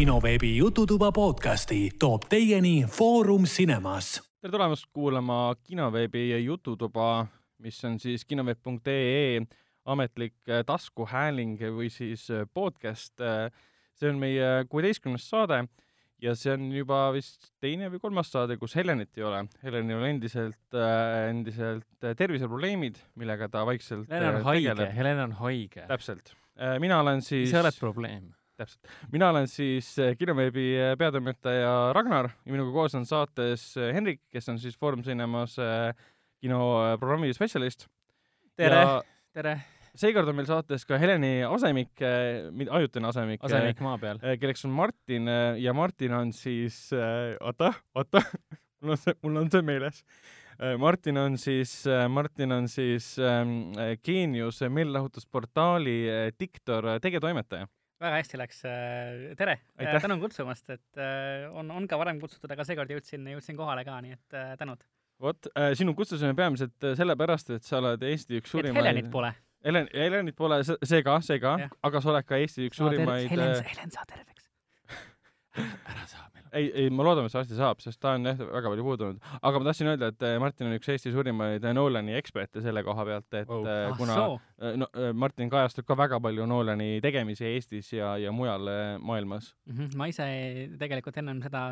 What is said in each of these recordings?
kinoveebi Jututuba podcasti toob teieni Foorum Cinemas. tere tulemast kuulama kinoveebi Jututuba, mis on siis kinoveeb.ee ametlik äh, taskuhääling või siis äh, podcast. see on meie kuueteistkümnes saade ja see on juba vist teine või kolmas saade, kus Helenit ei ole. Helenil on endiselt, endiselt terviseprobleemid, millega ta vaikselt Helen on haige, Helen on haige. täpselt. mina olen siis sa oled probleem. Täpselt. mina olen siis kinoveebi peatoimetaja Ragnar ja minuga koos on saates Henrik, kes on siis Foorum Cinemas kinoprogrammi spetsialist. tere, tere seekord on meil saates ka Heleni asemik, ajutine asemik. asemik maa peal. kelleks on Martin ja Martin on siis, oota, oota, mul on see, mul on see meeles. Martin on siis, Martin on siis ähm, Geenius meelelahutusportaali diktor, tegevtoimetaja väga hästi läks, tere, tänan kutsumast, et on, on ka varem kutsutud, aga seekord jõudsin, jõudsin kohale ka, nii et tänud. vot, sinu kutsusime peamiselt sellepärast, et sa oled Eesti üks suurimaid Helenit pole Helen, Helenit pole, see ka, see ka, aga sa oled ka Eesti üks suurimaid Helen, Helen, saa terveks ära saa meil. Ei, ei, ma loodan, et see varsti saab, sest ta on jah väga palju puudunud. aga ma tahtsin öelda, et Martin on üks Eesti suurimaid Nolani eksperte selle koha pealt, et wow. ah, kuna so. no, Martin kajastab ka väga palju Nolani tegemisi Eestis ja, ja mujal maailmas mm. -hmm. ma ise tegelikult ennem seda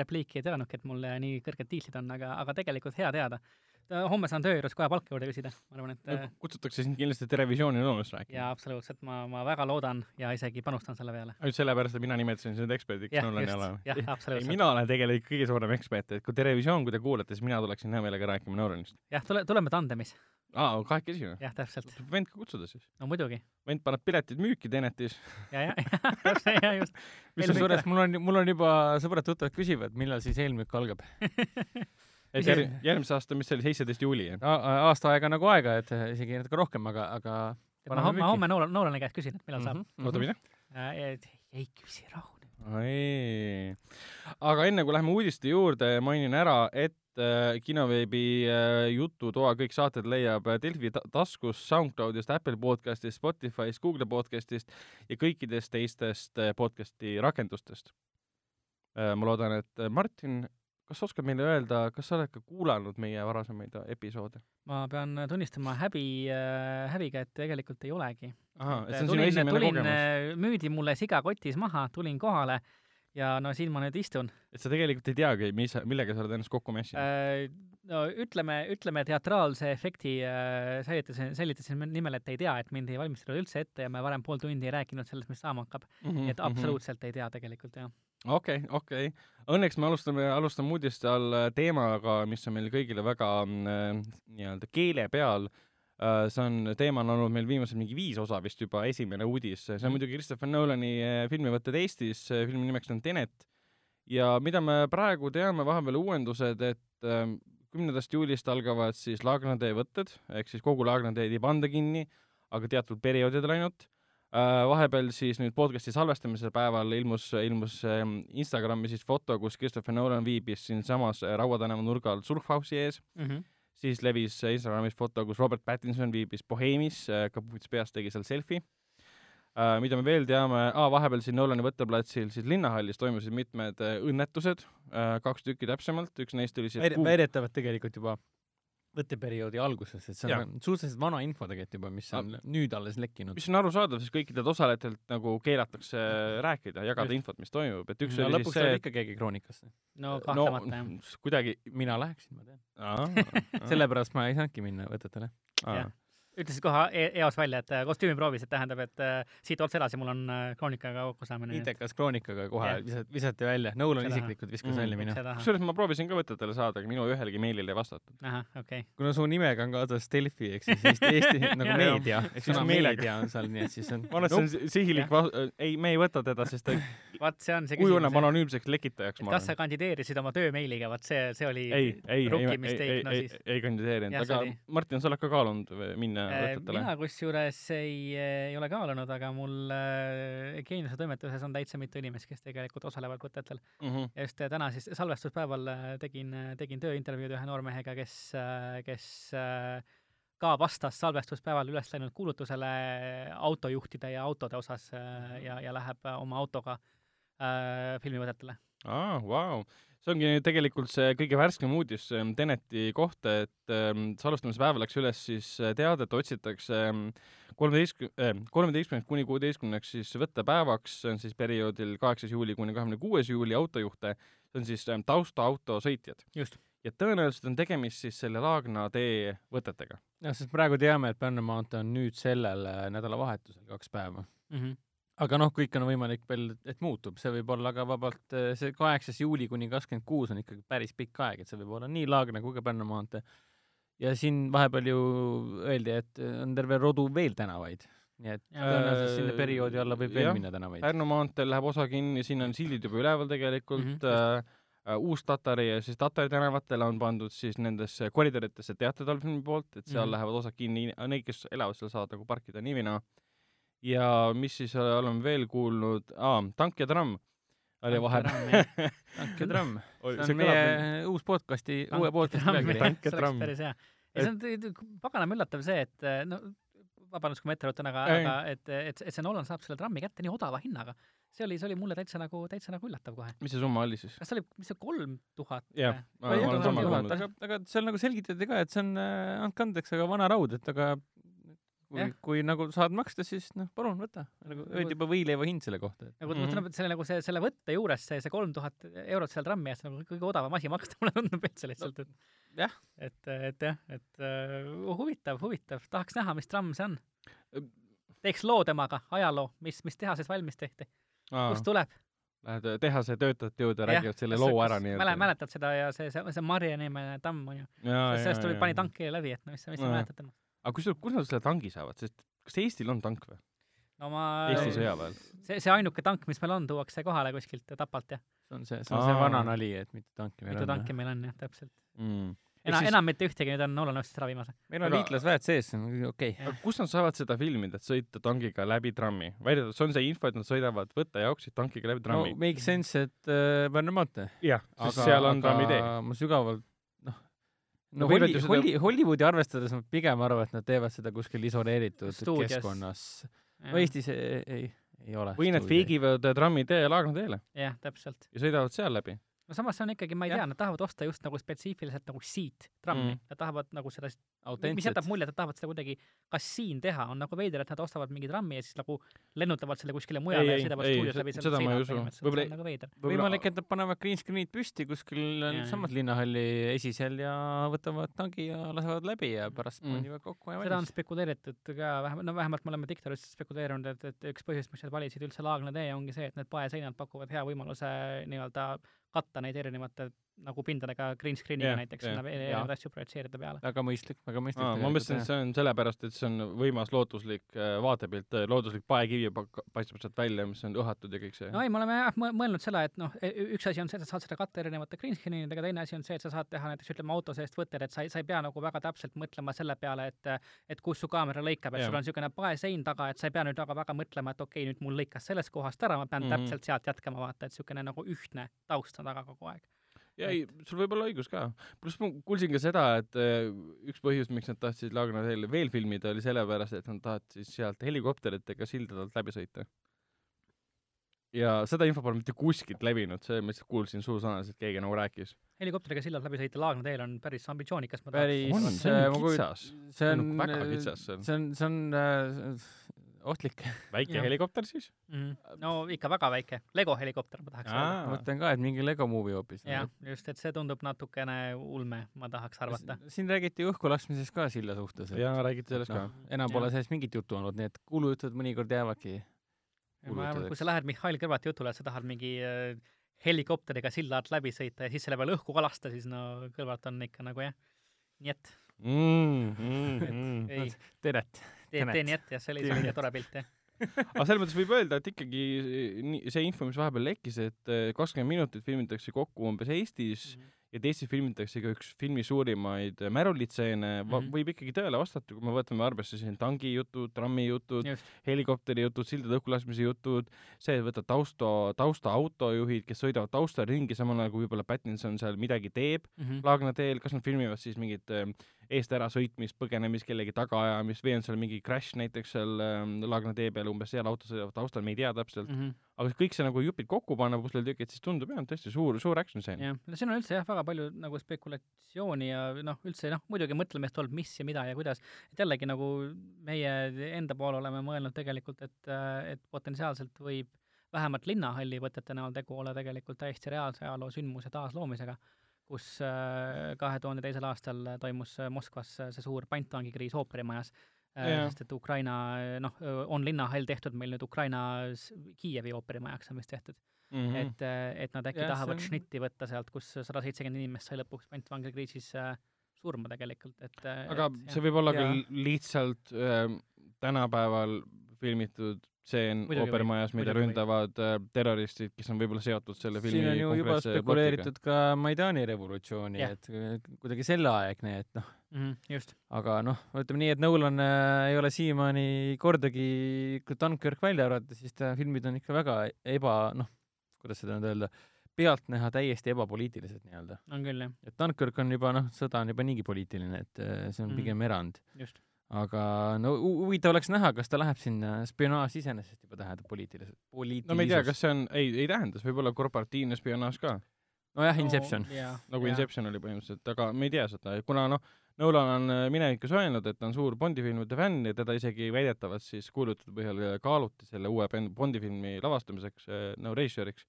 repliiki ei teadnudki, et mul nii kõrged tiitlid on, aga, aga tegelikult hea teada homme saan töö juures kohe palka juurde küsida, ma arvan, et kutsutakse sind kindlasti Televisiooni nõudmist rääkima. jaa, absoluutselt, ma, ma väga loodan ja isegi panustan selle peale. ainult sellepärast, et mina nimetasin sind eksperdiks Nolani alal? jah, absoluutselt. mina olen tegelikult kõige suurem ekspert, et kui Televisioon, kui te kuulate, siis mina tuleksin hea meelega rääkima Nolanist. jah, tule, tuleme tandemis. aa, kahekesi või? jah, täpselt. vend ka kutsuda siis? no muidugi. vend paneb piletid müüki Tenetis. ja, ja, ja, ja just. kusjuures mul on, mul on juba sõbrad-tuttavad küsivad, millal siis eelmüük algab et järg, järgmise aasta, mis see oli, seitseteist juuli? aasta aega nagu aega, et isegi natuke rohkem, aga, aga ma, ma homme Nolan, Nolani käest küsin, et millal mm -hmm. saab. oota, mine. ei küsi, rahu nüüd. aga enne kui läheme uudiste juurde, mainin ära, et äh, kinoveebi äh, jututoa kõik saated leiab Delfi taskus, SoundCloudist, Apple podcastist, Spotify'st, Google podcastist ja kõikidest teistest äh, podcasti rakendustest äh,. ma loodan, et Martin kas sa oskad meile öelda, kas sa oled ka kuulanud meie varasemaid episoode? ma pean tunnistama häbi äh,, häbiga, et tegelikult ei olegi. sinu esimene tulin, kogemus? müüdi mulle siga kotis maha, tulin kohale ja no siin ma nüüd istun. et sa tegelikult ei teagi, mis, millega sa oled ennast kokku mässinud äh,? no ütleme, ütleme teatraalse efekti äh, säilitasin, säilitasin nimel, et ei tea, et mind ei valmistatud üldse ette ja me varem pool tundi ei rääkinud sellest, mis saama hakkab mm. -hmm, et absoluutselt mm -hmm. ei tea tegelikult, jah okei okay,, okei okay.. Õnneks me alustame, alustame uudiste all teemaga, mis on meil kõigile väga äh, nii-öelda keele peal äh,. see on, teema on olnud meil viimased mingi viis osa vist juba, esimene uudis. see on muidugi Christopher Nolani filmivõtted Eestis, filmi nimeks on Tenet. ja mida me praegu teame, vahepeal uuendused, et äh, kümnendast juulist algavad siis Laagnatee võtted, ehk siis kogu Laagnateed ei panda kinni, aga teatud perioodidel ainult Äh, vahepeal siis nüüd podcast'i salvestamise päeval ilmus, ilmus ähm, Instagrami siis foto, kus Christopher Nolan viibis siinsamas äh, Raua tänava nurgal Surfhouse'i ees mm. -hmm. siis levis Instagramis foto, kus Robert Pattinson viibis Boheemis, äh, kapuuts peas tegi seal selfie. mida me veel teame ah,, vahepeal siin Nolani võtteplatsil siis linnahallis toimusid mitmed õnnetused, kaks tükki täpsemalt, üks neist oli siis väidetavalt tegelikult juba võtteperioodi alguses, et see on ja. suhteliselt vana info tegelikult juba, mis on A nüüd alles lekkinud. mis on arusaadav, sest kõikidelt osalejatelt nagu keelatakse rääkida, jagada Just. infot, mis toimub, et üks no, oli lõpuks siis see ikka keegi kroonikasse. no kahtlemata no, jah. kuidagi mina läheksin, ma tean. sellepärast ma ei saanudki minna võtetele ütlesid kohe e-, eos välja, et kostüümiproovis, et tähendab, et äh, siit otse edasi mul on äh, kroonikaga kokkusaamine. intekas kroonikaga kohe visati, visati välja, Nolan isiklikult viskas mm, välja minu. kusjuures ma proovisin ka võtetele saada, aga minu ühelegi meilile ei vastatud. ahah, okei. Okay.. kuna su nimega on kaasas Delfi ehk siis Eesti, Eesti nagu meedia, ehk siis meedia on seal, nii et siis on. ma arvan, et see on sihilik va-, ei, me ei võta teda, sest ta vaat see on see kujuneb anonüümseks lekitajaks, ma arvan. kas sa kandideerisid oma töömeiliga, vaat see, see oli ei, ei, ei, ei, ei, ei kandideerinud, aga Martin, sa oled ka kaalunud minna äh, võtetele? mina kusjuures ei, ei ole kaalunud, aga mul äh, Geeniuse toimetuses on täitsa mitu inimest, kes tegelikult osalevad võtetel mm. -hmm. ja just täna siis salvestuspäeval tegin, tegin tööintervjuud ühe noormehega, kes, kes ka vastas salvestuspäeval üles läinud kuulutusele autojuhtide ja autode osas ja, ja läheb oma autoga äh, filmivõtetele. aa, vau. See ongi tegelikult see kõige värskem uudis ähm, Teneti kohta, et salvestamise päeval läks üles siis äh, teade, et otsitakse kolmeteistkümne äh,, kolmeteistkümneks kuni kuueteistkümneks siis võttepäevaks, see on siis perioodil kaheksas juuli kuni kahekümne kuues juuli autojuhte, see on siis taustaautosõitjad. Just. ja tõenäoliselt on tegemist siis selle Laagna tee võtetega. jah, sest praegu teame, et Pärnu maantee on nüüd sellel nädalavahetusel kaks päeva. Mm -hmm. Aga noh, kõik on võimalik veel, et muutub, see võib olla ka vabalt, see kaheksas juuli kuni kakskümmend kuus on ikkagi päris pikk aeg, et see võib olla nii Laagna kui ka Pärnu maantee. ja siin vahepeal ju öeldi, et on terve rodu veel tänavaid, nii et tõenäoliselt sinna perioodi alla võib veel Jah. minna tänavaid. Pärnu maanteel läheb osa kinni, siin on sildid juba üleval tegelikult mm, -hmm, äh, äh, Uus-Tatari ja siis Tatari tänavatele on pandud siis nendesse koridoridesse teated Dolphini poolt, et seal mm. -hmm. lähevad osad kinni, neid, kes elavad seal, saavad nagu parkida nii või naa. Ja mis siis äh, oleme veel kuulnud, aa, Tank ja tramm oli vahepeal. tank ja tramm, see see on kõlab meie uus podcasti, uue podcasti pealkiri. Tank ja see tramm. päris hea. ja see on paganama üllatav see, et äh, no vabandust, kui ma ette ruttan, aga, aga et, et, et see Nolan saab selle trammi kätte nii odava hinnaga. see oli, see oli mulle täitsa nagu, täitsa nagu üllatav kohe. mis see summa oli siis? kas see oli, mis see kolm tuhat? jah, ma olen sama kuulnud. aga, aga seal nagu selgitati ka, et see on äh,, andke andeks, aga vana raud, et aga kui kui nagu saad maksta, siis noh, palun võta. nagu öeldi juba võileiva hind selle kohta, et nagu -hmm. tundub, et selle nagu see, selle võtte juures see, see kolm tuhat eurot seal trammi eest nagu kõige odavam asi maksta, mulle tundub üldse lihtsalt, et jah. et, et jah, et uh, huvitav, huvitav, tahaks näha, mis tramm see on. teeks loo temaga, ajaloo, mis, mis tehases valmis tehti, kust tuleb. Lähed tehase töötajate juurde räägivad selle loo ära nii-öelda. mäletad seda ja see, see, see Marje nimeline tamm on ju, sellest tuli, pani tanki läbi, et no mis sa, mis sa mäletad temast? Aga kus, kus nad selle tangi saavad, sest kas Eestil on tank või? no ma, Eesti sõjaväel? see, see ainuke tank, mis meil on, tuuakse kohale kuskilt Tapalt jah, see on see, see on see Aa. vana nali, et mitu tanki meil mitu on. tanki meil on jah, täpselt. Mm. enam, siis- enam mitte ühtegi, nüüd on Nolan ostis ära viimase. meil on Aga- liitlasväed sees, see on okei okay.. Aga kus nad saavad seda filmida, et sõita tankiga läbi trammi? väidetavalt see on see info, et nad sõidavad võtta jaoks tankiga läbi no trammi. make sense, et äh, Pärnu maantee. jah, sest seal on trammitee. ma sügavalt, No Holli, seda- Holli, Hollywoodi arvestades ma pigem arvan, et nad teevad seda kuskil isoleeritud Stuudios. keskkonnas. no Eestis ei, ei, ei ole. või nad. fiigivad äh, trammitee Laagna teele jah, täpselt. ja sõidavad seal läbi. No samas see on ikkagi, ma ei Jah. tea, nad tahavad osta just nagu spetsiifiliselt nagu siit trammi Mm. nad tahavad nagu seda, mis jätab. mulje, et nad tahavad seda kuidagi kas siin teha, on nagu veider, et nad ostavad mingi trammi ja siis nagu lennutavad selle kuskile mujale Ei, ja sõidavad stuudios se- läbi seda ma ei usu. see Võib-olla- on nagu veider. võimalik, et nad panevad green screen'id püsti kuskil samas linnahalli esisel ja võtavad tangi ja lasevad läbi ja pärast Mm. panivad kokku ja seda on valmis. spekuleeritud ka vähemalt, no vähemalt me oleme Diktoris spekuleerinud, et, et üks põhjus, miks nad valisid üldse Laagna tee, ongi see, et need paeseinad pakuvad hea võimaluse nii-öelda katta neid erinevate nagu pindadega green screen'iga Jah, näiteks jah, sinna erinevaid asju projitseerida peale. väga mõistlik, väga mõistlik. Ma mõtlesin, et see on sellepärast, et see on võimas lootuslik äh, vaatepilt, looduslik paekivi pa- paistab sealt välja, mis on õhatud ja kõik see. no ei, me oleme jah mõ- mõelnud selle, et noh, üks asi on see, et sa saad seda katta erinevate green screen idega, teine asi on see, et sa saad teha näiteks ütleme auto seest võtted, et sa ei, sa ei pea nagu väga täpselt mõtlema selle peale, et et kus su kaamera lõikab, et Jah. sul on niisugune paesein taga, et sa ei pea nüüd väga väga mõtlema, et okei okay,, nüüd mul lõikas sellest kohast ära, ma pean mm. -hmm. täpselt sealt jätkama, vaata, et niisugune nagu ühtne taust on taga kogu aeg. Ja ei, sul võib olla õigus ka. pluss ma kuulsin ka seda, et äh, üks põhjus, miks nad tahtsid Laagna teel veel filmida, oli sellepärast, et nad tahtsid sealt helikopteritega sildadelt läbi sõita. ja seda info pole mitte kuskilt levinud, see ma lihtsalt kuulsin suusõnaliselt, keegi nagu rääkis. helikopteriga sillalt läbi sõita Laagna teel on päris ambitsioonikas, ma päris on, see on kitsas. see see on on väga kitsas see on. see on, see on äh, ohtlik. väike helikopter siis? mm.. no ikka väga väike, Lego helikopter ma tahaks öelda. Aa. ma mõtlen ka, et mingi Lego movie hoopis. jah, just, et see tundub natukene ulme, ma tahaks arvata. siin räägiti õhku laskmisest ka silla suhtes. jaa, räägiti sellest ka noh, enam pole sellest mingit juttu olnud, nii et kuulujutud mõnikord jäävadki. ma arvan, et kui sa lähed Mihhail Kõlvarti jutule, et sa tahad mingi äh, helikopteriga silla alt läbi sõita ja siis selle peale õhku ka lasta, siis no Kõlvart on ikka nagu jah, nii et mm,. Mm, mm. ei, Teret. tee, Tenet. tee nii et jah, see oli, ikka tore pilt jah. aga selles mõttes võib öelda, et ikkagi nii- see info, mis vahepeal lekkis, et eh, kakskümmend minutit filmitakse kokku umbes Eestis Mhm. Ja et Eestis filmitakse ka üks filmi suurimaid eh, märulitseene mm. -hmm. võib ikkagi tõele vastata, kui me võtame arvesse siin tangi jutud, trammi jutud, helikopteri jutud, sildade õhkulaskmise jutud, see, et võtad tausta, taustaautojuhid, kes sõidavad taustal ringi, samal ajal kui võib-olla Pattinson seal midagi teeb Mhm. Laagna teel, kas nad filmivad siis mingit äh, eest ära sõitmist, põgenemist, kellegi tagaajamist või on seal mingi crash näiteks seal äh, Laagna tee peal umbes seal auto sõidavad taustal, me ei tea täpselt, Mhm. Aga kõik see nagu jupid kokku panna pusletükid, siis tundub jah, tõesti suur, suur action stseen. jah, no siin on üldse jah, väga palju nagu spekulatsiooni ja noh, üldse noh, muidugi mõtlemist olnud, mis ja mida ja kuidas, et jällegi nagu meie enda poole oleme mõelnud tegelikult, et, et potentsiaalselt võib vähemalt linnahalli võtete näol tegu olla tegelikult täiesti reaalse ajaloo sündmuse taasloomisega, kus äh, kahe tuhande teisel aastal toimus Moskvas see suur pantvangikriis ooperimajas, Jaa. sest et Ukraina, noh, on linnahall tehtud meil nüüd Ukraina s- Kiievi ooperimajaks on vist tehtud Mm mm., -hmm. et, et nad äkki Jah, tahavad on- šnitti võtta sealt, kus sada seitsekümmend inimest sai lõpuks pantvangikriisis äh, surma tegelikult, et aga et, see võib olla Jaa. küll lihtsalt äh, tänapäeval filmitud Muidugi võib, ooperimajas, mida muidugi ründavad äh, terroristid, kes on võib-olla seotud selle filmi siin on ju juba konkreetse plotiga. spekuleeritud ka Maidani revolutsiooni Jah. et äh, kuidagi selleaegne, et noh, mm, just, aga noh, ütleme nii, et Nolan äh, ei ole siiamaani kordagi, kui Dunkirk välja arvata, siis ta filmid on ikka väga eba, noh, kuidas seda nüüd öelda, pealtnäha täiesti ebapoliitilised nii-öelda. on küll jah, et Dunkirk on juba noh, sõda on juba niigi poliitiline, et äh, see on Mhm. pigem erand. just. Aga no hu- huvitav oleks näha, kas ta läheb sinna, spionaaž iseenesest juba tähendab poliitiliselt, poliitilisus. no ma ei tea, kas see on, ei, ei tähenda, see võib olla korporatiivne spionaaž ka, nojah, Inception. jaa, nagu jaa. Inception oli põhimõtteliselt, aga me ei tea seda, kuna noh, Nolan on äh, minevikus öelnud, et ta on suur Bondi filmide fänn ja teda isegi väidetavalt siis kuulutuste põhjal äh, kaaluti selle uue Bondi filmi lavastamiseks äh, no režissööriks,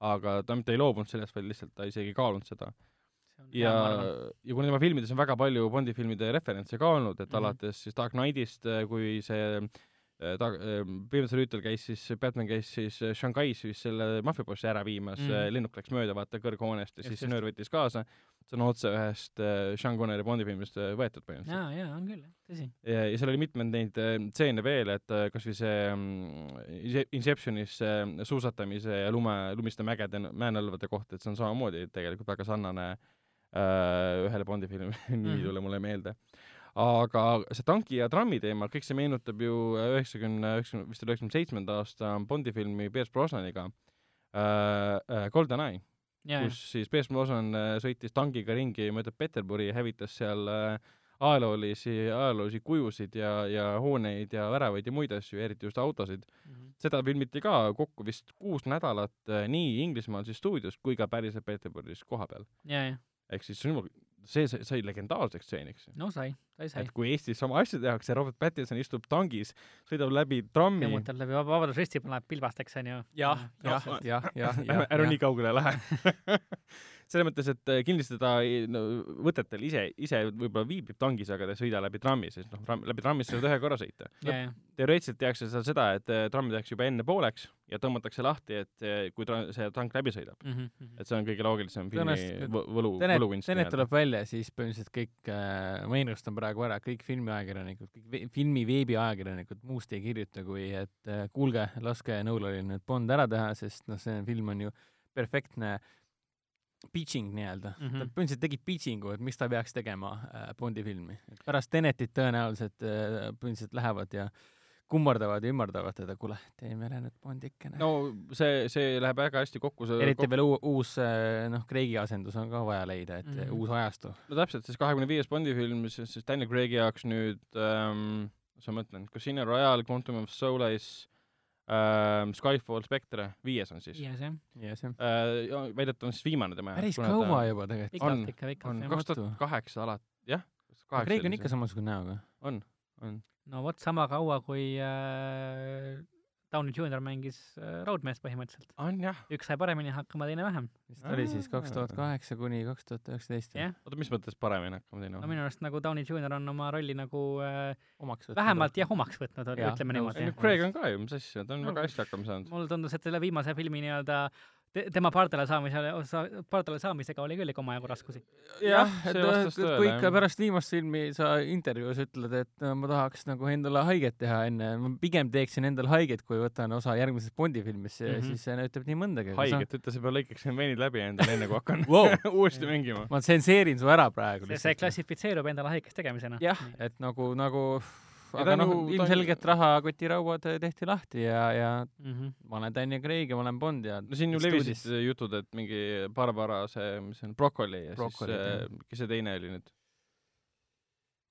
aga ta mitte ei loobunud sellest, vaid lihtsalt ta isegi kaalunud seda. ja, ja kuna tema filmides on väga palju Bondi filmide referentse ka olnud, et mm. -hmm. alates siis Dark Knightist, kui see äh, ta-, Pimeduse rüütel käis siis, Batman käis siis äh, Shanghais siis selle maffiabossi ära viimas mm, lennuk läks mööda vaata kõrghoonest ja siis nöör võttis kaasa, see on otse ühest äh, Sean Connery Bondi filmist äh, võetud põhimõtteliselt. jaa, jaa, on küll, tõsi. ja, ja seal oli mitmeid neid äh, stseene veel, et äh, kas või see mm, Inceptionis see suusatamise ja lume, lumiste mägede, mäenõlvade koht, et see on samamoodi tegelikult väga sarnane äh, ühele Bondi filmile, nimi ei Mhm. tule mulle meelde. aga see tanki ja trammi teema, kõik see meenutab ju üheksakümne, üheksakümne, vist oli üheksakümne seitsmenda aasta Bondi filmi Pierce Brosnaniga äh,, äh, GoldenEye, jaa, kus siis Pierce Brosnan äh, sõitis tankiga ringi mööda Peterburi ja hävitas seal äh, ajaloolisi, ajaloolisi kujusid ja, ja hooneid ja väravaid ja muid asju, eriti just autosid. Mhm. seda filmiti ka kokku vist kuus nädalat äh, nii Inglismaal siis stuudios kui ka päriselt Peterburis kohapeal. jaa, jaa, ehk siis see sai, legendaarseks stseeniks. no sai, sai, sai et. kui Eestis sama asja tehakse, Robert Pattinson istub tangis, sõidab läbi trammi, külmutab läbi Vab- Vabadusristi, paneb pilbasteks, onju. jah, jah, jah, jah, jah nii. kaugele lähe selles mõttes, et äh, kindlasti ta no, võtetel ise, ise võib-olla viibib tangis, aga ta ei sõida läbi trammi, sest noh, läbi trammi sa saad ühe korra sõita. jaa, teoreetiliselt tehakse seal seda, et äh, tramm tehakse juba enne pooleks ja tõmmatakse lahti, et äh, kui tra- see tank läbi sõidab. Mhm, et see on kõige loogilisem filmi võlu, võlukunst. Tenet tuleb välja, siis põhimõtteliselt kõik äh,, ma ennustan praegu ära, kõik filmiajakirjanikud, kõik filmi veebiajakirjanikud muust ei kirjuta, kui et äh, kuulge, laske Nolanil nüüd Bond ära teha, sest noh, see film on ju perfektne pitching nii-öelda mm. Mhm. -hmm. ta põhimõtteliselt tegi pitching'u, et miks ta peaks tegema äh, Bondi filmi. pärast Tenetit tõenäoliselt äh, põhimõtteliselt lähevad ja kummardavad ja ümardavad teda, kuule, teeme ära nüüd Bondikene no,. see, see läheb väga hästi kokku, eriti veel uu- uus äh, noh, Craig'i asendus on ka vaja leida, et mm Mhm. -hmm. uus ajastu. no täpselt, siis kahekümne viies Bondi film, siis siis Daniel Craig'i jaoks nüüd ähm,, mis ma mõtlen, Casino Royale, Quantum of Solace ähm,, Skyfall, Spectre, viies on siis jaa, see on ja see on äh,. ja väidetavalt on siis viimane tema päris kaua juba tegelikult. On, on jah. kaks tuhat kaheksa alati, jah. Craig on ikka samasugune näoga. on, on. no vot sama kaua, kui äh, Downey Junior mängis äh, raudmeest põhimõtteliselt. on jah. üks sai paremini hakkama, teine vähem. mis ta oli siis kaks tuhat kaheksa kuni kaks tuhat üheksateist oota, mis mõttes paremini hakkama no teinud? minu arust nagu Downey Junior on oma rolli nagu äh, vähemalt jah, omaks võtnud, ütleme niimoodi. Craig on ka ju, mis asja, ta on No, väga hästi hakkama saanud. mulle tundus, et selle viimase filmi nii-öelda te, tema pardale saamisele, pardale saamisega oli küll ikka omajagu raskusi. jah, et kui ikka pärast viimast filmi sa intervjuus ütled, et ma tahaks nagu endale haiget teha enne, ma pigem teeksin endale haiget, kui võtan osa järgmisest Bondi filmist mm. -hmm. siis see näitab nii mõndagi. haiget, ütle, sa pead lõikaksin veinid läbi endale, enne kui hakkan Wow. uuesti mängima. ma tsenseerin su ära praegu see, see. klassifitseerub endale haigeks tegemisena. jah, et nagu, nagu aga noh ilmselgelt rahakotirauad tehti lahti ja, ja Mm -hmm. ma olen Daniel Craig ja ma olen Bond ja no siin ju levisid jutud, et mingi Barbara see, mis see on, Broccoli ja Broccoli, siis äh, kes see teine oli nüüd?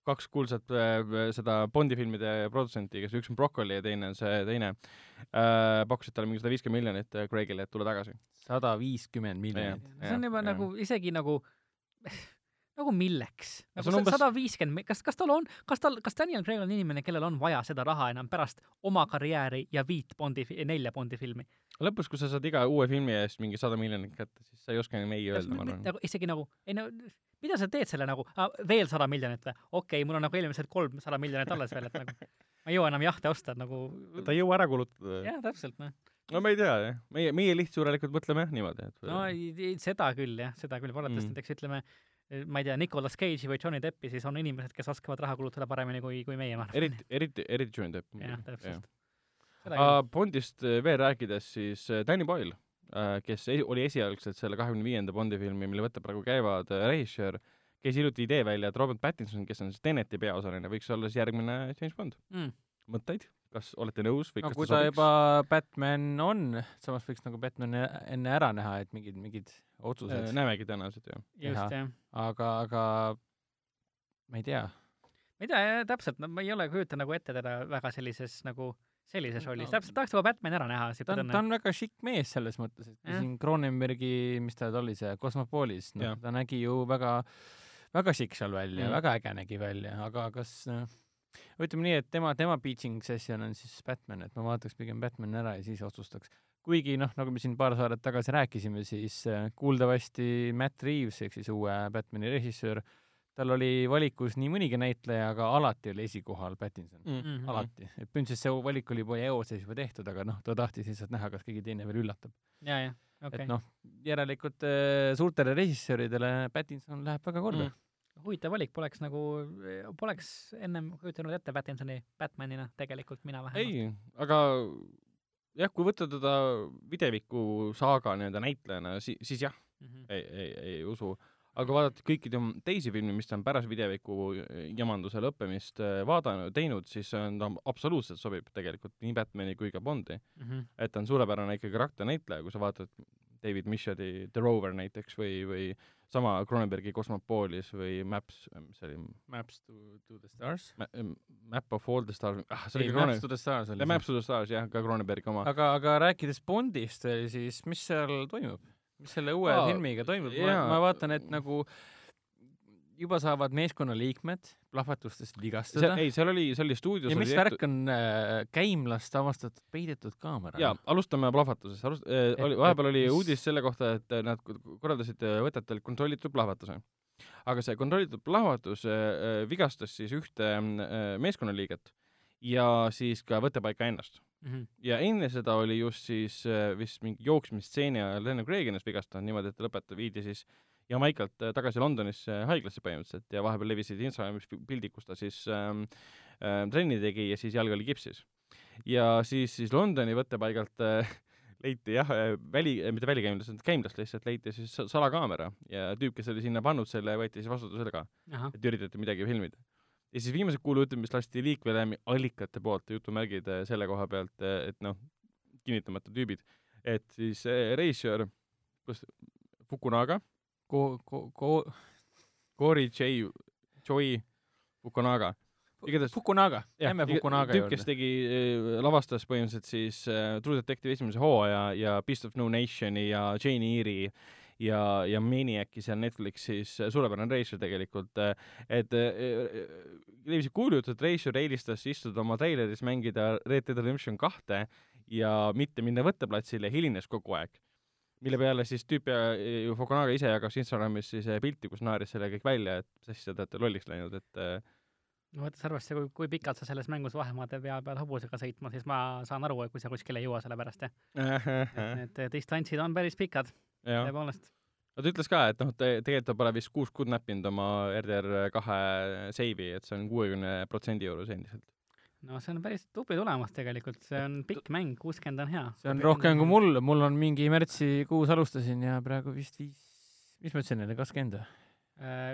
kaks kuulsat äh, seda Bondi filmide produtsenti, kes üks on Broccoli ja teine on see teine äh,, pakkusid talle mingi sada viiskümmend miljonit äh, Craigile, et tule tagasi. sada viiskümmend miljonit. see on juba jah. nagu isegi nagu nagu milleks? nagu sada viiskümmend, kas, kas tal on, kas tal, kas Daniel Craig on inimene, kellel on vaja seda raha enam pärast oma karjääri ja viit Bondi, nelja Bondi filmi? lõpus, kui sa saad iga uue filmi eest mingi sada miljonit kätte, siis sa ei oska enam ei öelda, ma arvan. nagu isegi nagu, ei no mida sa teed selle nagu, veel sada miljonit või? okei okay,, mul on nagu eelmised kolmsada miljonit alles veel, et nagu ma ei jõua enam jahte osta, nagu ta ei jõua ära kulutada. jah, täpselt noh. no ma ei tea jah, meie, meie lihtsurelikult mõtleme jah niimoodi, et no seda küll jah, seda küll, vaadates mm. näiteks ütleme, ma ei tea, Nicolas Cage'i või Johnny Deppi, siis on inimesed, kes oskavad raha kulutada paremini kui, kui meie, ma arvan. eriti, eriti, eriti Johnny Depp. jah, täpselt. Uh, Bondist äh, veel rääkides, siis äh, Danny Boyle uh,, kes esi- oli esialgselt selle kahekümne viienda Bondi filmi, mille võtted praegu käivad režissöör, käis hiljuti idee välja, et Robert Pattinson, kes on siis Teneti peaosaline, võiks olla siis järgmine James Bond. Mm. mõtteid, kas olete nõus või no kas kui ta ta juba Batman on, samas võiks nagu Batman'i enne ära näha, et mingid, mingid otsused Äh,, näemegi tõenäoliselt jah. just jah. aga, aga ma ei tea. ma ei tea, täpselt, no ma ei ole, kujuta nagu ette teda väga sellises nagu, sellises No rollis, ta- täpselt tahaks juba Batman'i ära näha, ta on, ta. on väga šikk mees selles mõttes, et Jah. siin Cronenbergi, mis ta oli see, Cosmopolis, noh Jah., ta nägi ju väga, väga šikk seal välja Mm. väga äge nägi välja, aga kas noh, ütleme nii, et tema, tema pitching session on siis Batman, et ma vaataks pigem Batman'i ära ja siis otsustaks. Kuigi noh, nagu me siin paar saadet tagasi rääkisime, siis äh, kuuldavasti Matt Reaves ehk siis uue Batman'i režissöör, tal oli valikus nii mõnigi näitleja, aga alati oli esikohal Pattinson mm.. Mhm. alati, et põhimõtteliselt see valik oli juba eoses juba tehtud, aga noh, ta tahtis lihtsalt näha, kas keegi teine veel üllatab ja, ja, okay.. okei et. noh, järelikult äh, suurtele režissööridele Pattinson läheb väga korda mm.. huvitav valik, poleks nagu, poleks ennem kujutanud ette Pattinsoni Batmanina tegelikult mina vähemalt. ei, aga jah, kui võtta teda videviku saaga nii-öelda näitlejana, si-, siis jah, Mhm. ei, ei, ei usu. aga vaadata kõiki tema teisi filme, mis ta on pärast videviku jamanduse lõppemist äh, vaadanud, teinud, siis on ta absoluutselt sobib tegelikult nii Batmani kui ka Bondi. Mhm. et ta on suurepärane ikkagi karakternäitleja, kui sa vaatad David Micheli The Rover näiteks või, või sama Cronenbergi Cosmopolis või Maps, mis see oli, Maps to, to the stars. Map of all the stars, ah see oli ei, Maps to the stars oli ja Maps to the stars jah, ka Cronenbergi oma. aga, aga rääkides Bondist siis mis seal toimub? mis selle uue Aa, filmiga toimub? ma ma vaatan, et nagu juba saavad meeskonnaliikmed plahvatustest vigastada. ei, seal oli, see oli stuudios ja mis värk on äh, käimlast avastatud peidetud kaameraga? jaa, alustame plahvatusest, alust- äh,, oli, vahepeal oli mis- uudis selle kohta, et äh, nad korraldasid äh, võtetel kontrollitud plahvatuse. aga see kontrollitud plahvatus äh, äh, vigastas siis ühte äh, meeskonnaliiget ja siis ka võttepaika ennast. Mhm. ja enne seda oli just siis äh, vist mingi jooksmistseeni ajal Lennon ennast vigastanud niimoodi, et ta lõpeta-, viidi siis Jamaikalt äh, tagasi Londonisse haiglasse põhimõtteliselt ja vahepeal levisid Instagramis pi- pildid, kus ta siis ähm, äh, trenni tegi ja siis jalg oli kipsis. ja siis, siis Londoni võttepaigalt äh, leiti jah, väli, mitte välikäimlast, käimlast lihtsalt leiti siis sa- salakaamera ja tüüp, kes oli sinna pannud selle, võeti siis vastutusele ka, et üritati midagi filmida. ja siis viimased kuulujutud, mis lasti liikvele allikate poolt, jutumärgid äh, selle koha pealt, et noh, kinnitamata tüübid, et siis äh, režissöör, kus Fukunaga, ko-, ko-, ko-, Cory J, Joy Fukunaga, igatahes Fukunaga, iga- Fukunaga tüüp, kes juurde. tegi, lavastas põhimõtteliselt siis äh, True Detective esimese hooaja ja Beast of No Nationi ja Jane Eyre'i ja, ja Maniaci seal Netflixis, suurepärane režissöör tegelikult, et äh, levisid kuulujutud, et režissöör eelistas istuda oma treileris, mängida Red Dead Redemption kahte ja mitte minna võtteplatsile, hilines kogu aeg. Mille peale siis tüüp ja ju Fukunaga ise jagas Instagramis siis äh, pilti, kus naaris selle kõik välja, et mis asja te olete lolliks läinud, et äh, no võttes arvesse, kui, kui pikalt sa selles mängus vahemaade pea peal hobusega sõitma, siis ma saan aru, et kui sa kuskile ei jõua selle pärast, jah. et distantsid on päris pikad, tõepoolest. no ta ütles ka, et noh, te tegelikult ta pole vist kuus kuud näppinud oma RDR kahe seivi, et see on kuuekümne protsendi juures endiselt. No see on päris tubli tulemus tegelikult, see on pikk mäng, kuuskümmend on hea. see on rohkem kui. mul, mul on mingi märtsikuus alustasin ja praegu vist viis, mis ma ütlesin neile, kakskümmend või?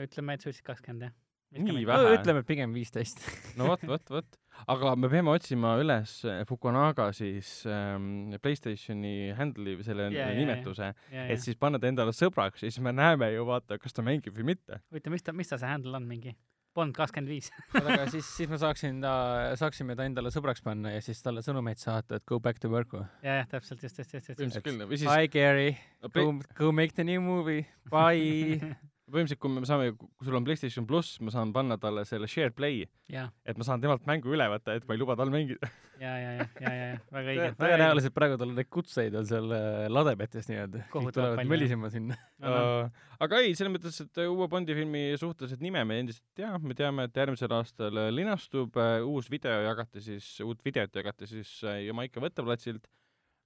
ütleme, et sa ütlesid kakskümmend, jah? Nii no vähe. ütleme pigem viisteist. no vot, vot, vot. aga me peame otsima üles Fukunaga siis ähm, Playstationi handle'i või selle jaa, nimetuse, ja, et siis panna ta endale sõbraks ja siis me näeme ju vaata, kas ta mängib või mitte. huvitav, mis ta, mis ta see handle on mingi? Bond kakskümmend viis. aga siis, siis ma saaksin ta, saaksime ta endale sõbraks panna ja siis talle sõnumeid saata, et go back to work või? jah, jah, täpselt, just, just, just, just, siis Hi Gary, go, go make the new movie, bye. põhimõtteliselt, kui me saame, kui sul on PlayStation pluss, ma saan panna talle selle share play, et ma saan temalt mängu üle võtta, et ma ei luba tal mängida. ja, ja, ja, ja, ja, ja väga õige. tõenäoliselt praegu tal neid kutseid on seal äh, lademetes nii-öelda, kõik tulevad mölisema sinna. Uh, aga ei, selles mõttes, et äh, uue Bondi filmi suhtes, et nime me endiselt ei tea, me teame, et järgmisel aastal äh, linastub uus video jagati siis, uut videot jagati siis Jamaica võtteplatsilt,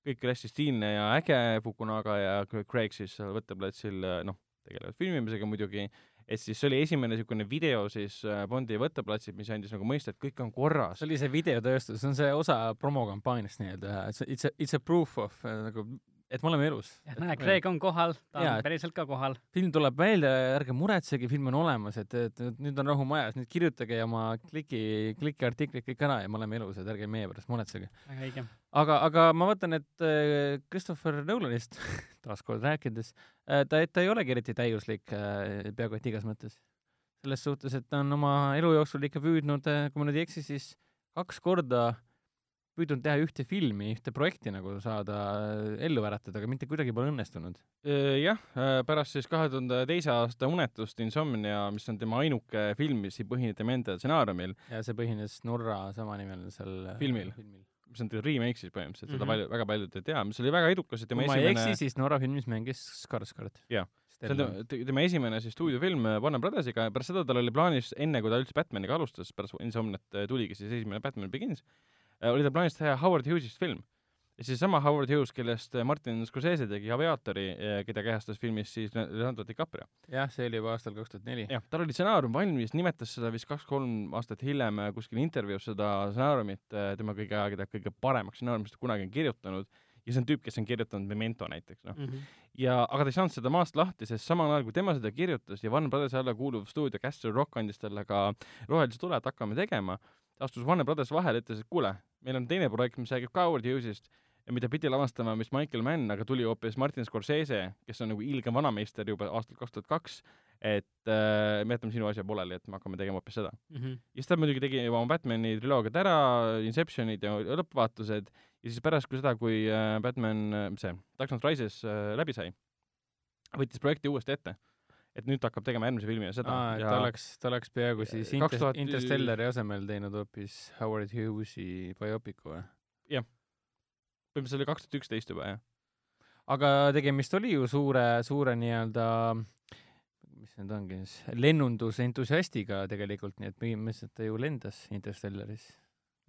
kõik oli hästi stiilne ja äge, Fukunaga ja Craig siis seal võtteplatsil noh, tegelevad filmimisega muidugi, et siis see oli esimene niisugune video siis uh, Bondi võtteplatsil, mis andis nagu mõista, et kõik on korras see. oli see videotööstus, see on see osa promokampaaniast nii-öelda, it's a, it's a proof of äh, nagu, et me oleme elus. näe, Craig on kohal, ta Jaa, on päriselt ka kohal. film tuleb välja, ärge muretsege, film on olemas, et, et nüüd on rahu majas, nüüd kirjutage oma kliki, kliki artiklid kõik ära ja me oleme elus, et ärge meie pärast muretsege. väga õige. aga, aga ma vaatan, et äh, Christopher Nolanist taaskord rääkides, ta, ta ei olegi eriti täiuslik äh, peaaegu et igas mõttes. selles suhtes, et ta on oma elu jooksul ikka püüdnud, kui ma nüüd ei eksi, siis kaks korda püüdnud teha ühte filmi, ühte projekti nagu saada äh, ellu äratada, aga mitte kuidagi pole õnnestunud. jah, pärast siis kahe tuhande teise aasta Unetust Insomnia, mis on tema ainuke film, mis ei põhine tema enda stsenaariumil, ja see põhines Norra samanimelisel Filmil. filmil. mis on remake siis põhimõtteliselt, seda Mhm. palju, väga paljud ei tea, mis oli väga edukas ja tema kui ma ei esimene eksi, siis Norra filmis mängis Skarsgård. Jah. see on tema, te- tema esimene siis stuudiofilm äh, Warner Brothersiga ja pärast seda tal oli plaanis, enne kui ta üldse Batmaniga alustas, pärast Insomniat äh, tuligi siis esimene Batman Begins, oli tal plaanis teha Howard Hughes'ist film. ja siis sama Howard Hughes, kellest äh, Martin Scorsese tegi Aviatori, keda kehastas filmis siis Leonardo DiCaprio. jah, see oli juba aastal kaks tuhat neli. jah, tal oli stsenaarium valmis, nimetas seda vist kaks-kolm aastat hiljem äh, kuskil intervjuus seda stsenaariumit äh, tema kõige aegade kõige paremaks stsenaariumist, mis ta kunagi on kirjutanud ja see on tüüp, kes on kirjutanud Memento näiteks, noh. Mhm. ja, aga ta ei saanud seda maast lahti, sest samal ajal, kui tema seda kirjutas ja Warner Brothersi alla kuuluv stuudio Castle Rock andis talle ka rohelise tule, et hakkame tegema, astus Warner Brothers vahele, ütles, et kuule, meil on teine projekt, mis räägib ka Howard Hughes'ist ja mida pidi lavastama vist Michael Mann, aga tuli hoopis Martin Scorsese, kes on nagu ilge vanameister juba aastal kaks tuhat kaks, et äh, me jätame sinu asja pooleli, et me hakkame tegema hoopis seda. Mhm. ja siis ta muidugi tegi oma Batmani triloogiad ära, Inceptionid ja lõppvaatused ja siis pärast kui seda, kui äh, Batman, mis see, Dark Knight Rises äh, läbi sai, võttis projekti uuesti ette. Et nüüd ta hakkab tegema järgmise filmi ja seda et ja ta oleks, ta oleks peaaegu siis Kaks Inter- tuhat- Interstellari asemel teinud hoopis Howard Hughes'i biopicu või? põhimõtteliselt oli kaks tuhat üksteist juba, jah. aga tegemist oli ju suure, suure nii-öelda mis need ongi siis, lennundusentusiastiga tegelikult, nii et põhimõtteliselt ta ju lendas Interstellaris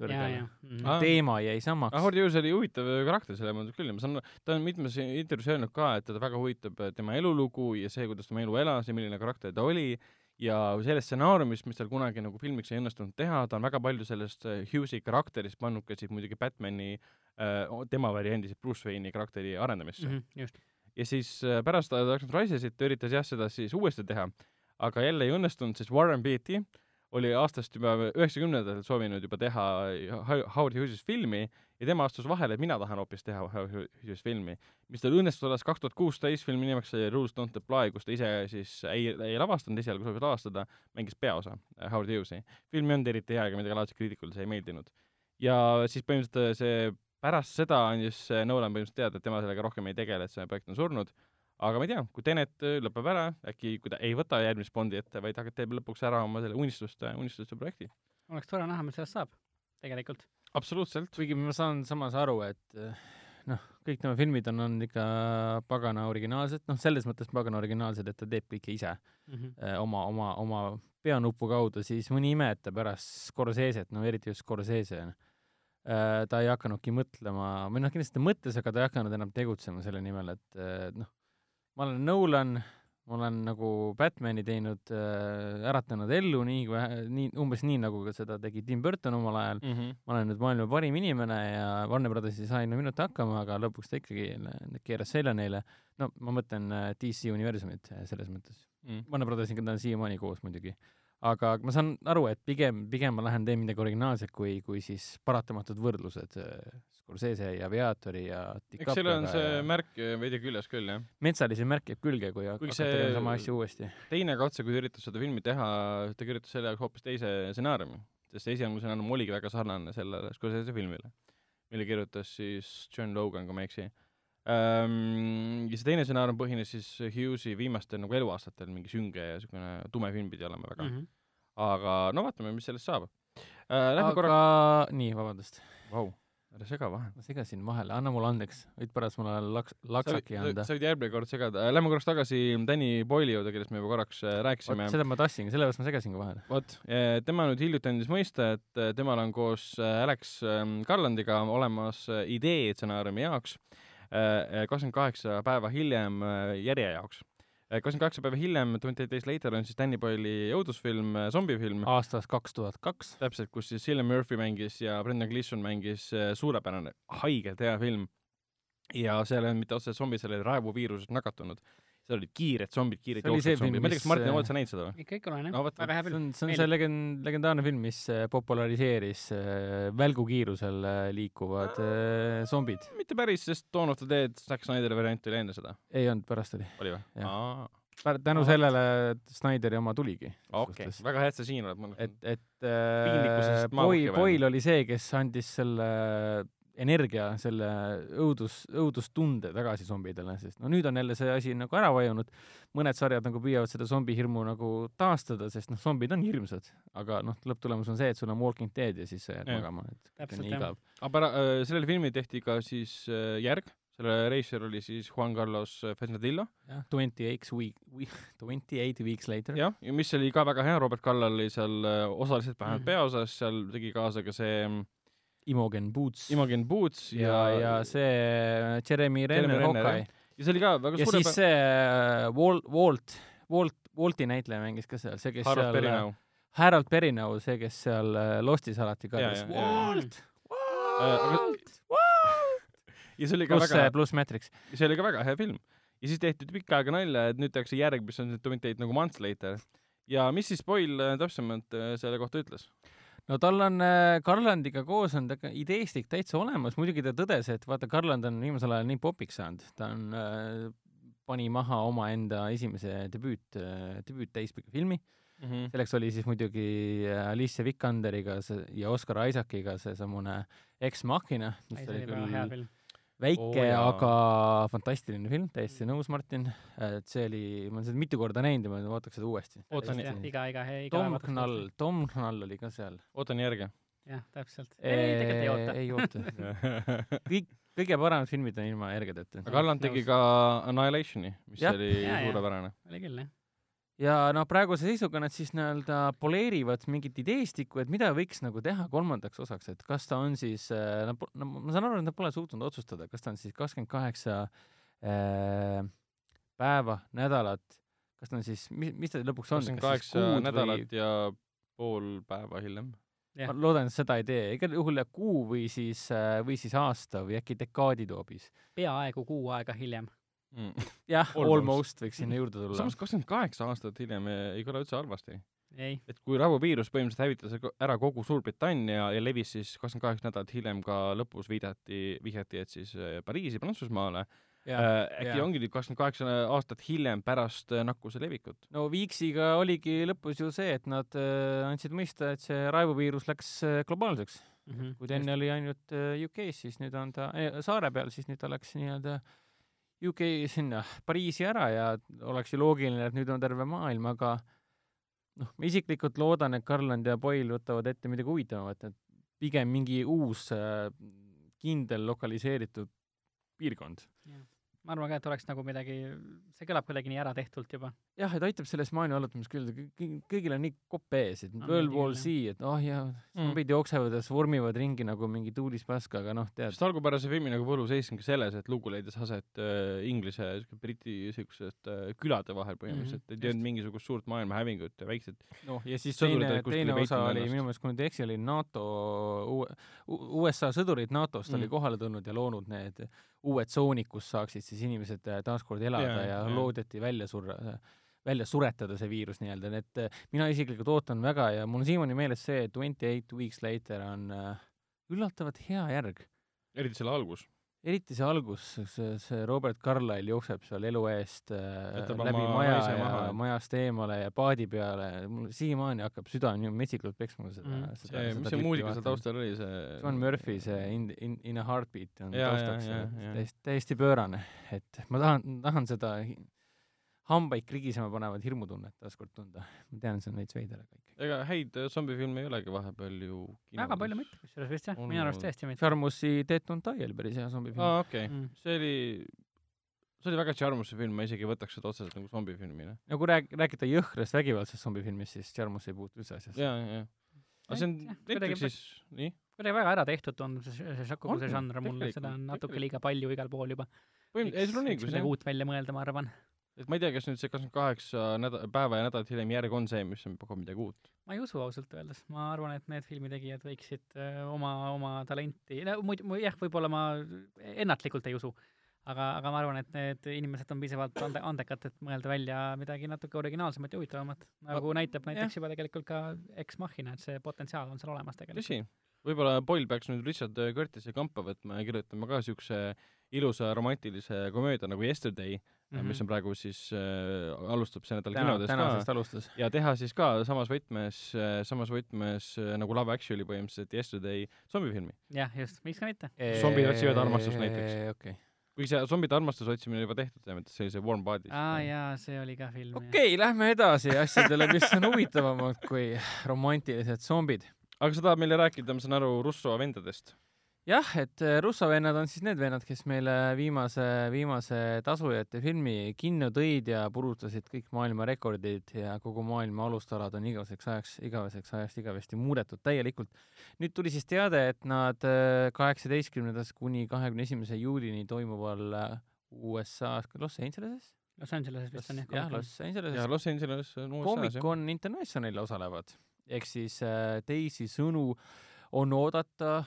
kõrgele ja. Aa. teema jäi samaks. Howard Hughes oli huvitav karakter selles mõttes küll ja ma saan, ta on mitmes intervjuus öelnud ka, et teda väga huvitab tema elulugu ja see, kuidas tema elu elas ja milline karakter ta oli ja sellest stsenaariumist, mis tal kunagi nagu filmiks ei õnnestunud teha, ta on väga palju sellest äh, Hughes'i karakterist pannud ka siis muidugi Batman'i äh, tema variandi siis Bruce Wayne'i karakteri arendamisse mm. Mhm, just. ja siis äh, pärast Dark Knight Risesit ta üritas jah, seda siis uuesti teha, aga jälle ei õnnestunud, sest Warren Beatty oli aastast juba üheksakümnendatel soovinud juba teha Ho- Howard Hughes'ist filmi ja tema astus vahele, et mina tahan hoopis teha Howard Hughes'ist filmi, mis tal õnnestus alles kaks tuhat kuusteist, filmi nimeks Rules Don't Apply, kus ta ise siis ei, ei lavastanud esialgu, soovis lavastada, mängis peaosa äh, Howard Hughes'i. film ei olnud eriti hea ega midagi laadset, kriitikule see ei meeldinud. ja siis põhimõtteliselt see pärast seda andis äh, Nolan põhimõtteliselt teada, et tema sellega rohkem ei tegele, et see projekt on surnud. Aga ma ei tea, kui Tenet äh, lõpeb ära, äkki kui ta ei võta järgmist Bondi ette, vaid hakkab, teeb lõpuks ära oma selle unistuste, unistuste projekti. oleks tore näha, mis sellest saab, tegelikult. absoluutselt. kuigi ma saan samas aru, et eh, noh, kõik tema filmid on olnud ikka pagana originaalsed, noh, selles mõttes pagana originaalsed, et ta teeb kõike ise Mhm. eh, oma, oma, oma peanupu kaudu, siis mõni ime, et ta pärast Scorsese't, no eriti just Scorsese, ta ei hakanudki mõtlema, või noh, kindlasti ta mõtles, aga ta ei hakanud enam tegutsema selle nimel, et noh, ma olen Nolan, ma olen nagu Batman'i teinud äh,, äratanud ellu nii, nii, umbes nii, nagu seda tegi Tim Burton omal ajal, mm. -hmm. ma olen nüüd maailma parim inimene ja Warner Brothers ei saa ilma minuta hakkama, aga lõpuks ta ikkagi keeras selja neile. no ma mõtlen äh, DC universumit äh, selles mõttes. Mm. Warner Brothersiga ta on siiamaani koos muidugi. aga ma saan aru, et pigem, pigem ma lähen teen midagi originaalset, kui, kui siis paratamatud võrdlused äh, Scorsese ja Aviatori ja eks sellel on see ja... märk veidi küljes küll, jah. metsalise märk jääb külge, kui hakata see... tegema sama asja uuesti. teine katse, kui ta üritas seda filmi teha, ta kirjutas selle jaoks hoopis teise stsenaariumi, sest see esialgne stsenaarium oligi väga sarnane sellele Scorsese filmile, mille kirjutas siis John Logan, kui ma ei eksi ähm,. ja see teine stsenaarium põhines siis Hughes'i viimastel nagu eluaastatel, mingi sünge ja niisugune tume film pidi olema väga mm. -hmm. aga no vaatame, mis sellest saab äh,. Lähme aga korra... nii, vabandust wow ära sega vahele. ma segasin vahele, anna mulle andeks, võid pärast mulle laks-, laksaki anda. sa võid järgmine kord segada. Lähme korraks tagasi Danny Boyle'i juurde, kellest me juba korraks äh, rääkisime. seda ma tahtsingi, sellepärast ma segasin ka vahele. vot, tema nüüd hiljuti andis mõista, et äh, temal on koos äh, Alex ähm, Garlandiga olemas idee stsenaariumi jaoks kakskümmend kaheksa päeva hiljem järje jaoks kakskümmend kaheksa päeva hiljem, Twenty Eight Days Later on siis Danny Boyle'i õudusfilm, zombifilm. aastast kaks tuhat kaks. täpselt, kus siis Cillian Murphy mängis ja Brendan Gleeson mängis äh, suurepärane, haigelt hea film. ja seal ei olnud mitte otseselt zombid, seal olid raevuviirusest nakatunud seal olid kiired zombid, kiired jooksvad zombid, ma ei tea, kas Martin, oled sa näinud seda või? ikka, ikka olen jah no,, väga hea film. see on, see on see legend, legendaarne film, mis äh, populariseeris äh, välgukiirusel äh, liikuvad äh, zombid. mitte päris, sest Dawn of the Dead Zack Snyderi variant oli enne seda. ei olnud, pärast oli. oli või? tänu sellele Snyderi oma tuligi. okei okay., väga hea, et sa siin oled. et, et äh, Boyle, Boyle oli see, kes andis selle energia, selle õudus, õudustunde tagasi zombidele, sest no nüüd on jälle see asi nagu ära vajunud. mõned sarjad nagu püüavad seda zombihirmu nagu taastada, sest noh, zombid on hirmsad, aga noh, lõpptulemus on see, et sul on Walking Dead ja siis sa jääd magama, et Täpselt, nii igav. aga pära- äh,, sellele filmile tehti ka siis äh, järg, selle reisijal oli siis Juan Carlos Fresnadillo. jah, Twenty Eight Week, Twenty Eight Weeks Later. jah, ja mis oli ka väga hea, Robert Kallal oli seal äh, osaliselt vähemalt mm -hmm. peaosas, seal tegi kaasa ka see mm, Imogen Boots. Imogen Boots ja, ja, ja see äh, Jeremy Renner, Hawkeye. ja see oli ka väga ja suure siis see äh, Walt, Walt, Walt, Walti näitleja mängis ka seal, see, kes Harold seal Perrineau. Harold Perrineau, see, kes seal Lostis alati karjus Walt, Walt, Walt. ja see oli ka pluss, väga pluss Matrix. see oli ka väga hea film. ja siis tehti pikka aega nalja, et nüüd tehakse järg, mis on Twenty Eight nagu Months Later. ja mis siis Boyle täpsemalt selle kohta ütles? No tal on äh, Garlandiga koos on ta ideestik täitsa olemas, muidugi ta tõdes, et vaata, Garland on viimasel ajal nii popiks saanud, ta on äh,, pani maha omaenda esimese debüüt äh,, debüüt täispika filmi mm. -hmm. selleks oli siis muidugi äh, Alicia Vikanderiga see ja Oscar Isaaciga seesamune Ex Machina, mis oli küll väike oh,, aga fantastiline film, täiesti nõus, Martin. et see oli, ma olen seda mitu korda näinud ja ma vaataks seda uuesti. ootan jah, iga, iga, iga Tom Knall, Tom Knall oli ka seal. ootan järge. jah, täpselt. ei, tegelikult ei oota. ei oota. kõik, kõige paremad filmid on ilma järgedeta. aga Allan tegi ka Annihilationi, mis ja. oli suurepärane. oli küll, jah ja noh, praeguse seisuga nad siis nii-öelda poleerivad mingit ideestikku, et mida võiks nagu teha kolmandaks osaks, et kas ta on siis, äh, no, ma saan aru, et nad pole suutnud otsustada, kas ta on siis kakskümmend kaheksa äh, päeva, nädalat, kas ta on siis, mis, mis ta lõpuks on? kakskümmend kaheksa nädalat või... ja pool päeva hiljem. ma loodan, et seda ei tee, igal juhul kuu või siis, äh, või siis aasta või äkki dekaadid hoopis. peaaegu kuu aega hiljem mm. jah, almost võiks sinna juurde tulla. samas kakskümmend kaheksa aastat hiljem ei kõla üldse halvasti. et kui rahuviirus põhimõtteliselt hävitas ära kogu Suurbritannia ja levis siis kakskümmend kaheksa nädalat hiljem ka lõpus viidati, vihjati, et siis äh, Pariisi, Prantsusmaale, äh, äkki ja. ongi nüüd kakskümmend kaheksa aastat hiljem pärast äh, nakkuse levikut? no Viiksiga oligi lõpus ju see, et nad äh, andsid mõista, et see raivuviirus läks äh, globaalseks mm. -hmm. kui ta enne oli ainult äh, UK-s, siis nüüd on ta äh, saare peal, siis nüüd ta läks nii-öelda äh, UK sinna Pariisi ära ja oleks ju loogiline, et nüüd on terve maailm, aga noh, ma isiklikult loodan, et Garland ja Boyle võtavad ette midagi huvitavamat, et pigem mingi uus äh, kindel lokaliseeritud piirkond ma arvan ka, et oleks nagu midagi, see kõlab kuidagi nii äratehtult juba. Jah, et aitab selles maailma vallutamises küll, kõigil on nii kopp ees, et World War Z, et oh jaa, zombid mm. jooksevad ja vormivad ringi nagu mingi tuulispask, aga noh, tead. sest algupärase filmi nagu võlu seisnebki selles, et lugu leidis aset äh, Inglise ja Briti siuksed äh, külade vahel põhimõtteliselt mm, -hmm. et ei olnud mingisugust suurt maailma hävingut ja väiksed noh, ja siis teine, teine osa oli minu meelest, kui nüüd ei eksi, oli NATO, USA sõdurid NATO-st mm. oli kohale tulnud ja loonud need uued tsoonid, kus saaksid siis inimesed äh, taaskord elada yeah, ja yeah. loodeti välja surra. Välja suretada, see viirus nii-öelda, nii et äh, mina isiklikult ootan väga ja mul on siiamaani meeles see, et Twenty Eight Weeks Later on äh, üllatavalt hea järg. eriti selle algus. eriti see algus, see, see Robert Carlyle jookseb seal elu eest äh, Jätab läbi maja ja maha. majast eemale ja paadi peale, mul siiamaani hakkab süda nii metsikult peksma seda Mm. mm. see, mis see muusika seal taustal oli, see John Murphy, see In, In, In a Heartbeat on taustaks ja, jaa. täiesti, täiesti pöörane, et ma tahan, tahan seda hambaid krigisema panevat hirmutunnet taaskord tunda. ma tean, see on veits veider, aga ikkagi. ega häid äh, zombifilme ei olegi vahepeal ju väga palju mitte, kusjuures vist jah, On minu arust tõesti mitte Charmusi Dead Don't Die oli päris hea zombifilm aa, okei Mm. okay., see oli, see oli väga Charmuse film, ma isegi ei võtaks seda otseselt nagu zombifilmina. ja kui rääk-, rääkida jõhkrast vägivaldsest zombifilmist, siis Charmus ei puutu üldse asjasse. jaa, jaa. aga see on Netflixis, nii? kuidagi väga ära tehtud tundub see, see, kogu On, see žanr mulle, seda on natuke liiga palju igal pool juba. põhimõtteliselt, ei sul on õigus, jah. uut välja mõelda, ma arvan. Et ma ei tea, kas nüüd see kakskümmend kaheksa näda-, päeva ja nädalat hiljem järg on see, mis on- pakub midagi uut. ma ei usu ausalt öeldes, ma arvan, et need filmitegijad võiksid öö, oma, oma talenti, no muidu, jah, võib-olla ma ennatlikult ei usu, aga, aga ma arvan, et need inimesed on piisavalt ande-, andekad, et mõelda välja midagi natuke originaalsemat ja huvitavamat. nagu näitab näiteks juba tegelikult ka Ex Machina, et see potentsiaal on seal olemas tegelikult. tõsi, võib-olla Boyle peaks nüüd Richard Curtis'i kampa võtma ja kirjutama ka siukse ilusa romantilise komöödia nagu Yesterday mm, -hmm. mis on praegu siis äh,, alustab see nädal täna, kinodes ka alustas. ja teha siis ka samas võtmes, samas võtmes äh, nagu Love Actually põhimõtteliselt Yesterday zombifilmi. jah, just, miks ka mitte. Zombid otsivad armastust näiteks. okei okay. kuigi see zombide armastuse otsimine juba tehtud, selles mõttes see oli see Warm Bodies. aa jaa, see oli ka film. okei okay,, lähme edasi asjadele, mis on huvitavamad kui romantilised zombid. Aga sa tahad meile rääkida, ma saan aru, Russo vendadest? jah, et äh, Russo vennad on siis need vennad, kes meile viimase, viimase tasujate filmi kinno tõid ja purutasid kõik maailma rekordid ja kogu maailma alustalad on igaveseks ajaks, igaveseks ajast igavesti muudetud täielikult. nüüd tuli siis teade, et nad kaheksateistkümnendast kuni kahekümne esimese juulini toimuval äh, USA-s, Los Angeleses? Los Angeleses vist on jah. jah, Los Angeleses ja Los Angeles on USA-s Comic jah. Con International osalevad, ehk siis äh, teisisõnu on oodata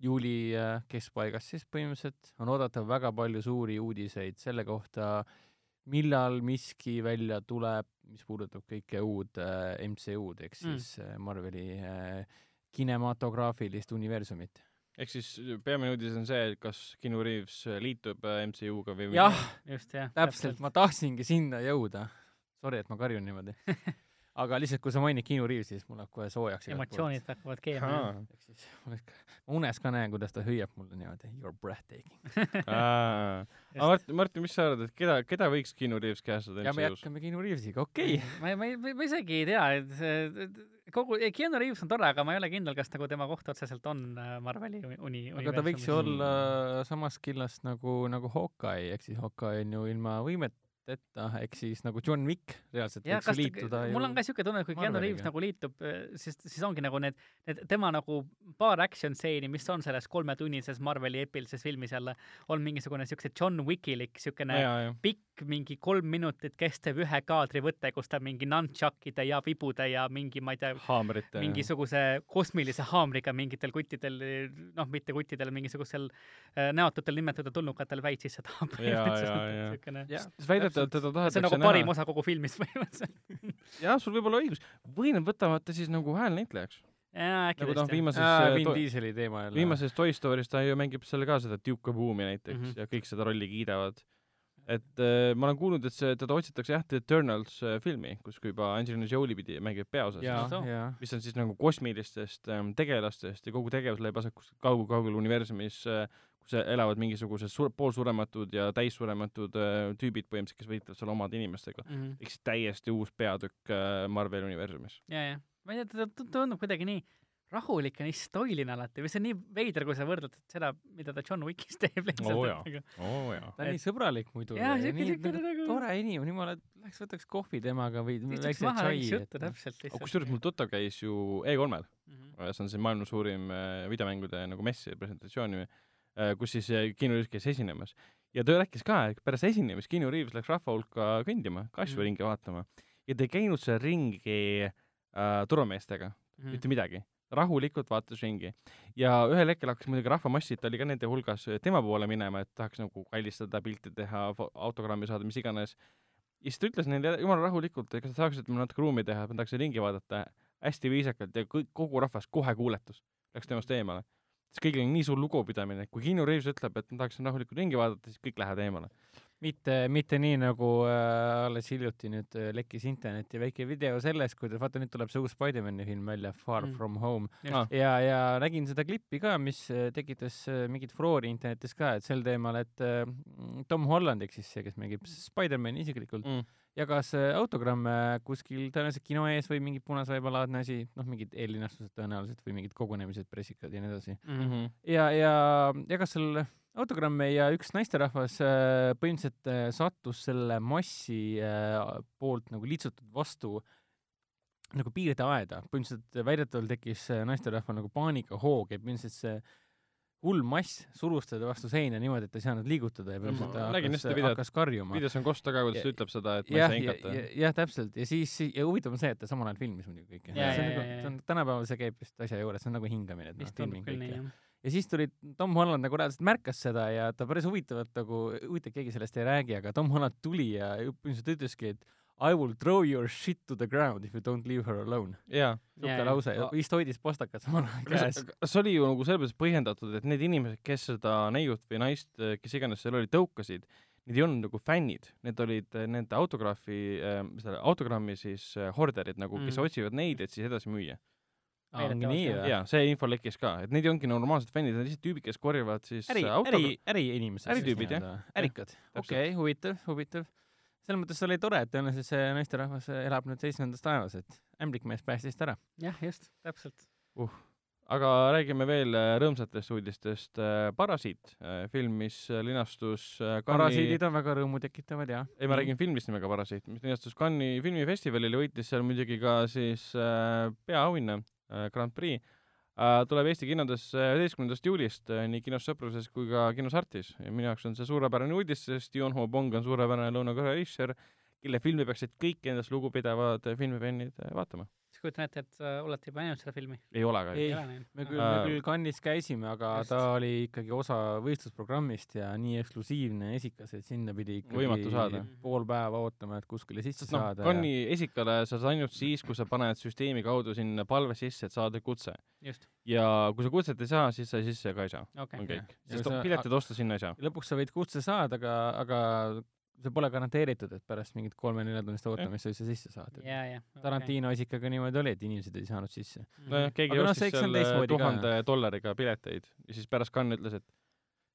juuli äh, keskpaigas siis põhimõtteliselt on oodata väga palju suuri uudiseid selle kohta, millal miski välja tuleb, mis puudutab kõike uud äh, MCU-d ehk Mm. siis äh, Marveli kinematograafilist universumit. ehk siis peamine uudis on see, et kas Keanu Reaves liitub MCU-ga või jah, just jah. täpselt, ma tahtsingi sinna jõuda. Sorry, et ma karjun niimoodi. aga lihtsalt, kui sa mainid Keanu Reavesi, siis mul läheb kohe soojaks. emotsioonid hakkavad keema. Ehk siis ma unes ka näen, kuidas ta hüüab mulle niimoodi you are breathtaking. Aa. aga Martin, Martin, mis sa arvad, et keda, keda võiks Keanu Reaves käestada ja me jätkame Keanu Reavesiga, okei okay.. ma, ma, ma, ma isegi ei tea, et kogu, Keanu Reaves on tore, aga ma ei ole kindel, kas nagu tema koht otseselt on äh, Marveli uni, aga ta võiks ju olla samast killast nagu, nagu Hawkeye, ehk siis Hawkeye on ju ilma võimeteta, ehk siis nagu John Wick reaalselt jah, võiks kas ju liituda, mul on ka siuke tunne, et kui Keanu Reaves nagu liitub, siis, siis ongi nagu need, need tema nagu paar action stseeni, mis on selles kolmetunnises Marveli eepilises filmis jälle, on mingisugune siukse John Wickilik jah. pikk, mingi kolm minutit kestev ühe kaadri võte, kus ta mingi nunchuckide ja vibude ja mingi, ma ei tea, mingisuguse kosmilise haamriga mingitel kuttidel, noh, mitte kuttidel, mingisugusel äh, näotutel nimetatud tulnukatel väid sisse tahab. Jaa, jaa, jaa. siukene, jah, väidetavalt teda see on tahetakse nagu näha parim. osa kogu filmist põhimõtteliselt. jah, sul võib olla õigus. või nad võtavad ta siis nagu häälnäitlejaks. nagu ta jah. viimases Aa, äh, Vin Dieseli teema jälle. viimases Toy Story's ta ju mängib seal ka seda Duke of Boomi näiteks mm. -hmm. ja kõik seda rolli kiidavad. et äh, ma olen kuulnud, et see, teda otsitakse jah, The Eternals äh, filmi, kus ka juba Angelina Jolie pidi, mängib peaosas. mis on siis nagu kosmilistest ähm, tegelastest ja kogu tegevus leiab aset kuskil kaugel-kaugel universumis äh,, kus elavad mingisugused suur-, poolsurematud ja täissurematud äh, tüübid põhimõtteliselt, kes võitlevad seal omade inimestega. Mhm. ehk siis täiesti uus peatükk äh, Marveli universumis. ja, ja, ma ei tea, ta tundub kuidagi nii rahulik ja nii stoiline alati või see on nii veider, kui sa võrdled seda, mida ta John Wickis teeb lihtsalt et nagu- oo jaa. ta on nii sõbralik muidu. jaa, siuke, nii nagu nagu tore inimene, jumala, läheks võtaks kohvi temaga või maha, tšai aga lihtsalt. kusjuures mul tuttav käis ju E3-l, Mhm. see on see maailma suurim äh, videomängude nagu mess ja presentatsioon, kus siis äh, Keanu Reaves käis esinemas. ja ta rääkis ka, et pärast esinemist Keanu Reaves läks rahva hulka kõndima, kasvu Mhm. ringi vaatama ja ta ei käinud seal ringi äh, turvameestega, Mhm. mitte midagi. rahulikult vaatas ringi ja ühel hetkel hakkas muidugi rahvamassid, ta oli ka nende hulgas tema poole minema, et tahaks nagu kallistada, pilti teha, autogrammi saada, mis iganes. ja siis ta ütles neile jumala rahulikult, et kas te saaksite mulle natuke ruumi teha, et ma tahaks ringi vaadata hästi viisakalt ja kõik, kogu rahvas kohe kuuletus, läks temast eemale. Siis kõigil on nii suur lugupidamine, et kui Keanu Reaves ütleb, et ma tahaksin rahulikult ringi vaadata, siis kõik lähevad eemale. Mitte, mitte nii nagu äh, alles hiljuti nüüd äh, lekkis internetti väike video sellest, kuidas vaata nüüd tuleb see uus Spider-man'i film välja, Far Mm. From Home. Ah. ja, ja nägin seda klippi ka, mis äh, tekitas äh, mingit furoori internetis ka, et sel teemal, et äh, Tom Holland ehk siis see, kes mängib Spider-man'i isiklikult Mm. jagas äh, autogramme kuskil tõenäoliselt kino ees või mingi punasvaibalaadne asi, noh, mingid eellinastused tõenäoliselt või mingid kogunemised, pressikad ja nii edasi. Mm -hmm. ja, ja jagas seal autogramme ja üks naisterahvas äh, põhimõtteliselt äh, sattus selle massi äh, poolt nagu litsutud vastu nagu piirdeaeda, põhimõtteliselt väidetavalt tekkis naisterahval nagu paanikahoog ja põhimõtteliselt see hull mass surus teda vastu seina niimoodi, et ta ei saanud liigutada ja põhimõtteliselt ta hakkas, hakkas karjuma. videos on kost taga, kuidas ta ütleb seda, et ma ei saa ja, hingata ja,. jah, täpselt ja siis ja huvitav on see, et ta samal ajal filmis muidugi kõike. Ja, see on nagu see on tänapäeval see käib vist asja juures, see on nagu hingamine, et noh vist, tundub ja siis tuli Tom Holland nagu reaalselt märkas seda ja ta päris huvitavalt nagu, huvitav, keegi sellest ei räägi, aga Tom Holland tuli ja põhimõtteliselt ütleski, et I will throw your shit to the ground if you don't leave her alone. jaa. jaa. lause ja vist hoidis postakat samal ajal käes. kas oli ju nagu selles mõttes põhjendatud, et need inimesed, kes seda neiut või naist, kes iganes seal oli, tõukasid, need ei olnud nagu fännid, need olid äh, nende autograafi äh,, selle autogrammi siis äh, horderid nagu kes Mm. otsivad neid, et siis edasi müüa. Ongi nii või? jaa, see info lekkis ka, et need ei ongi normaalsed fännid, need on lihtsalt tüübid, kes korjavad siis äri, äh, äri, äriinimesed. Äritüübid, jah. ärikad. okei huvitav, huvitav. selles mõttes oli tore, et tõenäoliselt see naisterahvas elab nüüd seitsmendas taevas, et ämblikmees päästis ta ära. jah, just, täpselt. aga räägime veel äh, rõõmsatest uudistest. Parasiit, film, mis äh, linastus äh, Cannes'i parasiidid on väga rõõmutekitavad ja. ei, ma räägin filmist nimega Parasiit, mis linastus Cannes'i filmifestivalil ja võitis seal muidugi ka siis äh, peaauhinna äh, Grand Prix äh,. tuleb Eesti kinodesse üheteistkümnendast juulist äh, nii kinos Sõpruses kui ka kinos Artis ja minu jaoks on see suurepärane uudis, sest Yoon Ho Bong on suurepärane Lõuna-Korea režissöör, kelle filmi peaksid kõik endast lugupidavad äh, filmifännid äh, vaatama. Siis kujutan ette, et äh, olete juba näinud seda filmi? ei ole ka. Ei. me küll, Äh, me küll Cannes'is käisime, aga just. ta oli ikkagi osa võistlusprogrammist ja nii eksklusiivne ja esikas, et sinna pidi ikkagi Võimatu saada. pool päeva ootama, et kuskile sisse sest noh, saada. Cannes'i esikale sa saad ainult siis, kui sa paned süsteemi kaudu sinna palve sisse, et saada kutse. just, ja kui sa kutset ei saa, siis sa sisse ka ei saa, okei on okay.. kõik. Ja sest sa- piletit osta sinna ei saa. lõpuks sa võid kutse saada, aga, aga see pole garanteeritud, et pärast mingit kolme-neljatunnist ootamist sa üldse sisse saad. ja, ja. Tarantino isikaga niimoodi oli, et inimesed ei saanud sisse. nojah, keegi Aga noh, ostis on seal tuhande dollariga pileteid ja siis pärast Cannes ütles, et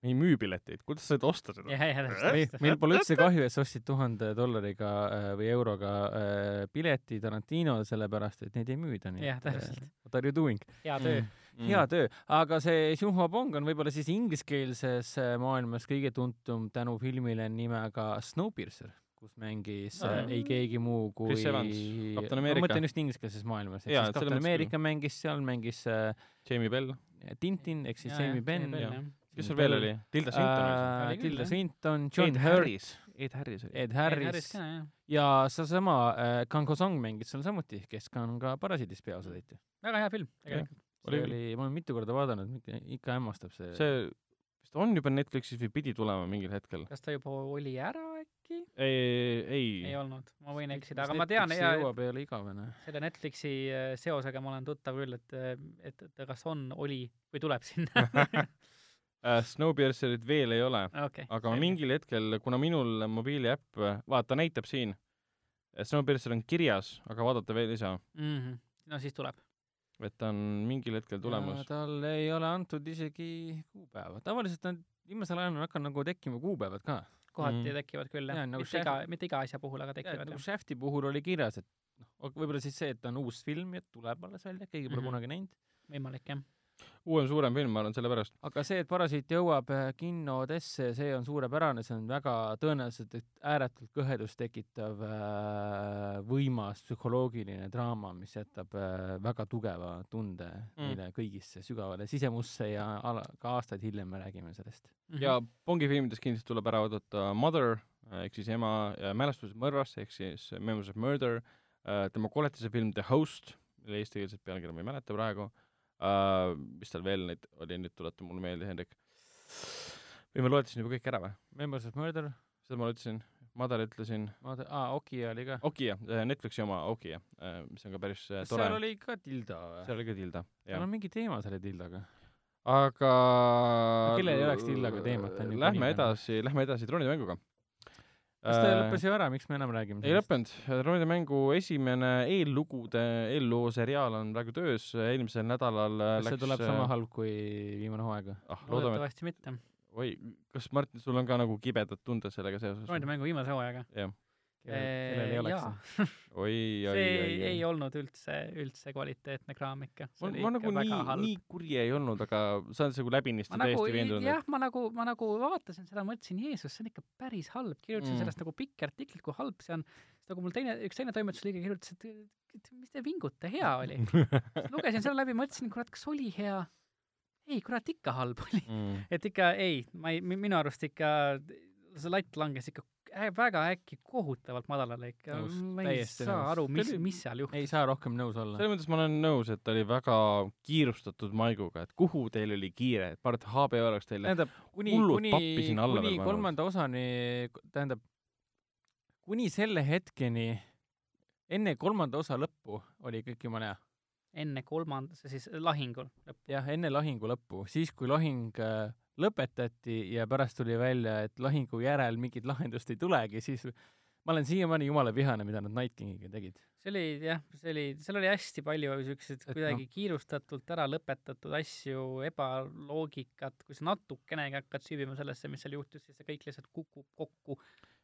me ei müü pileteid, kuidas sa said osta seda? ja, ja meil pole üldse kahju, et sa ostsid tuhande dollariga äh, või euroga äh, pileti Tarantinole, sellepärast et neid ei müüda. Jah, täpselt. What are you doing? hea töö. Mm. Hea töö, aga see Xinhua Bong on võib-olla siis ingliskeelses äh, maailmas kõige tuntum tänu filmile nimega Snowpiercer, kus mängis Aa. äh, ei keegi muu kui Chris Evans, Captain ma America. mõtlen just ingliskeelses maailmas, ehk siis mõttes America mängis seal, mängis äh, Jamie Bell, Tintin ehk siis Jamie Benn ja kes seal veel oli? Tilda Swinton küll, Tilda. Swinton. John Hurt, Ed Harris oli. Ed Harris Harris ka, ja seesama äh, Kang Ho Song mängis seal samuti, kes ka on ka Parasiidis peaosatäitja. väga hea film, tegelikult. See oli, ma olen mitu korda vaadanud, ikka hämmastab see, see vist on juba Netflixis või pidi tulema mingil hetkel. kas ta juba oli ära äkki? ei, ei, ei ei., olnud, ma võin eksida, aga ma tean Netflixi ja jõuab, ei ole igavene. selle Netflixi äh, seosega ma olen tuttav küll, et, et, et kas on, oli või tuleb sinna. Äh, Snowpiercerit veel ei ole, okei. aga ma mingil hetkel, kuna minul mobiiliäpp, vaata näitab siin, Snowpiercer on kirjas, aga vaadata veel ei saa, mm. -hmm. no siis tuleb. Et ta on mingil hetkel tulemas. tal ei ole antud isegi kuupäeva, tavaliselt on viimasel ajal on hakanud nagu tekkima kuupäevad ka. kohati Mm. tekivad küll jah ja,, nagu mitte iga, mitte iga asja puhul, aga tekivad nagu. Shafti puhul oli kirjas, et noh, võib-olla siis see, et ta on uus film ja tuleb alles välja, keegi pole mm. -hmm. kunagi näinud. võimalik jah. Uuem suurem film, ma arvan, sellepärast. aga see, et Parasiit jõuab äh, kinodesse, see on suurepärane, see on väga tõenäoliselt et ääretult kõhedust tekitav äh, võimas psühholoogiline draama, mis jätab äh, väga tugeva tunde Mm. mm. meile kõigisse sügavale sisemusse ja ka aastaid hiljem me räägime sellest. Mhm. ja Bongi filmides kindlasti tuleb ära oodata Mother ehk siis ema mälestused mõrvast ehk siis Memories of Murder, tema koletise film The Host, mille eestikeelset pealkirja ma ei mäleta praegu uh,, mis tal veel neid oli, nüüd tuleta mulle meelde, Hendrik. või ma loetasin juba kõik ära või? Members of Murder, seda ma ütlesin, Madar ütlesin, ma, aa, Oki oli ka. Okia, Netflixi oma Okia, mis on ka päris äh, kas tore seal. oli ka Tilda või? seal oli ka Tilda, seal jah on. mingi teema selle Tildaga. aga kellel ei oleks Tildaga teemat, on ju Lähme edasi, lähme edasi troonide mänguga. Kas ta lõppes ju ära, miks me enam räägime ei? lõppenud, troonide mängu esimene eellugude, eelloo seriaal on praegu töös, eelmisel nädalal äh, kas see läks tuleb sama halb kui viimane hooaeg või? ah, loodame, loodetavasti mitte. oi, kas Martin, sul on ka nagu kibedad tunded sellega seoses? troonide mängu viimase hooajaga. jah, kellel ei oleks jaa, oi, oi, see oi, ei, ei oi. olnud üldse, üldse kvaliteetne kraam ikka. ma, ma nagu nii, nii kuri ei olnud, aga sa oled nagu läbinisti ma nagu täiesti, veendunud, jah, ma nagu, ma nagu vaatasin seda, mõtlesin, Jeesus, see on ikka päris halb, kirjutasin Mm. sellest nagu pikki artikleid, kui halb see on. siis nagu mul teine, üks teine toimetusliige kirjutas, et mis te vingute, hea oli. lugesin selle läbi, mõtlesin, kurat, kas oli hea? ei, kurat, ikka halb oli. mm.. et ikka ei, ma ei, minu arust ikka see latt langes ikka väga äkki kohutavalt madalale ikka ma ei saa nõus. aru, mis mis seal juhtus. ei saa rohkem nõus olla. selles mõttes ma olen nõus, et oli väga kiirustatud maiguga, et kuhu teil oli kiire, et parat HBO oleks teile tähendab, kuni, kuni, pappi sinna alla kuni kolmanda osani, tähendab, kuni selle hetkeni, enne kolmanda osa lõppu oli kõik jumala hea. enne kolmanda, siis lahingul lõpp. jah, enne lahingu lõppu, siis kui lahing äh, lõpetati ja pärast tuli välja, et lahingu järel mingit lahendust ei tulegi, siis ma olen siiamaani jumala vihane, mida nad Night Kingiga tegid. see oli jah, see oli, seal oli hästi palju siukseid kuidagi kiirustatult ära lõpetatud asju, ebaloogikat, kui sa natukenegi hakkad süüvima sellesse, mis seal juhtus, siis see kõik lihtsalt kukub kokku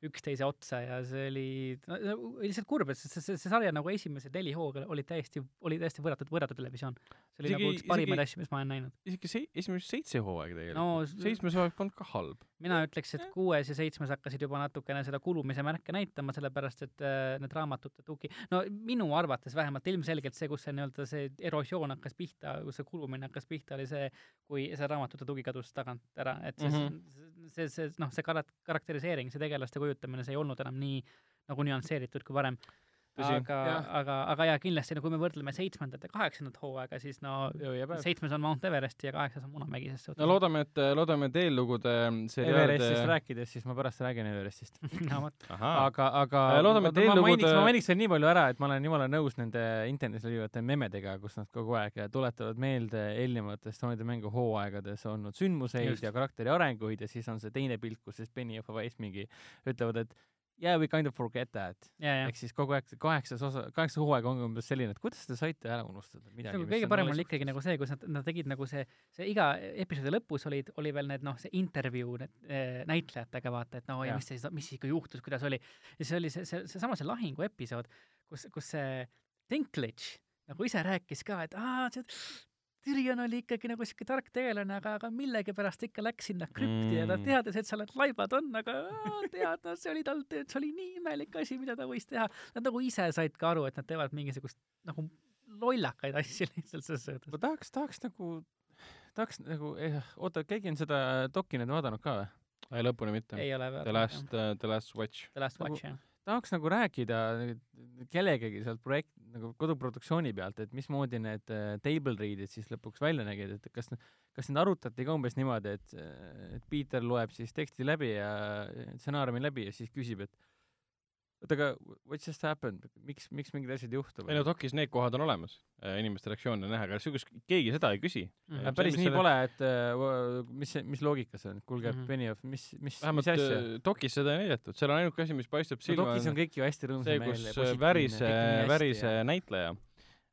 üksteise otsa ja see oli no, oli lihtsalt kurb, et see, see, see sarja nagu esimesed neli hooga olid täiesti, oli täiesti võrratud, võrratu televisioon. see oli Isegi- nagu üks parimaid asju, mis ma olen näinud. isegi se-, esimesed seitse hooaega tegelikult no seitsmes hooaeg polnud ka halb. mina ütleks, et kuues ja seitsmes hakkasid juba natukene seda kulumise märke näitama, sellepärast et äh, need raamatute tugi, no minu arvates vähemalt ilmselgelt see, kus see nii-öelda see erosioon hakkas pihta, kus see kulumine hakkas pihta, oli see, kui see raamatute tugi kadus tagant ära, et see mm. -hmm. see, see, noh, see karat-, karakteriseering, see tegelaste kujutamine, see ei olnud enam nii nagu nüansseeritud kui varem. Aga aga, aga jaa, kindlasti no kui me võrdleme seitsmendat ja kaheksandat hooaega, siis no seitsmes on Mount Everest ja kaheksas on Munamägi, ses no loodame, et, loodame, et eellugude seriaalide Everestist rääkides, siis ma pärast räägin Everestist. no vot, aga, aga loodame, et ma, ma eellugude- mainiks, ma mainiks veel nii palju ära, et ma olen jumala nõus nende internetis levivate memedega, kus nad kogu aeg tuletavad meelde eelnevates Troonide mängu hooaegades olnud sündmuseid Just. Just. ja karakteri arenguid ja siis on see teine pilt, kus siis Benny ja Fawais mingi ütlevad, et yeah we kind of forget that. ja, ja ehk siis kogu aeg see kaheksas osa, kaheksas hooaeg on umbes selline, et kuidas te saite ära unustada midagi kõige parem oli ikkagi nagu see, kus nad, nad tegid nagu see, see iga episoodi lõpus olid, oli veel need noh, see intervjuu need äh, näitlejatega vaata, et no ja Jah. mis siis, mis siis ikka juhtus, kuidas oli. ja see oli see, see, seesama see lahingu episood, kus, kus see Dinklage nagu ise rääkis ka, et aa, see Tyrion oli ikkagi nagu siuke tark tegelane, aga, aga millegipärast ikka läks sinna krüpti mm. ja ta Mm. teadis, et seal need laibad on, aga tead, no see oli tal, see oli nii imelik asi, mida ta võis teha. Nad nagu ise said ka aru, et nad teevad mingisugust nagu lollakaid asju lihtsalt selles suhtes. ma tahaks, tahaks nagu, tahaks nagu eh,, oota, keegi on seda doki nüüd vaadanud ka või? ei lõpuni mitte. ei ole The Last, The Last Watch. The Last Nagu- Watch jah. Tahaks nagu rääkida kellegagi sealt projekt, nagu koduproduktsiooni pealt, et mismoodi need äh, table read'id siis lõpuks välja nägid, et kas, kas need arutati ka umbes niimoodi, et, et Peter loeb siis teksti läbi ja stsenaariumi läbi ja siis küsib, et oota, aga what just happened, miks, miks mingid asjad juhtuvad? ei no dokis need kohad on olemas, inimeste reaktsioone näha, aga siukest, keegi seda ei küsi. Mhm. Aga päris see, nii selle- pole, et äh, mis, mis loogika see on, kuulge mm. -hmm. Benioff, mis, mis, mis asja? äh, dokis seda ei näidatud, seal on ainuke asi, mis paistab no silma, dokis on kõik ju hästi see, rõõmsam kus äh, värise, värise näitleja äh, äh,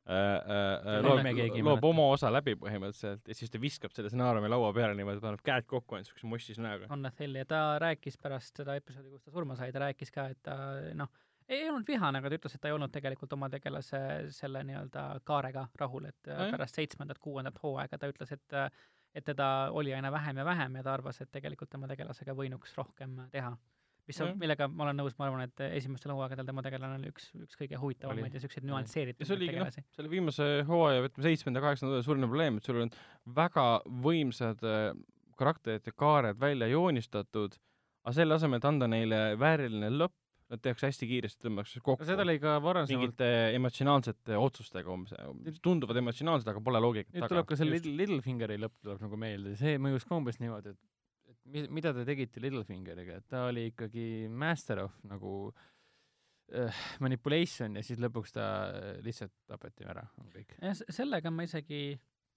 loob nime keegi ei, loob mäleta. oma osa läbi põhimõtteliselt ja siis ta viskab selle stsenaariumi laua peale niimoodi, paneb käed kokku ainult siukse mossis näoga. on nad Hill ja ta rääkis pärast seda episoodi, kus ta surma sai, ta rääkis ka, et ta noh, ei olnud vihane, aga ta ütles, et ta ei olnud tegelikult oma tegelase selle nii-öelda kaarega rahul, et no, pärast seitsmendat, kuuendat hooaega ta ütles, et et teda oli aina vähem ja vähem ja ta arvas, et tegelikult tema tegelasega võinuks rohkem teha. Mis on Nojah., millega ma olen nõus, ma arvan, et esimestel hooaegadel tema tegelane oli üks, üks kõige huvitavamaid ja ja nüansseeritud see oligi noh, tegelasi. selle viimase hooaja, ütleme seitsmenda, kaheksanda suurim probleem, et sul on väga võimsad äh, karakterite kaared välja joonistatud, aga selle asemel, et anda neile vääriline lõpp, nad tehakse hästi kiiresti, tõmmatakse kokku. Seda oli ka varasemalt, mingite emotsionaalsete otsustega umbes, tunduvad emotsionaalsed, aga pole loogikat nüüd tuleb ka see Little, Littlefingeri lõpp tuleb nagu meelde, see mõjus ka umbes niimoodi, et mida te tegite Littlefingeriga, et ta oli ikkagi master of nagu äh, manipulation ja siis lõpuks ta äh, lihtsalt tapeti ära, on kõik. sellega ma isegi,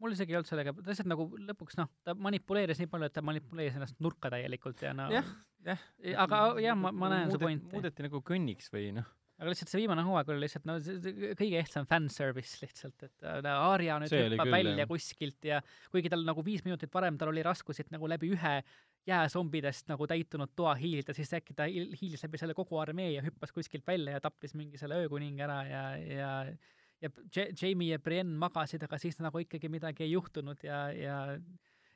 mul isegi ei olnud sellega, ta lihtsalt nagu lõpuks noh, ta manipuleeris nii palju, et ta manipuleeris ennast nurka täielikult ja no Jah, jah. aga jah, ma, ma näen su Muudet- pointi. muudeti nagu kõnniks või noh, aga lihtsalt see viimane hooaeg oli lihtsalt no kõige ehtsam fanservice lihtsalt, et äh, Arya nüüd hüppab välja jah. kuskilt ja kuigi tal nagu viis minutit varem tal oli raskusi, et nagu läbi ühe jääzombidest nagu täitunud toa hiilida, siis äkki ta hiil- hiilis läbi selle kogu armee ja hüppas kuskilt välja ja tappis mingi selle öökuninga ära ja, ja ja Jamie ja Brienne magasid, aga siis nagu ikkagi midagi ei juhtunud ja, ja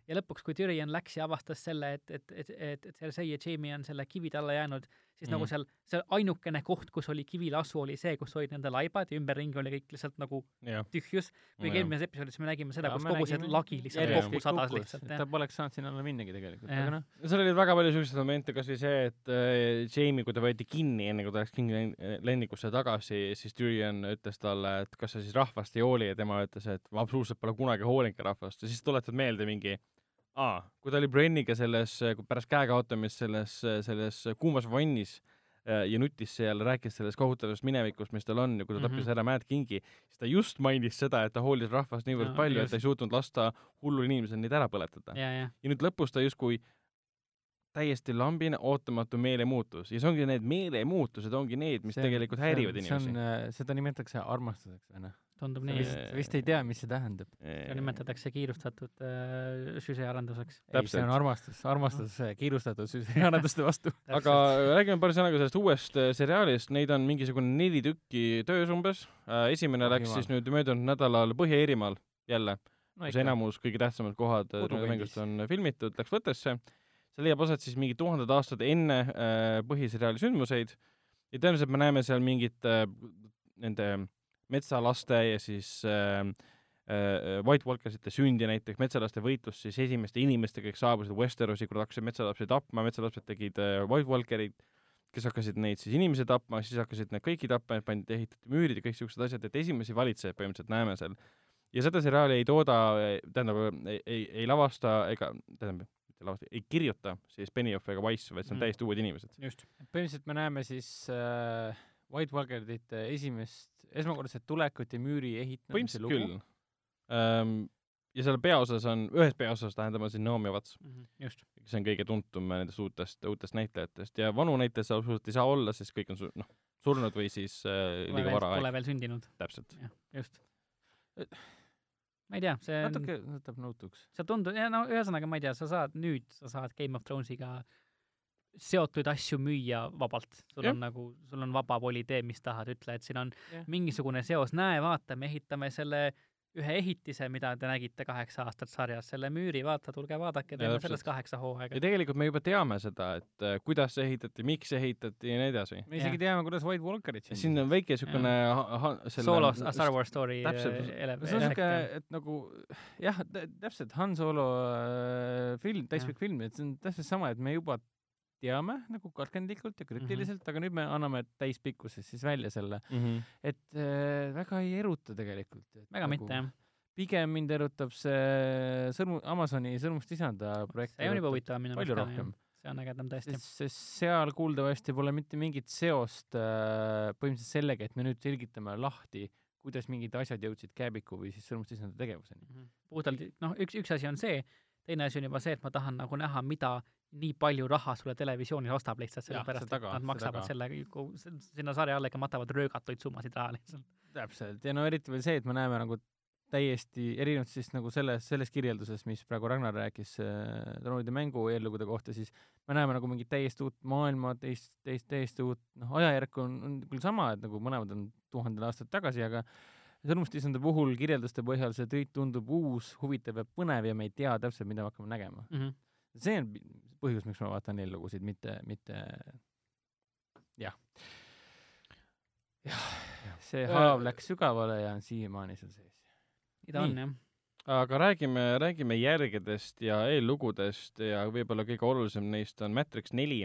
ja lõpuks, kui Tyrion läks ja avastas selle, et, et, et, et, et Cersei ja Jamie on selle kivide alla jäänud, siis mm. nagu Mhm. seal, see ainukene koht, kus oli kivilasu, oli see, kus olid nende laibad ja ümberringi oli kõik lihtsalt nagu jah, tühjus. kuigi eelmises episoodis me nägime seda, kus kogu see lagi lihtsalt kokku sadas lihtsalt, ta. poleks saanud sinna alla minnagi tegelikult, aga noh, seal oli väga palju selliseid momente, kasvõi see, et äh, Jamie, kui ta võeti kinni, enne kui ta läks kinni lennikusse tagasi, siis Tyrion ütles talle, et kas sa siis rahvast ei hooli ja tema ütles, et ma absoluutselt pole kunagi hoolinud rahvast ja siis tuletad meelde mingi aa, kui ta oli Brenniga selles, pärast käekaotamist selles, selles kuumas vannis äh, ja nutis seal, rääkis sellest kohutavast minevikust, mis tal on ja kui ta tappis Mhm. ära Mad Kingi, siis ta just mainis seda, et ta hoolis rahvast niivõrd Jaa, palju, et ta ei suutnud lasta hullul inimesel neid ära põletada. ja, ja, nüüd lõpus ta justkui täiesti lambine ootamatu meelemuutus ja see ongi need meelemuutused ongi need, mis tegelikult häirivad inimesi. äh, seda nimetatakse armastuseks või noh, tundub nii. vist, vist ei tea, mis see tähendab. seda nimetatakse kiirustatud äh, süsiarenduseks. ei, see on armastus, armastus äh, kiirustatud süsiarenduste vastu. aga räägime paari sõnaga sellest uuest äh, seriaalist, neid on mingisugune neli tükki töös umbes. esimene Oh, läks jumal. siis nüüd möödunud nädalal Põhja-Iirimaal jälle, no kus enamus kõige tähtsamad kohad äh, mängust on filmitud, läks võttesse. see leiab aset siis mingi tuhanded aastad enne äh, põhiseriaali sündmuseid ja tõenäoliselt me näeme seal mingit äh, nende metsalaste ja siis äh, äh, White Walkersite sündi näiteks, metsalaste võitlus siis esimeste inimestega, kes saabusid Westerosi, kui nad hakkasid metsalapsi tapma, metsalapsed tegid äh, White Walkerid, kes hakkasid neid siis inimesi tapma, siis hakkasid need kõiki tapma, pandi, ehitati müürid ja kõik siuksed asjad, et esimesi valitsejaid põhimõtteliselt näeme seal. ja seda seriaali ei tooda, tähendab, ei, ei, ei lavasta ega, tähendab, mitte lavasta, ei kirjuta siis Benioff ega Wise, vaid see on Mm. täiesti uued inimesed. just. põhimõtteliselt me näeme siis äh, White Walkerite esimest, esmakordset tulekut ja müüri ehitamise põhimõtteliselt lugu. küll ähm,. ja seal peaosas on, ühes peaosas tähendab, on siin Naomi Watts, just. kes on kõige tuntum nendest uutest, uutest näitlejatest ja vanu näitlejaid seal absoluutselt ei saa olla, sest kõik on su- noh, surnud või siis äh, Pole liiga vara pole aeg, veel sündinud, täpselt. just. ma ei tea, see on, natuke võtab nõutuks. see tundub, no ühesõnaga ma ei tea, sa saad nüüd, sa saad Game of Thronesiga seotud asju müüa vabalt. sul Jah. on nagu, sul on vaba voli, tee mis tahad, ütle, et siin on Jah. mingisugune seos, näe, vaata, me ehitame selle ühe ehitise, mida te nägite kaheksa aastat sarjas, selle müüri, vaata, tulge vaadake, teeme täpselt. sellest kaheksa hooaega ja. tegelikult me juba teame seda, et äh, kuidas see ehitati, miks see ehitati ja nii edasi. me isegi Jah. teame, kuidas White Walkerid siin on väike selle Solo A Star Wars Story täpselt. äh, no see on jah., et nagu jah, täpselt Han Solo äh, film, täispikk film, et see on täpselt sama, et me juba teame nagu katkendlikult ja krüptiliselt mm, -hmm. aga nüüd me anname täispikkuses siis välja selle, mm. -hmm. et äh, väga ei eruta tegelikult. väga mitte, jah. pigem mind erutab see sõrmu, Amazoni sõrmust lisanda projekt. see on juba huvitavam minu palju meelest jah. rohkem. see on ägedam tõesti. sest, seal kuuldavasti pole mitte mingit seost äh, põhimõtteliselt sellega, et me nüüd selgitame lahti, kuidas mingid asjad jõudsid Kääbiku või siis sõrmust lisanda tegevuseni. puhtalt, noh, üks, üks asi on see, teine asi on juba see, et ma tahan nagu näha, mida nii palju raha sulle televisioonis ostab lihtsalt sellepärast, et nad maksavad selle, sinna sarja alla ikka matavad röögatuid summasid raha lihtsalt. täpselt, ja no eriti veel see, et me näeme nagu täiesti erinevalt siis nagu selles, selles kirjelduses, mis praegu Ragnar rääkis äh, troonide mängu eellugude kohta, siis me näeme nagu mingit täiesti uut maailma, teist, teist, täiesti uut, noh, ajajärk on, on küll sama, et nagu mõlemad on tuhanded aastad tagasi, aga sõrmustisande puhul kirjelduste põhjal see kõik tundub uus, huvitav ja põnev ja me ei tea täpselt, mida me hakkame nägema. see on põhjus, miks ma vaatan eellugusid, mitte, mitte jah. jah, see Äh, haav läks sügavale ja on siiamaani seal sees. nii ta on jah. aga räägime, räägime järgedest ja eellugudest ja võib-olla kõige olulisem neist on Matrix neli,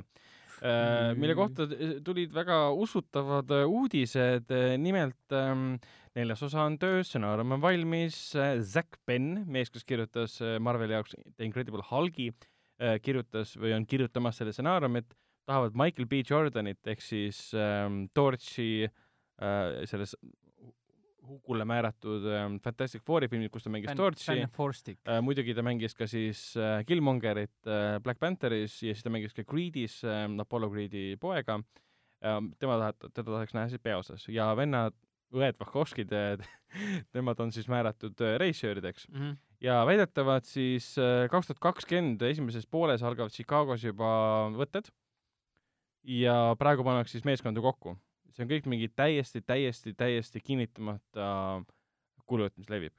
mille kohta tulid väga usutavad äh, uudised, nimelt ähm, neljas osa on töös, stsenaarium on valmis, Zack Penn, mees, kes kirjutas äh, Marveli jaoks The Incredible Hulgi, äh, kirjutas või on kirjutamas selle stsenaariumit, tahavad Michael B Jordanit ehk siis ähm, Torchi äh, selles hukule määratud ähm, Fantastic Fouri filmid, kus ta mängis Torchi, Fan Forstik. äh, muidugi ta mängis ka siis äh, Killmongerit äh, Black Pantheris ja siis ta mängis ka Creedis äh, Apollo Creedi poega äh,. tema tahet-, teda tahaks näha siis peaosas ja vennad, õed Vahhovskid, nemad on siis määratud äh, režissöörideks Mhm. ja väidetavalt siis äh, kaks tuhat kakskümmend esimeses pooles algavad Chicagos juba võtted ja praegu pannakse siis meeskonda kokku. see on kõik mingi täiesti, täiesti, täiesti kinnitamata kulujutt, mis levib.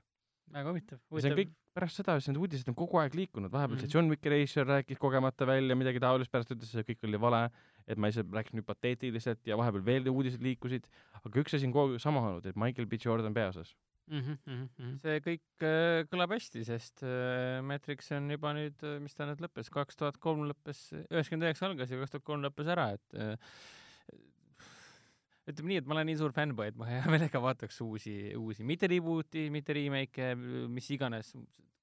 Väga huvitav, ja see on huvitav kõik pärast seda, siis need uudised on kogu aeg liikunud, vahepeal see Mhm. John Wicki režissöör rääkis kogemata välja midagi taolist, pärast ütles, et see kõik oli vale, et ma ise rääkisin hüpoteetiliselt ja vahepeal veel uudised liikusid, aga üks asi on kogu aeg sama olnud, et Michael B Jordan peaosas. Mhm, mhm, mhm. see kõik äh, kõlab hästi, sest äh, Matrix on juba nüüd, mis ta nüüd lõppes, kaks tuhat kolm lõppes, üheksakümmend üheksa algas ja kaks tuhat kolm lõppes ära, et äh, ütleme nii, et ma olen nii suur fännboi, et ma hea meelega vaataks uusi, uusi, mitte reboot'i, mitte remake'e, mis iganes,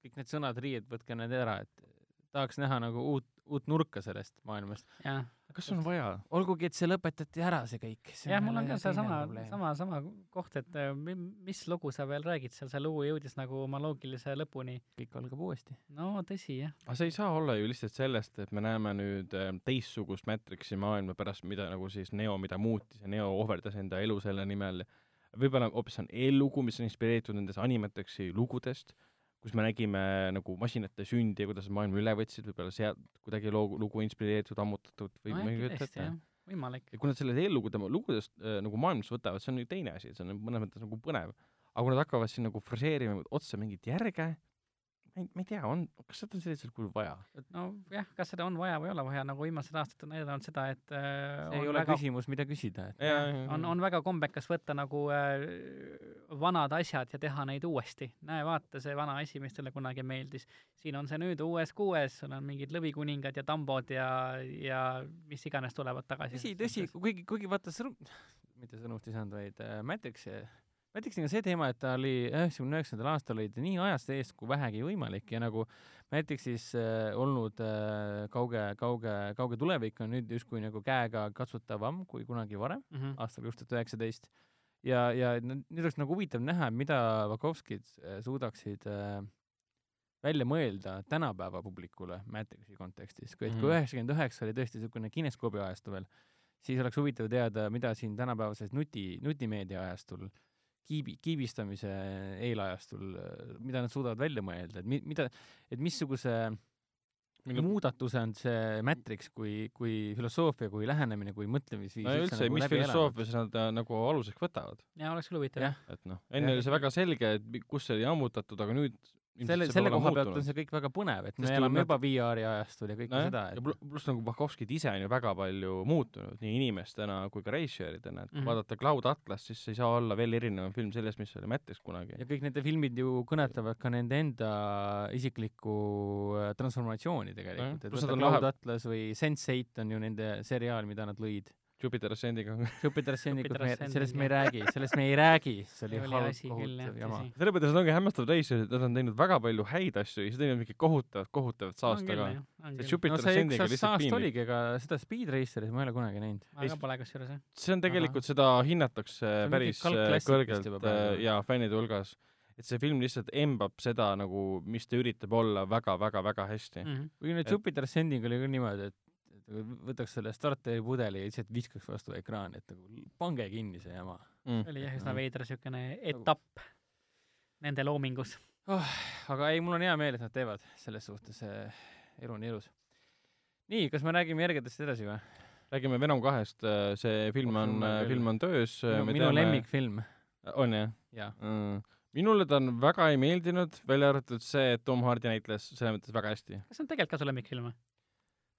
kõik need sõnad, riied, võtke need ära, et tahaks näha nagu uut, uut nurka sellest maailmast. kas on vaja? olgugi, et see lõpetati ära, see kõik. jah, mul on ka seesama, sama, sama koht, et äh, mi- mis lugu sa veel räägid seal, see lugu jõudis nagu oma loogilise lõpuni. kõik algab uuesti. no tõsi, jah. aga see ei saa olla ju lihtsalt sellest, et me näeme nüüd äh, teistsugust Matrixi maailma pärast, mida nagu siis Neo, mida muutis ja Neo ohverdas enda elu selle nimel. võib-olla hoopis on eellugu, mis on inspireeritud nendest Animatrixi lugudest, kus me nägime nagu masinate sündi ja kuidas nad maailma üle võtsid, võib-olla sealt kuidagi loo, lugu inspireeritud, ammutatud või ma ei kujuta ette võimalik. ja kui nad selle eellugude lugudest äh, nagu maailmast võtavad, see on ju teine asi, see on mõnes mõttes nagu põnev. aga kui nad hakkavad siin nagu fraseerima otsa mingit järge, ma ei, ma ei tea, on, kas seda on sellisel kujul vaja? nojah, kas seda on vaja või ei ole vaja, nagu viimased aastad on näidanud seda, et äh, see ei on ole väga küsimus, mida küsida, et on, on väga kombekas võtta nagu äh, vanad asjad ja teha neid uuesti. näe, vaata see vana asi, mis talle kunagi meeldis. siin on see nüüd uues kuues, sul on mingid lõvikuningad ja tambod ja, ja mis iganes tulevad tagasi. tõsi, tõsi, kuigi, kuigi vaata sõnum, mitte sõnumit ei saanud, vaid äh, Matrix, Matrixiga see teema, et ta oli üheksakümne üheksandal aastal oli ta nii ajast ees kui vähegi võimalik ja nagu Matrixis äh, olnud äh, kauge, kauge, kauge tulevik on nüüd justkui nagu käega katsutavam kui kunagi varem, mm. -hmm. aastal kaks tuhat üheksateist. ja, ja nüüd oleks nagu huvitav näha, mida Vakovskid äh, suudaksid äh, välja mõelda tänapäeva publikule Matrixi kontekstis, kui, et kui Mhm. üheksakümmend üheksa oli tõesti niisugune kineskoobi ajastu veel, siis oleks huvitav teada, mida siin tänapäevases nuti, nutimeedia ajastul, kiibi, kiibistamise eelajastul, mida nad suudavad välja mõelda, et mi-, mida, et missuguse Minu- muudatuse on see Matrix kui, kui filosoofia, kui lähenemine, kui mõtlemisviis no ja üldse, nagu mis filosoofias nad äh, nagu aluseks võtavad, ja oleks küll huvitav et noh, enne Jah. oli see väga selge, et kus see oli ammutatud, aga nüüd selle, selle koha pealt muutunud. on see kõik väga põnev, et me elame juba VR-i ajastul ja kõike nojah, seda, ja et plu- pluss nagu Bahhovskid ise on ju väga palju muutunud nii inimestena kui ka režissööridena, et kui Mhm. vaadata Cloud Atlas, siis ei saa olla veel erinevam film sellest, mis oli Matrix kunagi ja. kõik nende filmid ju kõnetavad ka nende enda isiklikku äh, transformatsiooni tegelikult, et on Cloud lahe- Atlas või Sense8 on ju nende seriaal, mida nad lõid. Jupiter Ascendiga. Jupiter Ascending, sellest me ei räägi, sellest me ei räägi, see oli See oli halb kohutav jama selles mõttes ongi hämmastavad režissöörid, nad on teinud väga palju häid asju ja siis teinud mingit kohutavat, kohutavat saast, aga see no Jupiter see Ascendiga üks lihtsalt saast piinlik. oligi, aga seda Speed Racerit ma ei ole kunagi näinud. ma ka pole kusjuures jah. see on tegelikult, seda hinnatakse mingi päris äh, kõrgelt äh, ja fännide hulgas. et see film lihtsalt embab seda nagu, mis ta üritab olla väga-väga-väga hästi. Mhm. kuigi nüüd Et- Jupiter Ascending oli küll niimoodi, et et võtaks selle starteri pudeli ja lihtsalt viskaks vastu ekraani, et nagu pange kinni see jama Mm. see oli jah üsna veider siukene etapp nende loomingus. oh,. aga ei, mul on hea meel, et nad teevad selles suhtes äh, elu on ilus. nii, kas me räägime järgedest edasi või? räägime Venom kahest, see film Oh, on film on, küll. film on töös. minu, minu lemmikfilm. on jah jaa. mm.? minule ta on väga ei meeldinud, välja arvatud see, et Tom Hardy näitles selles mõttes väga hästi. kas see on tegelikult ka su lemmikfilm või?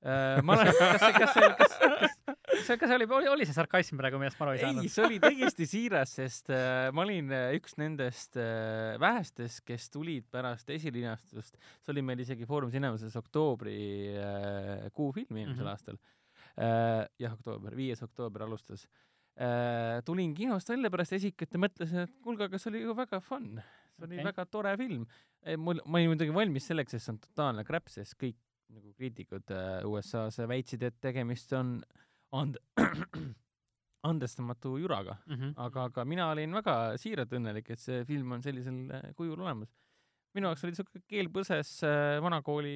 Äh, ma olen, kas see, kas see, kas, kas, kas kas oli, oli, oli see sarkasm praegu, millest ma aru ei ei, saanud? see oli täiesti siiras, sest äh, ma olin äh, üks nendest äh, vähestest, kes tulid pärast esilinastust, see oli meil isegi Foorum Cinemases oktoobri äh, kuu film eelmisel mm. -hmm. aastal äh,. jah, oktoober, viies oktoober alustas äh,. tulin kinost välja pärast esikat ja mõtlesin, et kuulge, aga see oli ju väga fun. see oli okay. väga tore film. mul, ma olin muidugi valmis selleks, et see on totaalne crap, sest kõik nagu kriitikud äh, USA-s väitsid, et tegemist on and-, andestamatu juraga. mm. -hmm. aga, aga mina olin väga siiralt õnnelik, et see film on sellisel äh, kujul olemas. minu jaoks oli siuke keel põses äh, vanakooli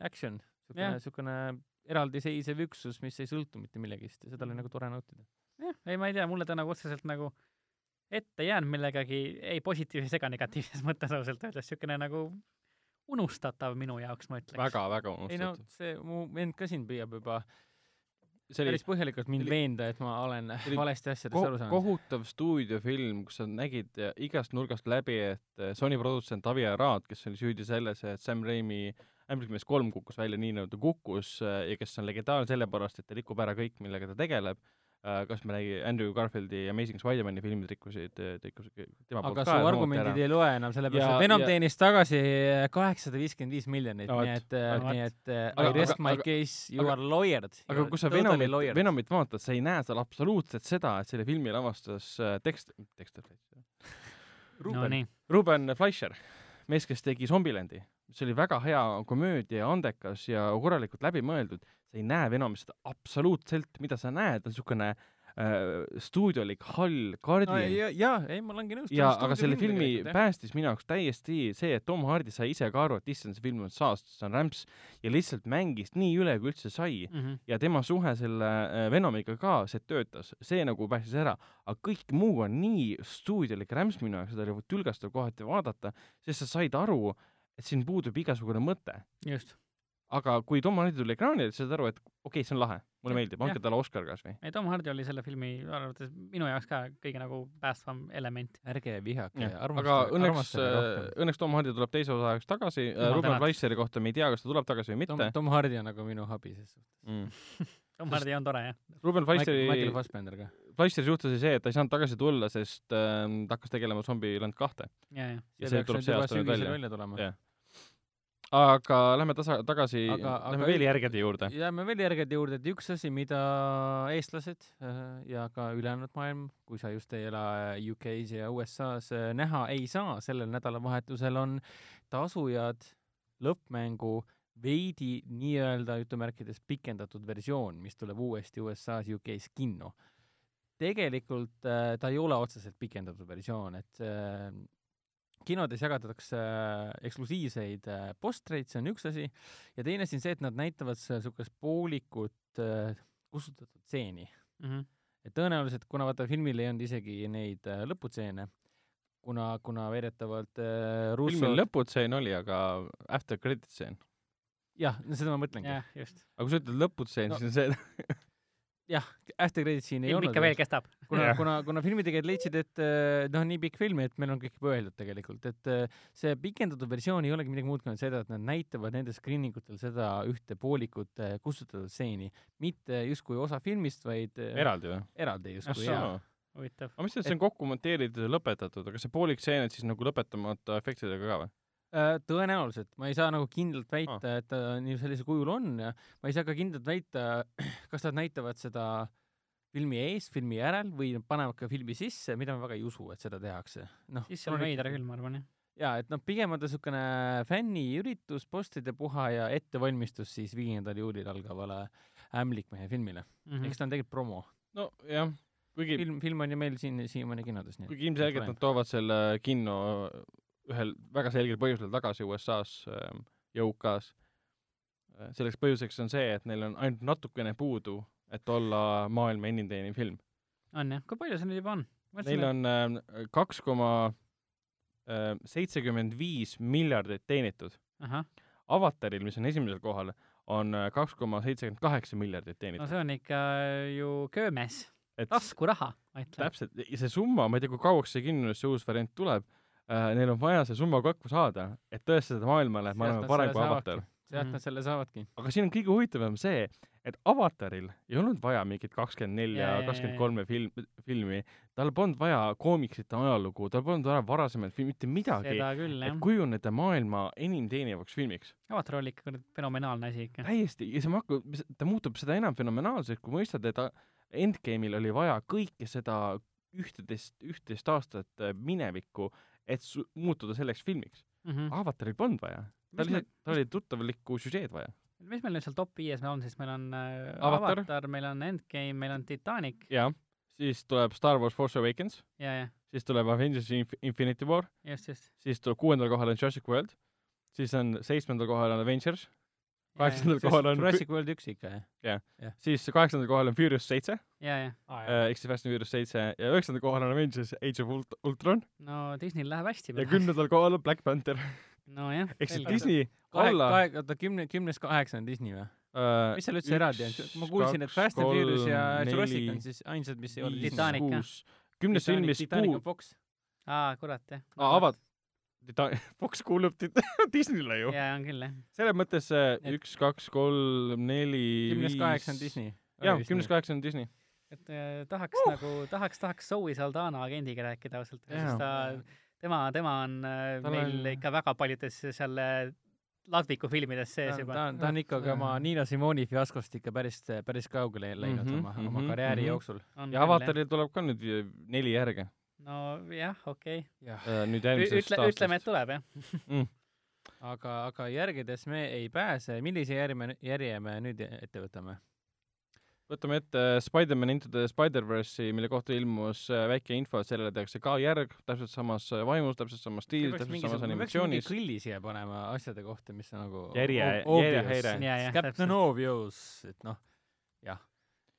action, siukene eraldiseisev üksus, mis ei sõltu mitte millegist ja seda oli nagu tore nautida. jah, ei ma ei tea, mulle ta nagu otseselt nagu ette jäänud millegagi ei positiivses ega negatiivses mõttes ausalt öeldes, niisugune nagu unustatav minu jaoks, ma ütleks. väga-väga ei no see mu vend ka siin püüab juba see oli päris põhjalikult mind oli- veenda, et ma olen valesti asjadest aru saanud. kohutav stuudiofilm, kus sa nägid ja igast nurgast läbi, et eh, Sony produtsent Avi Arad, kes oli süüdi selles, et Sam Raimi Ämblik mees kolm kukkus välja nii, nagu ta kukkus eh, ja kes on legendaarne sellepärast, et ta rikub ära kõik, millega ta tegeleb. Kas me räägime Andrew Garfieldi Amazing Spider-man'i filmid rikkusid, rikkusid tema aga poolt su ka argumendid ei loe enam, sellepärast Ja- et Venom ja- teenis tagasi kaheksasada viiskümmend viis miljonit, No nii et, no nii et Aga- I rest aga- my aga- case, you aga- are lawyered. aga kui sa Venomit, Venomit vaatad, sa ei näe seal absoluutselt seda, et selle filmi lavastas äh, tekst, no Ruben. nii, Ruben Fleischer, mees, kes tegi Zombieland'i, mis oli väga hea komöödia ja andekas ja korralikult läbimõeldud, sa ei näe Venomist seda absoluutselt, mida sa näed, on niisugune äh, stuudiolik hall no, kardin ja, ja ei, ma olengi nõus. ja aga selle filmi päästis minu jaoks täiesti see, et Tom Hardy sai ise ka aru, et issand, see film on saast, see on rämps ja lihtsalt mängis nii üle, kui üldse sai mm. -hmm. ja tema suhe selle äh, Venomiga ka, see töötas, see nagu päästis ära, aga kõik muu on nii stuudiolik rämps minu jaoks, seda oli tülgastav kohati vaadata, sest sa said aru, et siin puudub igasugune mõte. just. aga kui Tom Hardy tuli ekraanile, siis saad aru, et okei okay,, see on lahe, mulle Jah, meeldib, andke talle Oscar kasvõi. ei, Tom Hardy oli selle filmi arvates minu jaoks ka kõige nagu päästvam element. ärge vihake, aga õnneks, õnneks Tom Hardy tuleb teise osa jaoks tagasi, Jumal Ruben. Fleischeri kohta me ei tea, kas ta tuleb tagasi või Tom, mitte. Tom Hardy on nagu minu hobi ses suhtes. Mm. Tom Hardy on tore, jah. Ruben Fleischeri Michael, Fassbender ka. Fleischeri suhtes oli see, et ta ei saanud tagasi tulla, sest äh, ta hakkas tegelema Zombieland kahte. ja, ja. ja see tuleb see aasta nüüd välja. välja tulema Jah. Aga lähme tasa, tagasi, Aga- lähme aga- veel järgede juurde. jääme veel järgede juurde, et üks asi, mida eestlased äh, ja ka ülejäänud maailm, kui sa just ei ela UK-s ja USA-s, näha ei saa sellel nädalavahetusel, on tasujad lõppmängu veidi nii-öelda jutumärkides pikendatud versioon, mis tuleb uuesti USA-s, UK-s kinno. tegelikult äh, ta ei ole otseselt pikendatud versioon, et äh, kinodes jagatakse äh, eksklusiivseid äh, postreid, see on üks asi, ja teine asi on see, et nad näitavad niisugust poolikut äh, kustutatud stseeni. Mm -hmm. et tõenäoliselt, kuna vaata filmil ei olnud isegi neid lõputseene, kuna, kuna väidetavalt äh, Russo filmi lõputseen oli, aga after credit stseen. jah, seda ma mõtlengi. aga kui sa ütled lõputseen No- no., siis on see, jah, after credit siin ei film olnud ikka veel kestab. kuna Jah., kuna, kuna filmitegijad leidsid, et äh, noh, nii pikk film, et meil on kõik juba öeldud tegelikult, et äh, see pikendatud versioon ei olegi midagi muud kui seda, et nad näitavad nendel screening utel seda ühte poolikut äh, kustutatud stseeni, mitte justkui osa filmist, vaid eraldi või? eraldi justkui jaa.. huvitav. aga mis see, see on kokku monteeritud ja lõpetatud, aga see poolik stseen on siis nagu lõpetamata efektidega ka või? Äh, tõenäoliselt, ma ei saa nagu kindlalt väita, et ta nii sellisel kujul on ja ma ei saa ka kindlalt väita, kas nad näitavad seda filmi ees, filmi järel või panevad ka filmi sisse, mida ma väga ei usu, et seda tehakse. noh, siis see on veider küll, ma arvan, jah. jaa, et noh, pigem on ta niisugune fänniüritus, postide puha ja ettevalmistus siis viiendal juulil algavale Ämblikmehe filmile mm. -hmm. eks ta on tegelikult promo. nojah, kuigi, film, film on ju meil siin siiamaani kinodes, kuigi ilmselgelt nad toovad selle kinno ühel väga selgel põhjusel tagasi USA-s ähm, ja UK-s. selleks põhjuseks on see, et neil on ainult natukene puudu, et olla maailma enim teeniv film. on jah, kui palju see nüüd juba on? Neil on ähm, kaks koma seitsekümmend viis miljardit teenitud. Avataril, mis on esimesel kohal, on äh, kaks koma seitsekümmend kaheksa miljardit no teenitud. see on ikka ju köömes, taskuraha, täpselt, ja see summa, ma ei tea, kui kauaks see kinnos see uus variant tuleb äh,, neil on vaja see summa kokku saada, et tõestada maailmale, et me oleme parem kui Avatar. sealt nad selle saavadki. aga siin on kõige huvitavam see, et Avataril ei olnud vaja mingit kakskümmend neli Ja, kakskümmend kolme film, filmi, tal polnud vaja koomiksite ajalugu, tal polnud vaja varasemaid filme, mitte midagi, et kujuneda maailma enim teenivaks filmiks. Avatar oli ikka fenomenaalne asi ikka. täiesti, ja see hakkab, ta muutub seda enam fenomenaalseks, kui mõistad, et Endgame'il oli vaja kõike seda ühteteist, ühteteist aastat äh, minevikku, et muutuda selleks filmiks. Mhm. Avataril polnud vaja, tal lihtsalt, tal oli tuttavlikku süžeed vaja. mis meil nüüd seal top viies on siis, meil on äh, Avatar. Avatar, meil on Endgame, meil on Titanic. Jah, siis tuleb Star Wars Force Awakens, siis tuleb Avengers Inf- Infinity War, siis tuleb kuuendal kohal on Jurassic World, siis on seitsmendal kohal on Avengers, kaheksandal kohal on, Jurassic World üks ikka, jah? siis kaheksandal kohal on Furious seitse, ja, ja ehk siis Fast and Furious seitse ja üheksandal kohal on Avengers Age of Ult- Ultron no Disneyl läheb hästi ja. kümnendal kohal on Black Panther. nojah. ehk siis Disney kahe, alla oota, kümne, kümnest kaheksa on Disney või? äh, mis seal üldse eraldi on? ma kuulsin, et Fast and Furious ja Jurassic on siis ainsad, mis ei ole. Titanic, jah. kümnes film, mis Titanic on puu-, Fox. aa, kurat, jah. aa, avad-, Tita-, Fox kuulub Disneyle ju. jaa, on küll, jah. selles mõttes äh, Et- üks, kaks, kolm, neli, kümnest kaheksa on Disney. jah, kümnest kaheksa on Disney. et äh, tahaks uh! nagu, tahaks, tahaks Zoe Saldana agendiga rääkida ausalt, sest ta, tema, tema on äh, Tal meil on- ikka väga paljudes seal äh, Ladviku filmides ta sees on, juba ta on, ta on ikkagi oma Niina Simoni fiaskost ikka päris, päris kaugele läinud Mhm, oma, oma mhm, karjääri mhm. jooksul. on ja Avataril tuleb ka nüüd vi- neli järge nojah, okei jah, äh, nüüd okay.. järgmisest ütle, ütleme, et aastast. tuleb, jah. aga, aga järgedes me ei pääse, millise järje me, järje me nüüd ette võtame? võtame ette Spider-man Into the Spider-verse'i, mille kohta ilmus äh, väike info, et sellele tehakse ka järg, täpselt samas äh, vaimus, täpselt samas stiilis, täpselt samas mingi animatsioonis. grilli siia panema asjade kohta, mis on nagu Järje- järjehäire. Captain. Obvious, et noh, jah.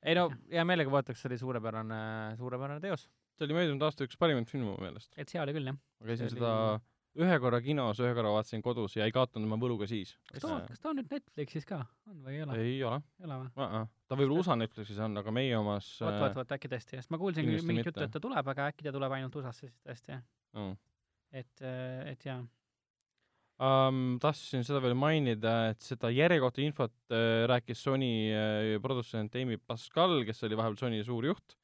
ei no hea meelega vaataks, see oli suurepärane, suurepärane teos. See oli möödunud aasta üks parimaid filme mu meelest. et see oli küll, jah. ma käisin seda ühe korra kinos, ühe korra vaatasin kodus ja ei kaotanud oma võlu ka siis. kas ta on, kas ta on nüüd Netflixis ka, on või ei ole? ei ole. ei ole või? ta võib-olla USA Netflixis on, aga meie omas vot, vot, vot äkki tõesti, sest ma kuulsin küll mingit juttu, et ta tuleb, aga äkki ta tuleb ainult USA-sse siis tõesti, jah. mm. et, et jaa. um,. tahtsin seda veel mainida, et seda järjekohta infot äh, rääkis Sony äh, produtsent Amy Pascal, kes oli vahepeal Sony suur juht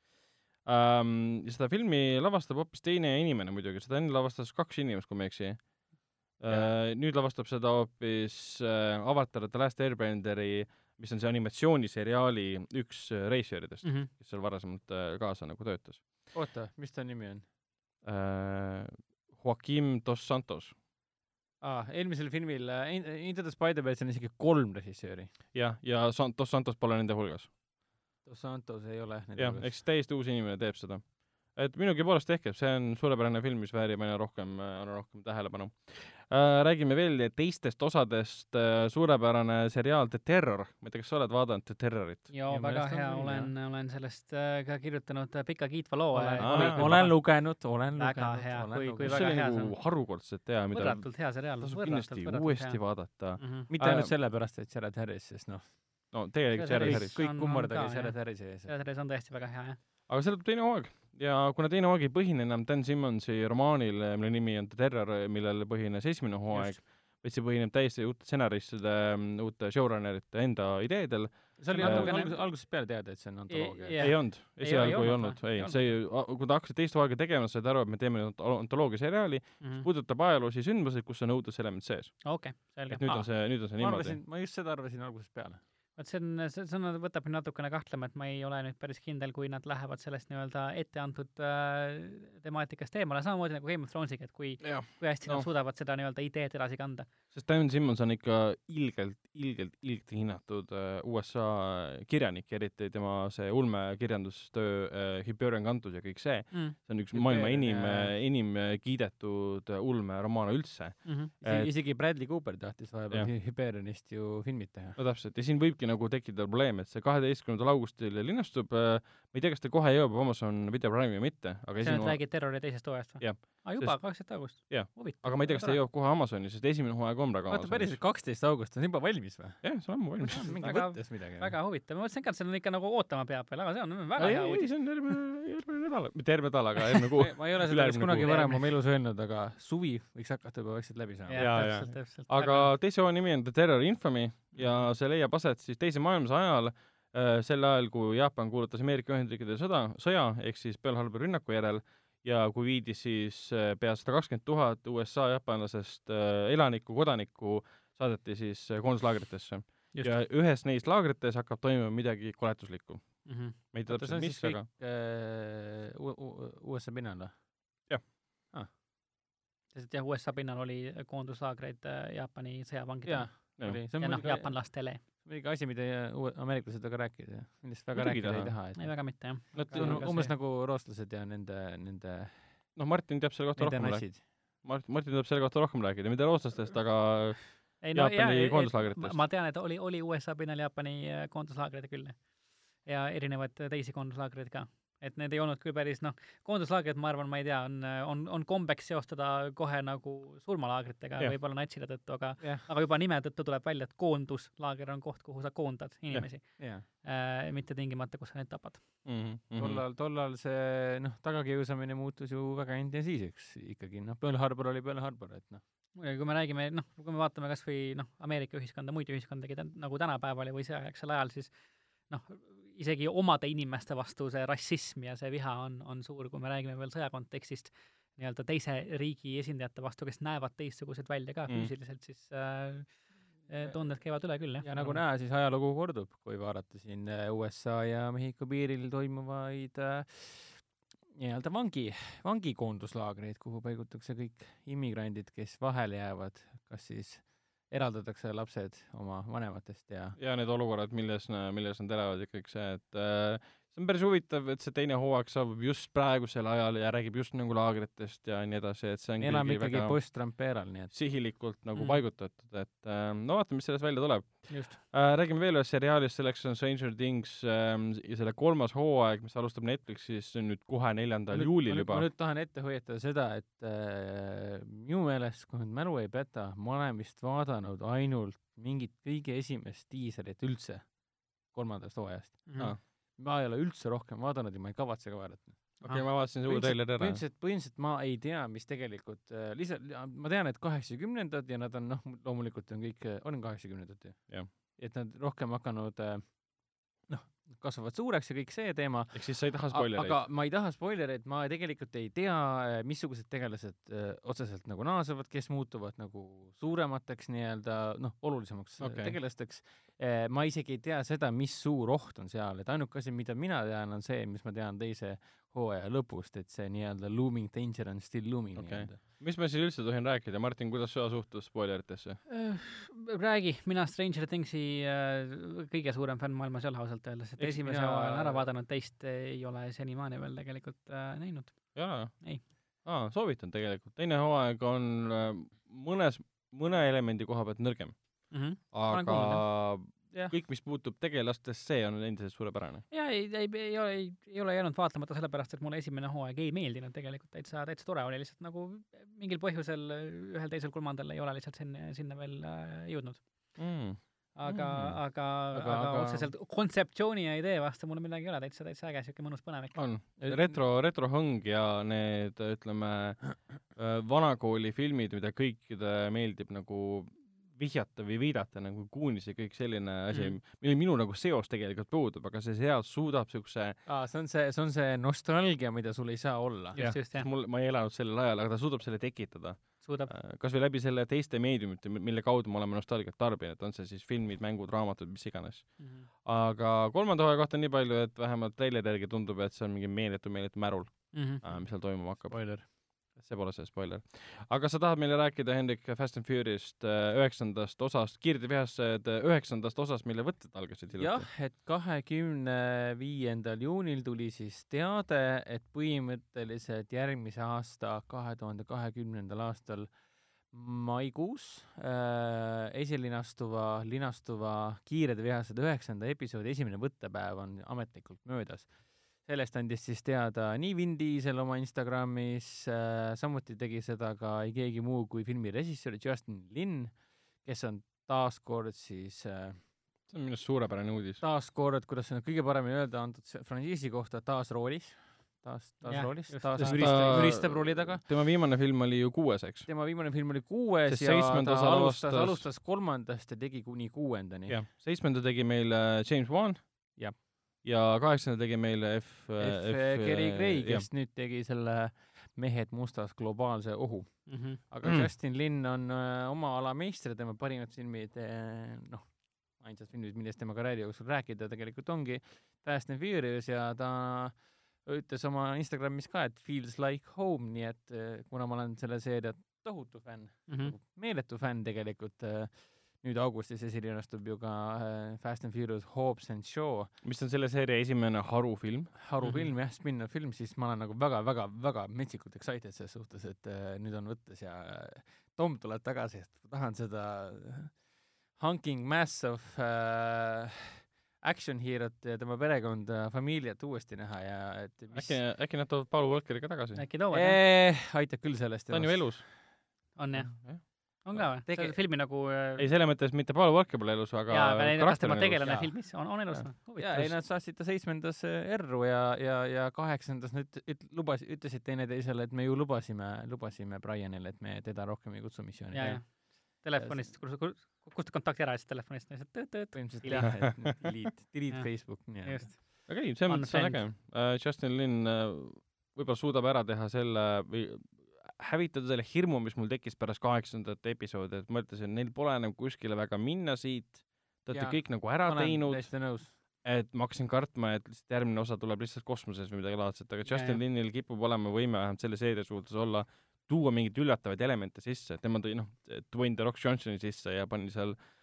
ja seda filmi lavastab hoopis teine inimene muidugi, seda enne lavastas kaks inimest, kui ma ei eksi uh,. nüüd lavastab seda hoopis uh, Avatar The Last Airbenderi, mis on see animatsiooniseriaali üks äh, reisijäridest mm. -hmm. kes seal varasemalt uh, kaasa nagu töötas oota, mis ta nimi on? uh,. Joaquim Dos Santos, aa, eelmisel filmil äh, In- Into the Spider-verse on isegi kolm režissööri. jah, ja San- Dos Santos pole nende hulgas Dos Santos ei ole jah, ehk siis täiesti uus inimene teeb seda. et minugi poolest tehke, see on suurepärane film, mis väärib aina rohkem, aina rohkem tähelepanu äh,. räägime veel teistest osadest äh,, suurepärane seriaal The Terror, ma ei tea, kas sa oled vaadanud The Terrorit? Minu väga hea, olen, olen sellest äh, ka kirjutanud äh, pika kiitva loo. olen, Aa. olen, lugenud, olen Väga lugenud. hea, kui- kui see väga hea see nagu on. harukordselt hea, mida võrratult hea seriaal. tasub kindlasti uuesti vaadata. mm. -hmm. mitte ainult Äh, sellepärast, et Jared Harris, sest noh, no tegelikult Jared Jared Harris. Harris. kõik kummardage Jared. Harrisi ees. see series on tõesti väga hea, jah. aga seal tuleb teine hooaeg ja kuna teine hooaeg ei põhine enam Dan Simmonsi romaanil, mille nimi on The Terror, millel põhines esimene hooaeg, vaid see põhineb täiesti uute stsenaristide, uute showrunnerite enda ideedel, see oli Äh, natukene algusest, algusest peale teada, et see on antoloogia. Jah. ei olnud, Ei- esialgu ei ei olnud ei see, kui ta hakkas teist hooaega tegema, said aru, et me teeme nüüd antoloogia seriaali, Mhm. puudutab ajaloolisi sündmuseid, kus on õuduselement sees. okei, selge et. nüüd on see, nüüd on see ma niimoodi arvasin, ma just seda arvasin algusest peale. Vot see on, see, see on, võtab mind natukene kahtlema, et ma ei ole nüüd päris kindel, kui nad lähevad sellest nii-öelda etteantud äh, temaatikast eemale, samamoodi nagu Game of Thronesiga, et kui, kui hästi No. nad suudavad seda nii-öelda ideed edasi kanda. Sest Dan Simmons on ikka ilgelt, ilgelt, ilgelt hinnatud äh, USA kirjanik, eriti tema see ulmekirjandustöö äh, Hyperion kantus ja kõik see, Mm. see on üks Hyperion, maailma enim jaa., enim kiidetud ulmeromaane üldse. Mm -hmm. Et- isegi Bradley Cooper tahtis vahepeal Hyperionist ju filmid teha. no täpselt, ja siin võibki nagu tekkida probleem, et see kaheteistkümnendal augustil linastub äh,, ma ei tea, kas ta kohe jõuab Amazon Video Prime'i või mitte, aga sa nüüd esimene, räägid Terrori teisest hooajast või? Aa, juba, kaksteist august Jah.? aga ma ei tea, kas ta jõuab kohe Amazoni, sest esimene hooaeg on praegu vaata päriselt, kaksteist august on juba valmis või? jah, see on ammu valmis. mingi Väga- mõttes midagi. väga huvitav, ma mõtlesin ka, et on ikka nagu ootama peab veel, aga see on väga hea uudis. see on järgmine, järgmine nädal, mitte järgmine nädal, aga järgmine kuu. ma ei ole seda vist kunagi varem oma elus öelnud, aga suvi võiks hakata juba vaikselt läbi saama. Aga teise hooaja nimi on The Terror Infamy ja see leiab aset siis teise maailmasõja ajal, sel ajal, kui Jaapan kuulutas Ameerika Ühendriikide sõda, sõja ehk siis Pearl Harbori rünnaku järel ja kui viidi siis äh, pea sada kakskümmend tuhat USA jaapanlasest äh, elanikku, kodanikku saadeti siis äh, koonduslaagritesse. Ja ühes neist laagrites hakkab toimuma midagi koletuslikku. Mhm. ma ei tea täpselt, mis, aga äh, USA pinnal või? sest et jah, USA pinnal oli koonduslaagreid äh, Jaapani sõjavangidele jaa, oli, see on ja noh, jaapanlastele. muidugi asi, mida uue- ameeriklased väga rääkida, millest väga rääkida ei taha. taha, ei, väga mitte jah. Nad- on umbes nagu rootslased ja nende, nende, noh, Martin teab selle kohta rohkem rääkida. nassid. Mart-, Martin tuleb selle kohta rohkem rääkida, mitte rootslastest, aga ei Jaapani jaa, koonduslaagritest. ma- ma tean, et oli, oli USA pinnal Jaapani äh, koonduslaagreid küll. ja erinevaid teisi koonduslaagreid ka. Et need ei olnud küll päris noh, koonduslaagrid, ma arvan, ma ei tea, on, on, on kombeks seostada kohe nagu surmalaagritega Jah. võib-olla natside tõttu, aga jah, aga juba nime tõttu tuleb välja, et koonduslaager on koht, kuhu sa koondad inimesi jaa. äh,, mitte tingimata, kus sa neid tapad. mm -hmm. tollal, tollal see noh, tagakiusamine muutus ju väga intensiivseks ikkagi, noh, Pearl Harbor oli Pearl Harbor, et noh, muidugi, kui me räägime, noh, kui me vaatame kas või noh, Ameerika ühiskonda, muid ühiskondagi tän- nagu tänapäeval või sõjaaegsel ajal, siis noh, isegi omade inimeste vastu see rassism ja see viha on, on suur, kui me räägime veel sõja kontekstist nii-öelda teise riigi esindajate vastu, kes näevad teistsugused välja ka Mm. füüsiliselt, siis äh, äh, tunded käivad üle küll, jah. ja nagu näha, siis ajalugu kordub, kui vaadata siin äh, USA ja Mehhiko piiril toimuvaid äh, nii-öelda vangi, vangikoonduslaagreid, kuhu paigutatakse kõik immigrandid, kes vahele jäävad, kas siis eraldatakse lapsed oma vanematest ja ja need olukorrad, milles, milles nad elavad ja kõik see, et äh, see on päris huvitav, et see teine hooaeg saabub just praegusel ajal ja räägib just nagu laagritest ja nii edasi, et see on kuigi ikkagi väga post-Trump eeral, nii et sihilikult nagu Mm. mm. paigutatud, et äh, no vaatame, mis sellest välja tuleb just. äh,. räägime veel ühest seriaalist, selleks on Stranger Things ähm, ja selle kolmas hooaeg, mis alustab Netflixis nüüd kohe neljandal juulil juba ma. nüüd tahan ette hoiatada seda, et äh, minu meelest, kui nüüd mälu ei peta, ma olen vist vaadanud ainult mingit kõige esimest diiselit üldse kolmandast hooajast. Aa. Ma ei ole üldse rohkem vaadanud ja ma ei kavatse ka vaadata. okei okay,, ma vaatasin selle uue treileri ära. põhimõtteliselt, põhimõtteliselt ma ei tea, mis tegelikult äh, lihtsalt, ma tean, et kaheksakümnendad ja nad on noh, loomulikult on kõik, on kaheksakümnendad ju Jah.. et nad rohkem hakanud äh, noh, kasvavad suureks ja kõik see teema, ehk siis sa ei taha spoilereid aga? ma ei taha spoilereid, ma tegelikult ei tea, missugused tegelased öö, otseselt nagu naasevad, kes muutuvad nagu suuremateks nii-öelda noh, olulisemaks okay. tegelasteks. Ma isegi ei tea seda, mis suur oht on seal, et ainuke asi, mida mina tean, on see, mis ma tean teise hooaja lõpust, et see nii-öelda looming danger on still looming Okei. nii-öelda. mis ma siis üldse tohin rääkida, Martin, kuidas sa suhtud spoileritesse? Äh, räägi, mina Stranger Thingsi äh, kõige suurem fänn maailmas ei ole ausalt öeldes, et Eks esimese mina- mina... olen ära vaadanud, teist ei ole senimaani veel tegelikult äh, näinud. jaa. Ei. aa, soovitan tegelikult, teine hooaeg on äh, mõnes, mõne elemendi koha pealt nõrgem, Mm -hmm. aga Jah. kõik, mis puutub tegelastest, see on endiselt suurepärane. ja ei, ei, ei ole, ei, ei ole jäänud vaatamata sellepärast, et mulle esimene hooaeg ei meeldinud tegelikult, täitsa, täitsa tore oli, lihtsalt nagu mingil põhjusel ühel, teisel, kolmandal ei ole lihtsalt sinna, sinna veel äh, jõudnud. Mm. aga Mm. aga, aga, Aga- aga otseselt kontseptsiooni ja idee vastu mulle midagi ei ole, täitsa, täitsa äge, siuke mõnus põnevik. on, Et- retro, retrohõng ja need, ütleme, vanakooli filmid, mida kõikide meeldib nagu vihjata või viidata nagu Goonies ja kõik selline asi Mhm. mm., millel minu nagu seos tegelikult puudub, aga see seriaal suudab siukse, aa, see on see, see on see nostalgia, mida sul ei saa olla. Jah. mul, ma ei elanud sellel ajal, aga ta suudab selle tekitada. suudab. kas või läbi selle teiste meediumite, mille kaudu me oleme nostalgiat tarbinud, on see siis filmid, mängud, raamatud, mis iganes. aga kolmanda hooaja kohta nii palju, et vähemalt treileri järgi tundub, et see on mingi meeletu, meeletu märul, Mhm. mis seal toimuma hakkab. spoiler. See pole see spoiler. aga sa tahad meile rääkida, Hendrik, Fast and Furiousy'st äh, üheksandast osast, kiirdevihased äh, üheksandast osast, mille võtted algasid jah hiljuti., et kahekümne viiendal juunil tuli siis teade, et põhimõtteliselt järgmise aasta, kahe tuhande kahekümnendal aastal maikuus äh, esilinastuva, linastuva Kiired vihased üheksanda episoodi esimene võttepäev on ametlikult möödas. Sellest andis siis teada nii Vin Diesel oma Instagramis äh,, samuti tegi seda ka ei keegi muu kui filmi režissöör Justin Lin, kes on taaskord siis äh, see on minu arust suurepärane uudis. taaskord, kuidas seda kõige paremini öelda antud see frantsiisi kohta, taas roolis, taas, taas roolis, taas just. müristab, müristab rooli taga. tema viimane film oli ju kuues, eks? tema viimane film oli kuues Sest ja ta alustas, alustas kolmandast ja tegi kuni kuuendani. jah, seitsmenda tegi meile James Wan. Jah. ja kaheksanda tegi meile F, F. Gary Gray, kes nüüd tegi selle Mehed mustas globaalse ohu. aga Mm. mm. Justin Lin on öö, oma ala meister, tema parimad filmid, noh, ainsad filmid, millest tema karjääri jooksul rääkida tegelikult ongi Fast and Furious ja ta ütles oma Instagramis ka, et feels like home, nii et kuna ma olen selle seeria tohutu fänn mm. -hmm. meeletu fänn tegelikult äh, nüüd augustis esilinastub ju ka äh, Fast and Furious Hobbs and Shaw mis on selle seeria esimene harufilm. harufilm mm -hmm. jah, spin-off film, siis ma olen nagu väga-väga-väga metsikult excited selles suhtes, et äh, nüüd on võttes ja äh, Tom tuleb tagasi, et tahan seda hunking mass of äh, action hero't ja tema perekonda, familiat uuesti näha ja et mis äkki, äkki nad toovad Paul Walkeri ka tagasi? äkki toovad jah? eh, aitab küll sellest. ta on ju elus. on jah? On ka või? Tege- selle filmi nagu äh, ei, selles mõttes mitte Paul Walker pole elus, aga jaa, aga kas tema tegelane filmis on, on elus Jaa. ei, nad saatsid ta seitsmendas äh, erru ja, ja, ja kaheksandas nad üt-, lubas, ütlesid teineteisele, et me ju lubasime, lubasime Brianile, et me teda rohkem ei kutsu missioonile jaa, jaa. telefonist, kustutad kontakti ära ja siis telefonist lihtsalt tööd-tööd. põhimõtteliselt jah, et delete, delete. Facebook nii-öelda. just. aga ei, selles mõttes on äge Unfriend.. Justin Lin äh, võib-olla suudab ära teha selle või hävitada selle hirmu, mis mul tekkis pärast kaheksandat episoodi, et ma ütlesin, neil pole enam kuskile väga minna siit, te olete kõik nagu ära teinud, et ma hakkasin kartma, et lihtsalt järgmine osa tuleb lihtsalt kosmoses või midagi laadset, aga Justin. Linil kipub olema võime vähemalt selle seeria suhtes olla, tuua mingeid üllatavaid elemente sisse, tema tõi noh, Dwayne The Rock Johnsoni sisse ja pani seal äh,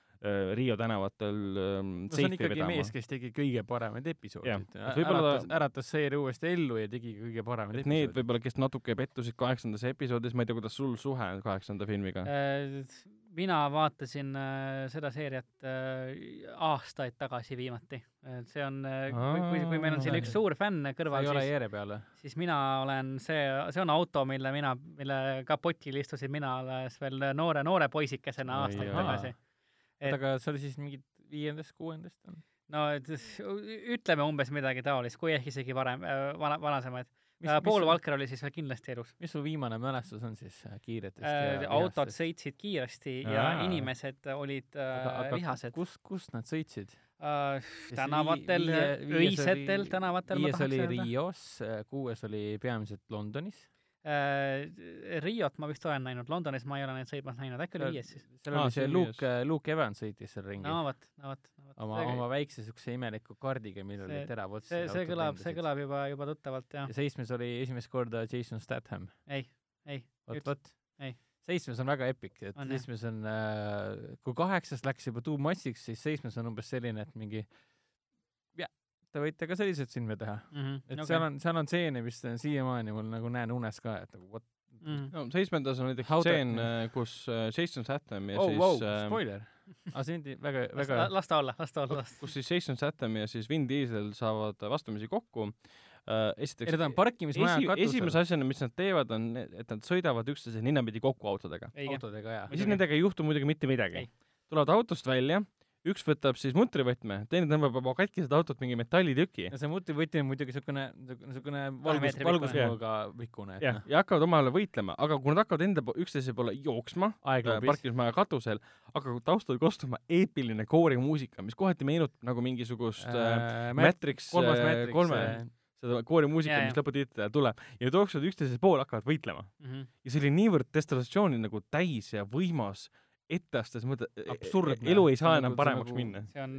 Riio tänavatel ähm, no seifi ikkagi vedama mees, kes tegi kõige paremaid episoodid äratas, äratas seeria uuesti ellu ja tegi kõige paremaid et need episoode. võib-olla, kes natuke pettusid kaheksandas episoodis, ma ei tea, kuidas sul suhe on kaheksanda filmiga? Äh, mina vaatasin äh, seda seeriat äh, aastaid tagasi viimati. see on, kui, kui, kui meil on siin üks suur fänn kõrval, siis, siis mina olen see, see on auto, mille mina, mille kapotil istusin mina alles veel noore, noore poisikesena Oi, aastaid tagasi. Et- aga see oli siis mingi viiendast, kuuendast on? no et ütleme umbes midagi taolist, kui ehk isegi varem, vana, vanasemaid. mis, Paul mis, Walker oli siis veel kindlasti elus. mis su viimane mälestus on siis äh, kiiretest Äh, ja autod vihastest? sõitsid kiiresti ja Aa. inimesed olid äh, vihased. kus, kus nad sõitsid? äh, tänavatel öisetel oli- tänavatel viies oli. Rios, kuues oli peamiselt Londonis. Äh, Riot ma vist olen näinud, Londonis ma ei ole neid sõitmas näinud, äkki oli viies siis? seal oli see see Luke, Luke Evans sõitis seal ringi no vot, no vot, no vot. oma, oma väikse siukse imeliku kaardiga, millel see- oli terav ots. see, see kõlab, see kõlab juba, juba tuttavalt jah ja. seitsmes oli esimest korda Jason Statham. ei, ei, vot, vot Ei.. seitsmes on väga epic, et seitsmes on äh,, kui kaheksas läks juba too much'iks, siis seitsmes on umbes selline, et mingi jah, te võite ka selliseid filme teha. et okay. seal on, seal on stseene, mis on siiamaani mul nagu näen unes ka, et nagu what mm.. no seitsmendas on näiteks stseen, kus äh, Jason Statham ja oh, siis wow, äh, spoiler. aga see on väga, las väga, las ta olla, las ta olla, las kus siis Jason Statham ja siis Vin Diesel saavad vastamisi kokku äh,. esiteks ei nad on parkimismaja esi, katusel esimese asjana, mis nad teevad, on, et nad sõidavad üksteise ninnapidi kokku autodega. autodega ja ja siis nendega ei juhtu muidugi mitte midagi tulevad autost välja, üks võtab siis mutrivõtme, teine tõmbab oma katkised autot mingi metallitüki. Ja see mutrivõti on muidugi niisugune, niisugune valgus, valgusmõõga pikkune, et jah noh,, ja hakkavad omavahel võitlema, aga kui nad hakkavad enda po- üksteise poole jooksma äh, parkimismaja katusel, hakkab taustal kostuma eepiline koorimuusika, mis kohati meenutab nagu mingisugust äh, Matrix kolmas äh, Matrix, kolme seda koorimuusika, mis lõputiitel tuleb ja nad jooksevad üksteise poole, hakkavad võitlema. Mhm. ja see oli niivõrd destellatsiooni nagu täis ja võimas, etteastes mõte, Absurdne. elu ei saa on enam nagu- on paremaks nagu- minna. see on,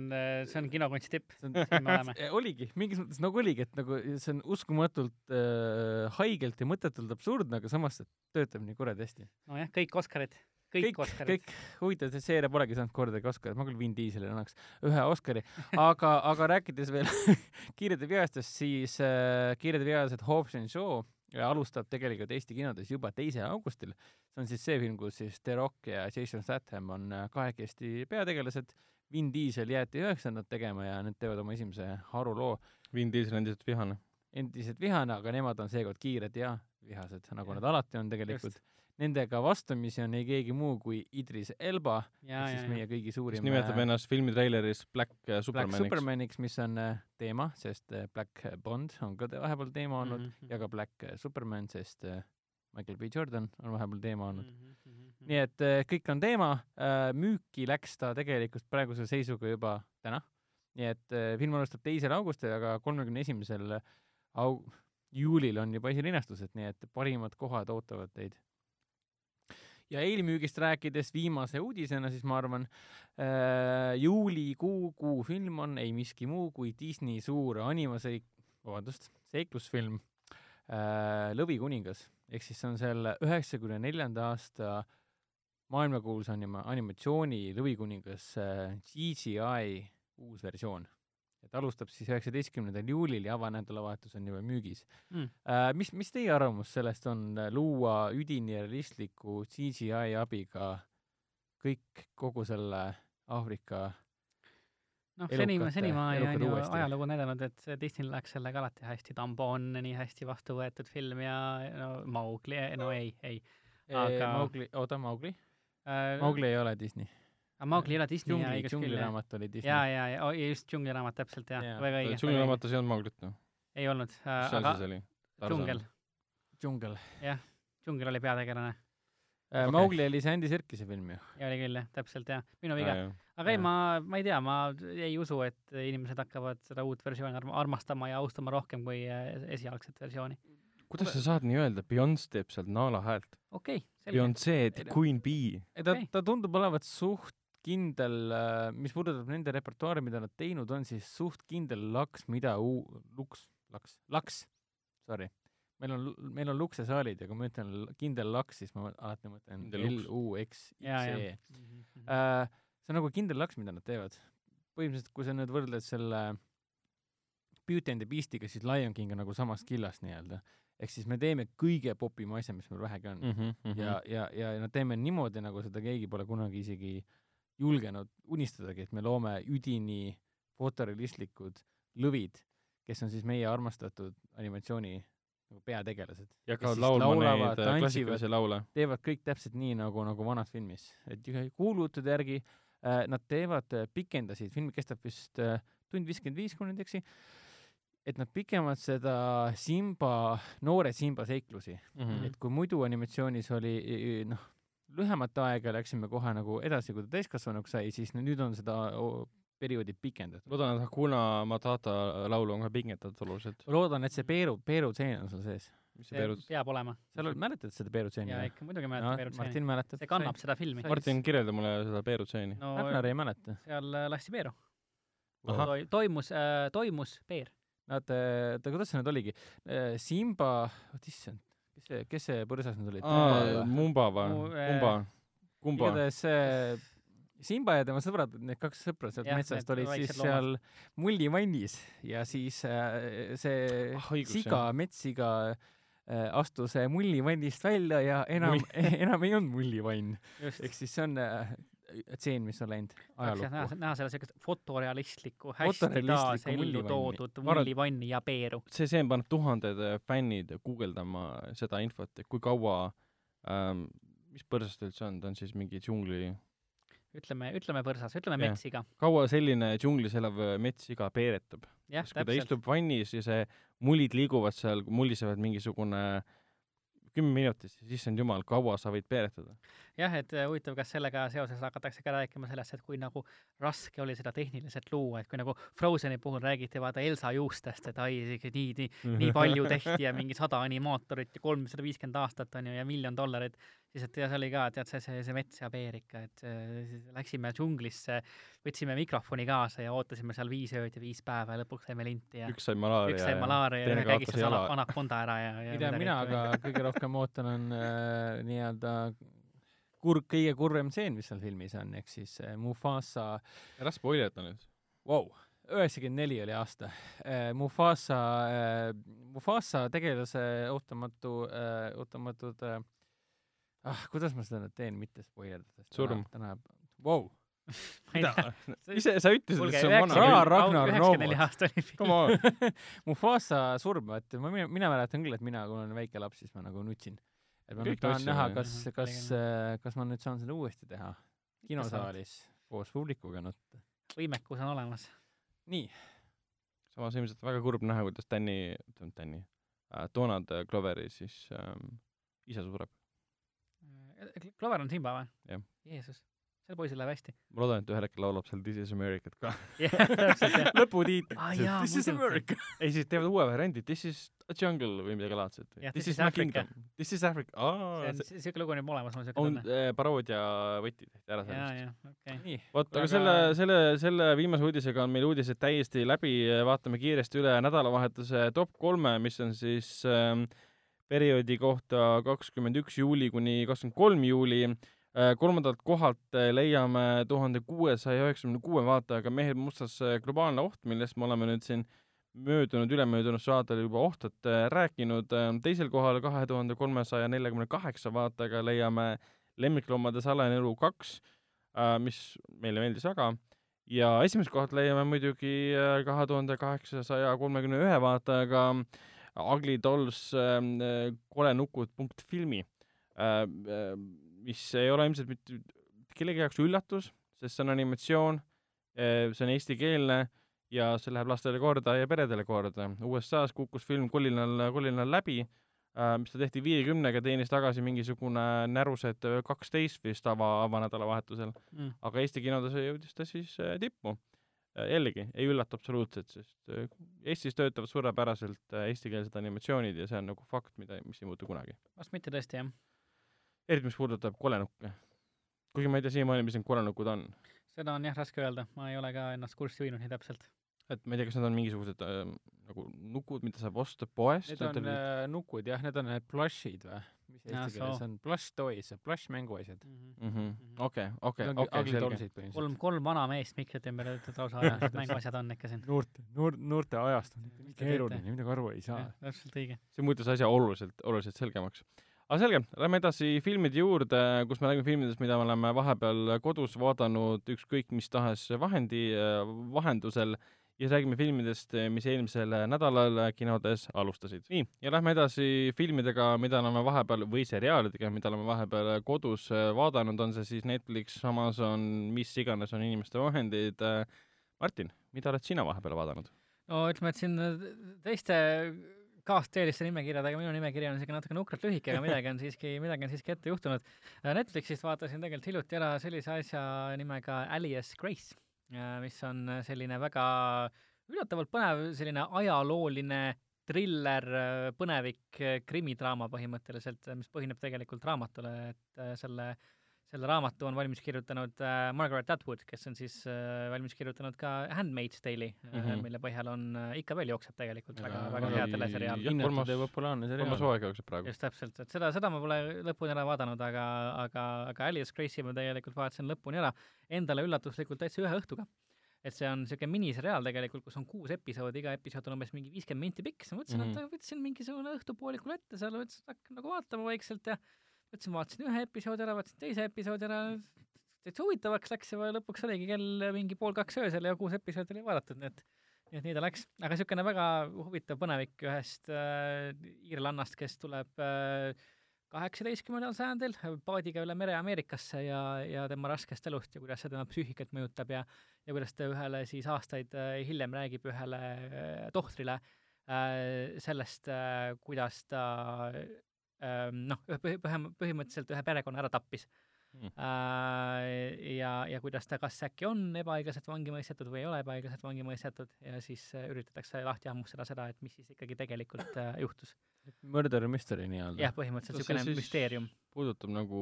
see on kinokunsti tipp, siin me oleme. oligi, mingis mõttes nagu oligi, et nagu see on uskumatult äh, haigelt ja mõttetult absurdne, aga samas see töötab nii kuradi hästi. nojah, kõik Oscarid, kõik, kõik Oscarid. kõik, huvitav, et see seeria polegi saanud kordagi Oscarit, ma küll Vin Dieselile annaks ühe Oscari, aga, aga rääkides veel Kiired ja vihastest, siis äh, Kiired ja vihased Hobbs and Shaw alustab tegelikult Eesti kinodes juba teisel augustil. see on siis see film, kus siis The Rock ja Jason Statham on äh, kahekesti peategelased. Vin Diesel jäeti üheksandat tegema ja nüüd teevad oma esimese haruloo Vin Diesel endiselt vihane. endiselt vihane, aga nemad on seekord kiired ja vihased, nagu Jah. nad alati on tegelikult. Nendega vastamisi on ei keegi muu kui Idris Elba, siis ja, meie kõigi kes suurim nimetab äh, ennast filmi treileris Black äh, Black Supermaniks. Supermaniks, mis on äh, teema, sest äh, Black Bond on ka vahepeal teema olnud mm. -hmm. ja ka Black äh, Superman, sest äh, Michael B Jordan on vahepeal teema olnud. Mhm. nii et äh, kõik on teema, müüki läks ta tegelikult praeguse seisuga juba täna. nii et äh, film alustab teisel augustil, aga kolmekümne esimesel au-, juulil on juba esilinastused, nii et parimad kohad ootavad teid. Ja eelmüügist rääkides viimase uudisena, siis ma arvan äh,, juulikuu kuufilm on ei miski muu kui Disney suur animaseik-, vabandust, seiklusfilm äh, Lõvikuningas ehk siis see on selle üheksakümne neljanda aasta maailmakuulsa anima-, animatsiooni Lõvikuningas äh, CGI uus versioon. Et alustab siis üheksateistkümnendal juulil ja avanädalavahetus on juba müügis Mm. äh,. mis, mis teie arvamus sellest on, luua üdini realistliku CGI abiga kõik, kogu selle Aafrika noh, seni, senimaani on ju ajalugu näidanud, et Disneyl läks sellega alati hästi, Dumbo on nii hästi vastu võetud film ja no Mowgli, no ei, ei aga... Aga- Maugli, oota, Maugli? äh,. Maugli ei ole Disney. Aga Mowgli ei ole Disney ja õigus küll, jah. džungliraamat oli Disney. ja, ja, ja ja just džungliraamat täpselt jah Jaa., väga õige. džungliraamatus ei olnud Mauglit, noh. ei olnud, seal aga džungel, džungel. džungel oli peategelane Äh, Okei. Maugli oli see Andy Serkise film ju. ja oli küll jah, täpselt jah, minu viga. aga ei, Jaa. ma, ma ei tea, ma ei usu, et inimesed hakkavad seda uut versiooni arm- armastama ja austama rohkem kui äh, esialgset versiooni. kuidas sa saad nii öelda, Beyonce teeb sealt Nala häält. okei okay,, selge. Beyonce, Queen Bee. ta okay., ta tundub olevat suht kindel, mis puudutab nende repertuaari, mida nad teinud on, siis suht kindel laks, mida uu-, luks, laks, laks, sorry. meil on, meil on luksesaalid ja kui ma ütlen kindel laks, siis ma alati mõtlen luks. L-U-X-X-E Jaa, jaa.. Äh, see on nagu kindel laks, mida nad teevad. põhimõtteliselt, kui sa nüüd võrdled selle Beauty and the Beastiga, siis Lion King on nagu samast killast nii-öelda. ehk siis me teeme kõige popima asja, mis meil vähegi on mm. -hmm. ja, ja, ja no teeme niimoodi, nagu seda keegi pole kunagi isegi julgenud unistadagi, et me loome üdini fotorealistlikud lõvid, kes on siis meie armastatud animatsiooni nagu peategelased. ja ka laulma laulavad, neid äh, klassikalisi laule. teevad kõik täpselt nii, nagu, nagu vanas filmis, et ühe kuulujutude järgi äh, nad teevad äh, pikendasid, film kestab vist äh, tund viiskümmend viis, kui ma nüüd ei eksi, et nad pikemad seda Simba, noore Simba seiklusi mm., et kui muidu animatsioonis oli noh, lühemat aega läksime kohe nagu edasi, kui ta täiskasvanuks sai, siis nüüd on seda perioodi pikendatud. loodan, et Hakuna Matata laulu on ka pikendatud oluliselt. loodan, et see Peeru, Peeru tseen on sul sees. mis see Peerut, peab olema. seal on, mäletad seda Peeru tseeni ja või? ikka muidugi mäletan Peeru stseeni. Martin mäletab. see kannab seda filmi. sai- Martin, kirjelda mulle seda Peeru tseeni. no Ragnar ei mäleta. seal äh, lasti Peeru. Toimus äh,, toimus Peer. Nad, ta, kuidas see nüüd oligi? Simba, oot issand, kes see, kes see põrsas nüüd oli? Mumba või äh, Kumba? Kumba? igatahes see Simba ja tema sõbrad, need kaks sõpra sealt metsast olid siis seal mullivannis ja siis äh, see Ah, õigus, siga, metssiga äh, astus mullivannist välja ja enam enam ei olnud mullivann. ehk siis see on tseen, mis on läinud jah näha ajalukku., näha selle siukest fotorealistlikku, hästi taas ellu toodud mullivanni ja Peeru. see stseen paneb tuhanded äh, fännid guugeldama seda infot, et kui kaua ähm,, mis põrsas ta üldse on, ta on siis mingi džungli, ütleme, ütleme põrsas, ütleme Jah. metssiga. kaua selline džunglis elav äh, metssiga peeretab? sest kui ta täpselt. istub vannis ja see mullid liiguvad seal, mullisevad mingisugune kümme minutit, siis issand jumal, kaua sa võid peeretada? jah, et äh, huvitav, kas sellega seoses hakatakse ka rääkima sellest, et kui nagu raske oli seda tehniliselt luua, et kui nagu Frozeni puhul räägiti vaata Elsa juustest, et ai, nii, nii, nii palju tehti ja mingi sada animaatorit ja kolmsada viiskümmend aastat on ju ja miljon dollarit, siis et ja see oli ka, tead see, see, see mets ja peer ikka, et äh, siis läksime džunglisse, võtsime mikrofoni kaasa ja ootasime seal viis ööd ja viis päeva ja lõpuks saime linti ja üks sai malaaria üks sai malaaria ja ühe kägistas jala. ana- anakonda ära ja, ja mida mina aga kõige rohkem ootan, on äh, nii-öelda kurb, kõige kurvem tseen, mis seal filmis on, ehk siis äh, Mufasa ära spoileta nüüd. wow., üheksakümmend neli oli aasta äh,. Mufasa äh,, Mufasa tegelase ootamatu äh,, ootamatud äh, ah, kuidas ma seda nüüd teen, mitte spoilerdades. Surm. ta näeb, vau, mida? ise, sa ütlesid, et see on Ra- vana. Ragnar üheksakümmend neli Novot. Come on. Mufasa surm, et ma, mina, mina mäletan küll, et mina, kui olen väike laps, siis ma nagu nutsin. et ma Kõik nüüd tahan näha, kas Mhm,, kas õige., kas ma nüüd saan seda uuesti teha kinosaalis koos publikuga nutta. võimekus on olemas. nii, samas ilmselt väga kurb näha, kuidas Danny, tähendab Danny äh,, Donald Cloveri siis ähm, ise sureb. Clover on Simba või? Jeesus, sel poisil läheb hästi. ma loodan, et ühel hetkel laulab seal This is America't ka. Aa, jaa, This is. America. ei, siis teevad uue variandi This is a jungle või midagi laadset. This is my Africa. kingdom. This is Africa. see aa, on, siuke lugu on juba olemas, mul on siuke on tunne. äh, paroodia võti tehti ära sellest. nii, vot, aga selle, selle, selle viimase uudisega on meil uudised täiesti läbi, vaatame kiiresti üle nädalavahetuse top kolme, mis on siis ähm, perioodi kohta kakskümmend üks juuli kuni kakskümmend kolm juuli Äh, kolmandalt kohalt äh, leiame tuhande kuuesaja üheksakümne kuue vaatajaga Mehed mustas äh, globaalne oht, millest me oleme nüüd siin möödunud, ülemöödunud saadel juba ohtat rääkinud. teisel kohal kahe tuhande kolmesaja neljakümne kaheksa vaatajaga leiame Lemmikloomade salajane elu kaks, mis meile meeldis väga. ja esimest kohta leiame muidugi kahe tuhande kaheksasaja kolmekümne ühe vaatajaga Ugly Dolls kole nukud punkt filmi mis ei ole ilmselt mitte kellegi jaoks üllatus, sest see on animatsioon, eh, see on eestikeelne ja see läheb lastele korda ja peredele korda. USA-s kukkus film kolinal, kolinal läbi, eh, mis ta tehti viiekümnega, teenis tagasi mingisugune närused kaksteist vist ava, avanädalavahetusel mm.. aga Eesti kinodesse jõudis ta siis tippu. Jällegi, ei üllata absoluutselt, sest Eestis töötavad suurepäraselt eestikeelsed animatsioonid ja see on nagu fakt, mida, mis ei muutu kunagi. vast mitte tõesti, jah eriti mis puudutab kolenukke. kuigi ma ei tea siiamaani, mis need kolenukud on. seda on jah raske öelda, ma ei ole ka ennast kurssi viinud nii täpselt. et ma ei tea, kas need on mingisugused äh, nagu nukud, mida saab osta poest? Need on äh, nukud jah, need on need plushid või? Mis eesti keeles on? Plush toys, plush mänguasjad. Mhm. Mhm. okei, okei, okei, kolm, kolm vana meest mikrite ümber, et lausa ajased mänguasjad on ikka siin. noorte, noor, noorte ajast on ikka keeruline, midagi aru ei saa. täpselt õige. see muutis asja oluliselt, oluliselt selgemaks aga selge, lähme edasi filmide juurde, kus me räägime filmidest, mida me oleme vahepeal kodus vaadanud ükskõik mis tahes vahendi vahendusel ja räägime filmidest, mis eelmisel nädalal kinodes alustasid. nii, ja lähme edasi filmidega, mida oleme vahepeal, või seriaalidega, mida oleme vahepeal kodus vaadanud, on see siis Netflix, Amazon, mis iganes on inimeste vahendid. Martin, mida oled sina vahepeal vaadanud? no ütleme, et siin teiste kaasteeliste nimekirjadega, minu nimekiri on isegi natuke nukralt lühike, aga midagi on siiski, midagi on siiski ette juhtunud. Netflixist vaatasin tegelikult hiljuti ära sellise asja nimega Alias Grace, mis on selline väga üllatavalt põnev, selline ajalooline triller, põnevik krimidraama põhimõtteliselt, mis põhineb tegelikult raamatule, et selle äh, selle raamatu on valmis kirjutanud äh, Margaret Atwood, kes on siis äh, valmis kirjutanud ka Handmaid's Tale'i mm, -hmm. mille põhjal on äh, ikka veel jookseb tegelikult väga, väga hea teleseriaal. ja populaarne seriaal. kolmas hooaeg jookseb praegu. just täpselt, et seda, seda ma pole lõpuni ära vaadanud, aga, aga, aga Alice Grace'i ma tegelikult vaatasin lõpuni ära, endale üllatuslikult täitsa ühe õhtuga et see on niisugune miniseriaal tegelikult, kus on kuus episoodi, iga episood on umbes mingi viiskümmend minti pikk, siis ma mõtlesin mm, -hmm. et võtsin mingisugune õhtupoolikul ette seal, mõtlesin, et hakkan nagu vaatama vaikselt ja võtsin, vaatasin ühe episoodi ära, vaatasin teise episoodi ära, täitsa huvitavaks läks ja lõpuks oligi kell mingi pool kaks öösel ja kuus episoodi oli vaadatud, nii et nii et nii ta läks, aga niisugune väga huvitav põnevik ühest äh, iirlannast, kes tuleb kaheksateistkümnendal äh, sajandil paadiga üle mere Ameerikasse ja, ja tema raskest elust ja kuidas see tema psüühikat mõjutab ja ja kuidas ta ühele siis aastaid äh, hiljem räägib ühele äh, tohtrile äh, sellest kuidas ta Ehm, noh, põhi, põhimõtteliselt ühe perekonna ära tappis mm.. ja, ja kuidas ta kas äkki on ebaõiglaselt vangi mõistetud või ei ole ebaõiglaselt vangi mõistetud ja siis äh, üritatakse lahti hammustada seda, et mis siis ikkagi tegelikult äh, juhtus. Murder mystery nii-öelda? jah, põhimõtteliselt niisugune müsteerium. puudutab nagu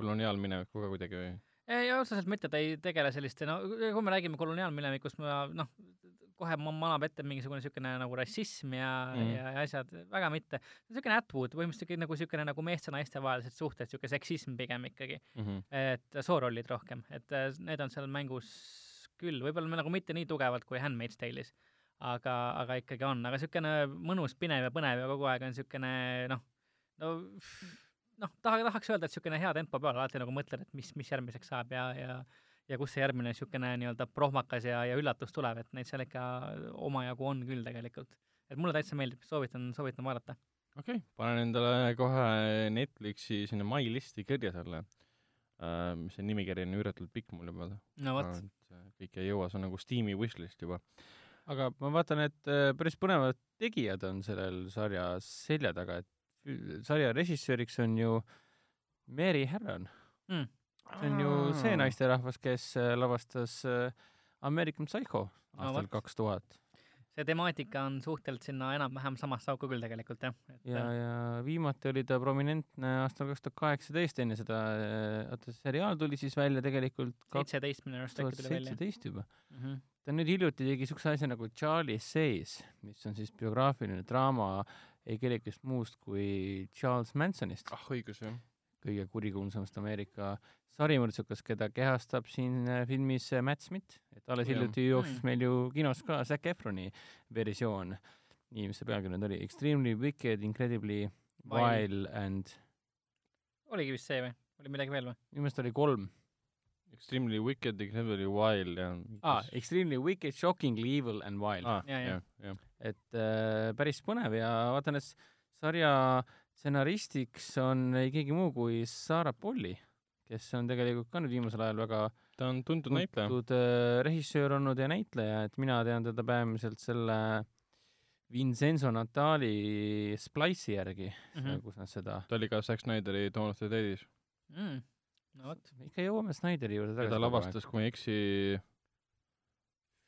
koloniaalminevikku ka kuidagi või? ei, otseselt mitte, ta ei tegele selliste, no kui me räägime koloniaalminevikust, ma noh, kohe manab ette mingisugune niisugune nagu rassism ja mm., ja, ja asjad, väga mitte. niisugune Atwood, põhimõtteliselt nagu niisugune nagu meeste-naiste vahelised suhted, niisugune seksism pigem ikkagi mm. -hmm. et soorollid rohkem, et äh, need on seal mängus küll, võib-olla nagu mitte nii tugevalt kui Handmaid's Tale'is, aga, aga ikkagi on, aga niisugune mõnus, pinev ja põnev ja kogu aeg on niisugune noh, no noh, taha, tahaks öelda, et niisugune hea tempo peal, alati nagu mõtled, et mis, mis järgmiseks saab ja, ja ja kust see järgmine niisugune nii-öelda prohmakas ja, ja üllatus tuleb, et neid seal ikka omajagu on küll tegelikult. et mulle täitsa meeldib, soovitan, soovitan vaadata. okei okay,, panen endale kohe Netflixi sinna My listi kirja selle uh,, mis see nimikiri on üüratult pikk mul juba. no vot. Äh, kõik ei jõua, see on nagu Steam'i wishlist juba. aga ma vaatan, et äh, päris põnevad tegijad on sellel sarja selja taga, et sarja režissööriks on ju Mary Harron mm see on ju see naisterahvas, kes äh, lavastas äh, American Psycho aastal kaks no, tuhat. see temaatika on suhteliselt sinna enam-vähem samasse auku küll tegelikult jah et.... ja, äh, ja viimati oli ta prominentne aastal kaks tuhat kaheksateist, enne seda, oota, see seriaal tuli siis välja tegelikult seitseteist minu arust äkki tuli välja. seitseteist juba mm. -hmm. ta nüüd hiljuti tegi siukse asja nagu Charlie Says, mis on siis biograafiline draama ei kellegist muust kui Charles Mansonist, ah, õigus jah. Kõige kurikuulsamast Ameerika sarimõrtsukas, keda kehastab siin äh, filmis äh, Matt Smith, et alles hiljuti jooksis Mm. meil ju kinos ka Zac Efroni versioon. nii, mis see pealkiri nüüd oli, Extremely wicked, incredibly Vile. vile and oligi vist see või? oli midagi veel või? minu meelest oli kolm Extremely wicked, incredibly wild ja ah,. Extremely wicked, shockingly evil and wild ah.. et äh, päris põnev ja vaatan, et sarja stsenaristiks on ei keegi muu kui Sarah Polly, kes on tegelikult ka nüüd viimasel ajal väga ta on tuntud näitleja. tuntud äh, režissöör olnud ja näitleja, et mina tean teda peamiselt selle Vincenzo Natali Splice'i järgi mm. -hmm. kus nad seda, ta oli ka Zack Snyderi of the Dead'is. mm.? no vot, ikka jõuame Snyderi juurde ja tagasi. ta lavastas, kui ma ei eksi,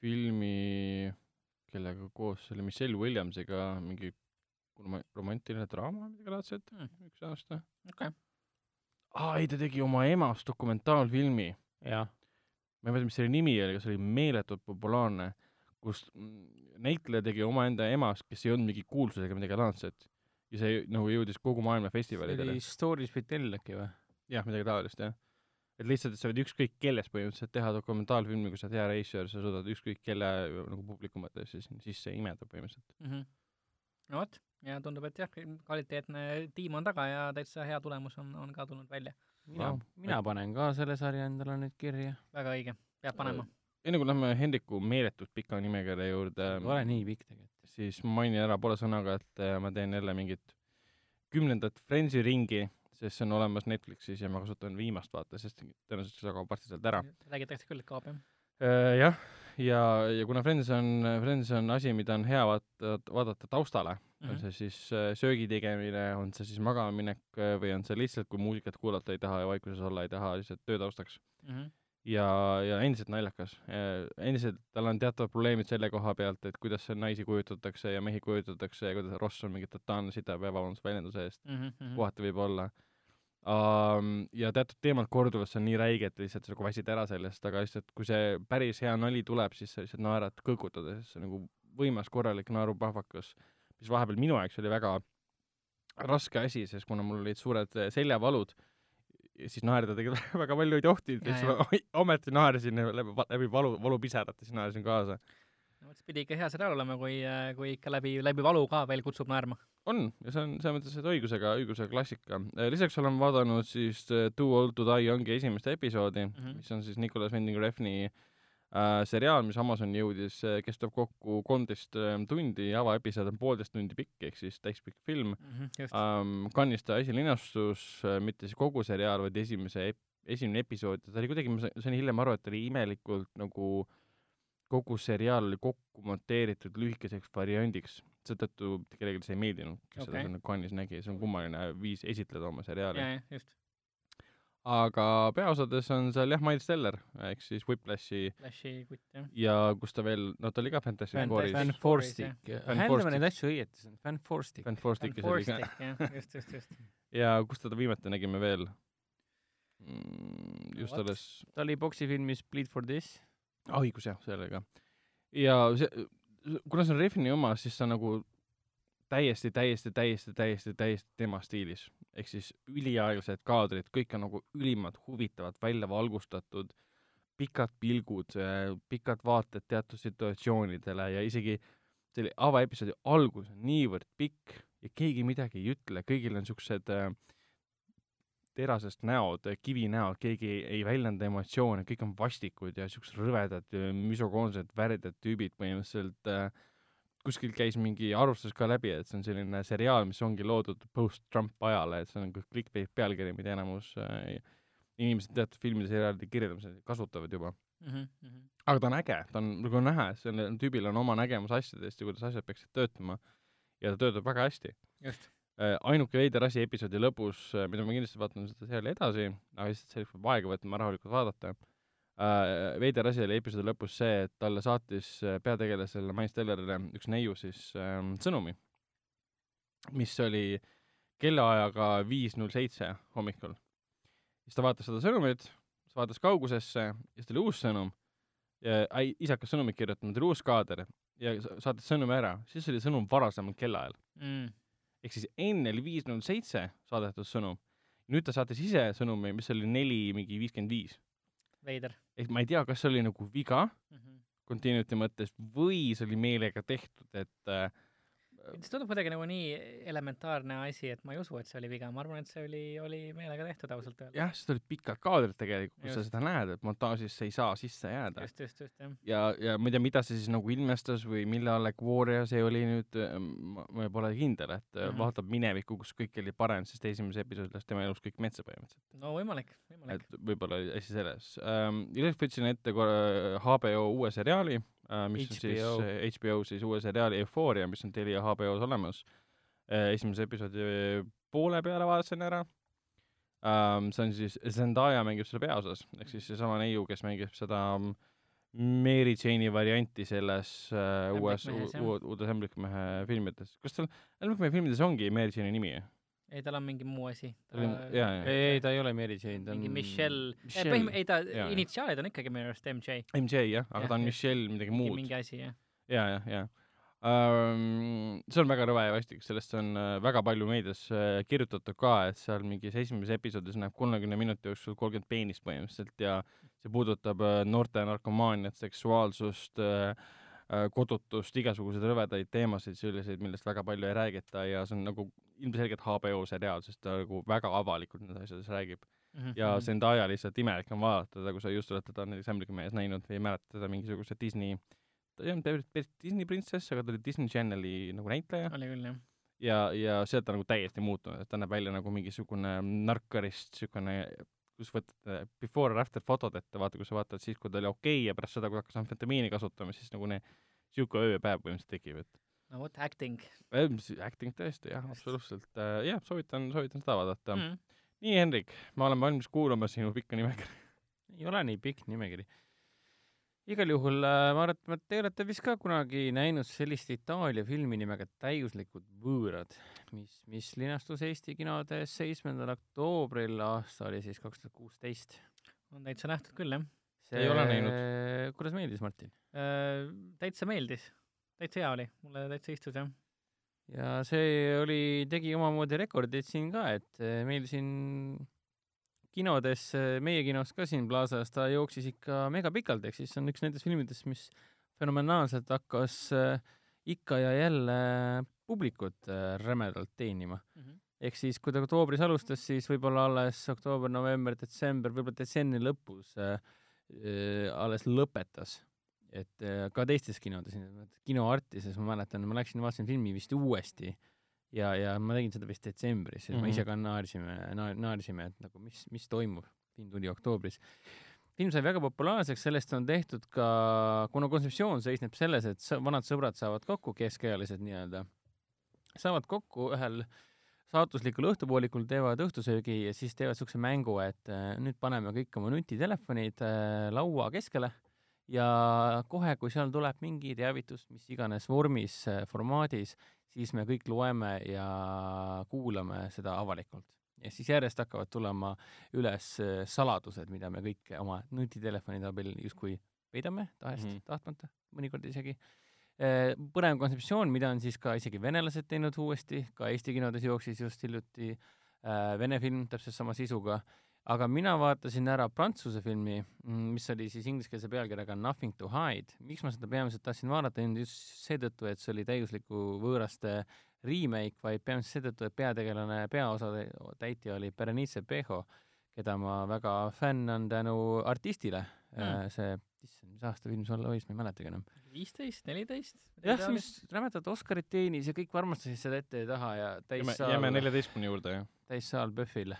filmi, kellega koos, see oli Michelle Williamsiga mingi romantiline draama, midagi laadset Mm. üks aasta. okei okay.. aa, ei ta tegi oma emast dokumentaalfilmi. jah, ma ei mäleta, mis selle nimi oli, aga see oli meeletult populaarne, kus näitleja tegi omaenda emast, kes ei olnud mingi kuulsus ega midagi laadset. ja see nagu jõudis kogu maailma see festivalidele oli. Stories with Tell äkki või? jah, midagi taolist jah. et lihtsalt, et sa võid ükskõik kelles põhimõtteliselt teha dokumentaalfilmi, kui sa oled hea režissöör, sa suudad ükskõik kelle nagu publiku mõttes siis sisse imeda põhimõtteliselt. mm. -hmm. no vot, ja tundub, et jah, kvaliteetne tiim on taga ja täitsa hea tulemus on, on ka tulnud välja. mina mina panen ka selle sarja endale nüüd kirja. väga õige, peab panema. enne kui lähme Hendriku meeletult pika nimekirja juurde, ei ole nii pikk tegelikult. siis mainin ära poole sõnaga, et äh, ma teen jälle mingit kümnendat Friendsi ringi, sest see on olemas Netflixis ja ma kasutan viimast vaata, sest tõenäoliselt see kaob varsti sealt ära. räägitakse küll, et kaob jah. Äh, jah, ja, ja kuna Friends on, Friends on asi, mida on hea vaata, vaadata taustale mm, -hmm. on Mhm. see siis äh, söögi tegemine, on see siis magamaminek äh, või on see lihtsalt, kui muusikat kuulata ei taha ja vaikuses olla ei taha, lihtsalt töö taustaks. ja, ja endiselt naljakas. endiselt tal on teatavad probleemid selle koha pealt, et kuidas naisi kujutatakse ja mehi kujutatakse ja kuidas Ross on mingi totaalne sitapea, vabandust väljenduse eest, Mhm. kohati võib olla um,. ja teatud teemad korduvad, see on nii räige, et lihtsalt sa nagu väsid ära sellest, aga lihtsalt kui see päris hea nali tuleb, siis sa lihtsalt naerad kõõgutades, see on nagu võimas korralik naerupahvakus, mis vahepeal minu jaoks oli väga raske asi, sest kuna mul olid suured eh, seljavalud, siis naerda tegelikult väga palju ei tohtinud, siis ma ometi naersin läbi, läbi valu, valupisarate, siis naersin kaasa. no see pidi ikka hea seriaal olema, kui, kui ikka läbi, läbi valu ka veel kutsub naerma. on ja see on selles mõttes, et õigusega, õigusega klassika. lisaks olen vaadanud siis eh, Too Old To Die Young'i esimest episoodi mm. -hmm. mis on siis Nicolas Winding Refni äh, seriaal, mis Amazoni jõudis, kestab kokku kolmteist äh, tundi, avaepisood on poolteist tundi pikk, ehk siis täispikk film just. um,. Cannes'is ta esilinastus, mitte siis kogu seriaal, vaid esimese ep-, esimene episood, ta oli kuidagi, ma sa- sain hiljem aru, et ta oli imelikult nagu kogu seriaal oli kokku monteeritud lühikeseks variandiks, seetõttu kellelegi see ei meeldinud, kes Okei. seda Cannes'is nägi, see on kummaline viis esitleda oma seriaali. ja, ja just. Aga peaosades on seal jah, Miles Teller ehk siis Whiplashi Flashi kutt jah. ja kus ta veel, no ta oli ka Fantastic Fouris, Fan Forstik. Hääldame Forstik. neid asju õieti, see on Fan Forstik. Fan ka jah, just, just, just. ja kus teda viimati nägime veel mm,? just alles ta oli poksifilmis Bleed for this. ah,, õigus jah, sellega. ja see, kuna see on Refni oma, siis ta nagu täiesti, täiesti, täiesti, täiesti, täiesti tema stiilis. Ehk siis üliaeglased kaadrid, kõik on nagu ülimalt huvitavad, välja valgustatud, pikad pilgud, pikad vaated teatud situatsioonidele ja isegi selle avaepisoodi algus on niivõrd pikk ja keegi midagi ei ütle, kõigil on siuksed äh, terasest näod, kivinäod, keegi ei, väljenda emotsioone, kõik on vastikud ja siuksed rõvedad, müsokoonsed, värdjad tüübid põhimõtteliselt äh, kuskil käis mingi arvustus ka läbi, et see on selline seriaal, mis ongi loodud post-Trump ajale, et see on nagu clickbait pealkiri, mida enamus äh, inimesed teatud filmide seriaalide kirjeldamisel kasutavad juba. Mhm, aga ta on äge, ta on nagu näha, et sellel tüübil on oma nägemus asjadest ja kuidas asjad peaksid töötama ja ta töötab väga hästi. just. ainuke veider asi episoodi lõpus, mida ma kindlasti vaatan seda seriaali edasi, aga lihtsalt selleks peab aega võtma, rahulikult vaadata. Veider asi oli episoodi lõpus see, et talle saatis äh, peategelasele Miles Tellerile üks neiu siis ähm, sõnumi, mis oli kellaajaga viis null seitse hommikul. siis ta vaatas seda sõnumit, siis vaatas kaugusesse ja siis tuli uus sõnum ja ai, isa hakkas sõnumit kirjutama, tuli uus kaader ja sa- saatis sõnumi ära, siis oli sõnum varasemal kellaajal. Mm. ehk siis enne oli viis null seitse saadetud sõnum. nüüd ta saatis ise sõnumi, mis oli neli mingi viiskümmend viis. Veider ehk ma ei tea, kas see oli nagu viga mm. -hmm. continuity mõttes või see oli meelega tehtud, et äh, see tundub kuidagi nagu nii elementaarne asi, et ma ei usu, et see oli viga, ma arvan, et see oli, oli meelega tehtud ausalt öeldes. jah, sest olid pikad kaadrid tegelikult, kus sa Just. seda näed, et montaažis see ei saa sisse jääda. just, just, just, jah. ja, ja ma ei tea, mida see siis nagu ilmestas või millal Equoria see oli nüüd, ma, ma pole kindel, et mm. -hmm. vaatab minevikku, kus kõik oli parem, sest esimeses episoodis läks tema elus kõik metsa põhimõtteliselt. no võimalik, võimalik. et võib-olla oli asi selles ähm,. ilusti võtsin ette korra HBO uue seriaali mis HBO. on siis HBO siis uue seriaali Euphoria, mis on Telia HBO-s olemas äh,. esimese episoodi poole peale vaatasin ära ähm,. see on siis, Zendaya mängib selle peaosas, ehk siis seesama neiu, kes mängib seda mm, Mary Jane'i varianti selles äh, uues, uudes Ämblikmehe filmides. kas tal Ämblikmehe filmides ongi Mary Jane'i nimi? ei, tal on mingi muu asi. ei, ei ta ei ole Mary Jane, ta on mingi Michelle, Michelle. põhim-, ei ta initsiaalid on ikkagi minu arust MJ. MJ jah, aga Jah, ta on. Michelle midagi mingi, muud. mingi asi jah. ja, ja, ja um,. see on väga rõve ja vastik, sellest on äh, väga palju meedias äh, kirjutatud ka, et seal mingis esimeses episoodis näeb kolmekümne minuti jooksul kolmkümmend peenist põhimõtteliselt ja see puudutab äh, noorte narkomaaniat, seksuaalsust äh, kodutust, igasuguseid rõvedaid teemasid, selliseid, millest väga palju ei räägita ja see on nagu ilmselgelt HBO seriaal, sest ta nagu väga avalikult nendes asjades räägib. Mhm, ja Zendaya lihtsalt imelik on vaadata teda, kui sa just oled teda näiteks Ämbliku mees näinud või ei mäleta teda mingisuguse Disney, ta ei olnud päris Disney printsess, aga ta oli Disney Channeli nagu näitleja oli küll jah. ja, ja sealt ta nagu täiesti muutunud, et ta näeb välja nagu mingisugune narkarist, siukene, kus võtad before or after fotod ette, vaata, kui sa vaatad siis, kui ta oli okei okay, ja pärast seda, kui hakkas amfetamiini kasutama, siis nagu ne- siuke ööpäev põhimõtteliselt tekib, et no vot, acting äh, acting tõesti jah, absoluutselt äh,, jah, soovitan, soovitan seda vaadata mm.. nii, Henrik, ma olen valmis kuulama sinu pikka nimekirja. ei ole nii pikk nimekiri. igal juhul äh, ma arvan, et te olete vist ka kunagi näinud sellist Itaalia filmi nimega Täiuslikud võõrad, mis, mis linastus Eesti kinodes seitsmendal oktoobril, aasta oli siis kaks tuhat kuusteist. on täitsa nähtud küll jah. Ei ole näinud.. kuidas meeldis, Martin? täitsa meeldis, täitsa hea oli, mulle täitsa istus jah. ja see oli, tegi omamoodi rekordit siin ka, et eh, meil siin kinodes, meie kinos ka siin Plaza's, ta jooksis ikka megapikalt, ehk siis on üks nendest filmidest, mis fenomenaalselt hakkas eh, ikka ja jälle publikut eh, rämedalt teenima. ehk siis, kui ta oktoobris alustas, siis võib-olla alles oktoober, november, detsember, võib-olla detsembri lõpus äh, alles lõpetas. Et äh, ka teistes kinodes, kino Artises ma mäletan, ma läksin, vaatasin filmi vist uuesti ja, ja ma tegin seda vist detsembris mm -hmm. Mhm. me ise ka naersime naer,, naersime, et nagu mis, mis toimub. film tuli oktoobris. film sai väga populaarseks, sellest on tehtud ka, kuna kontseptsioon seisneb selles, et vanad sõbrad saavad kokku, keskealised nii-öelda, saavad kokku ühel saatuslikul õhtupoolikul teevad õhtusöögi ja siis teevad siukse mängu, et äh, nüüd paneme kõik oma nutitelefonid äh, laua keskele ja kohe, kui seal tuleb mingi teavitus, mis iganes vormis, formaadis, siis me kõik loeme ja kuulame seda avalikult. ja siis järjest hakkavad tulema üles äh, saladused, mida me kõik oma nutitelefonide abil justkui peidame tahest mm. -hmm. tahtmata, mõnikord isegi Eh, põnev kontseptsioon, mida on siis ka isegi venelased teinud uuesti, ka Eesti kinodes jooksis just hiljuti äh, vene film täpselt sama sisuga, aga mina vaatasin ära prantsuse filmi, mis oli siis ingliskeelse pealkirjaga Nothing to hide. miks ma seda peamiselt tahtsin vaadata, just seetõttu, et see oli täiusliku võõraste remake, vaid peamiselt seetõttu, et peategelane, peaosa täitja oli Berenice Bejo, keda ma väga fänn on tänu artistile mm., see, issand, mis aasta film see olla võis, ma ei mäletagi enam. viisteist, neliteist? jah, see, mis rämedat Oscarit teenis ja kõik armastasid seda ette ja taha ja täissaal jääme, neljateistkümne juurde, jah. täissaal PÖFFil.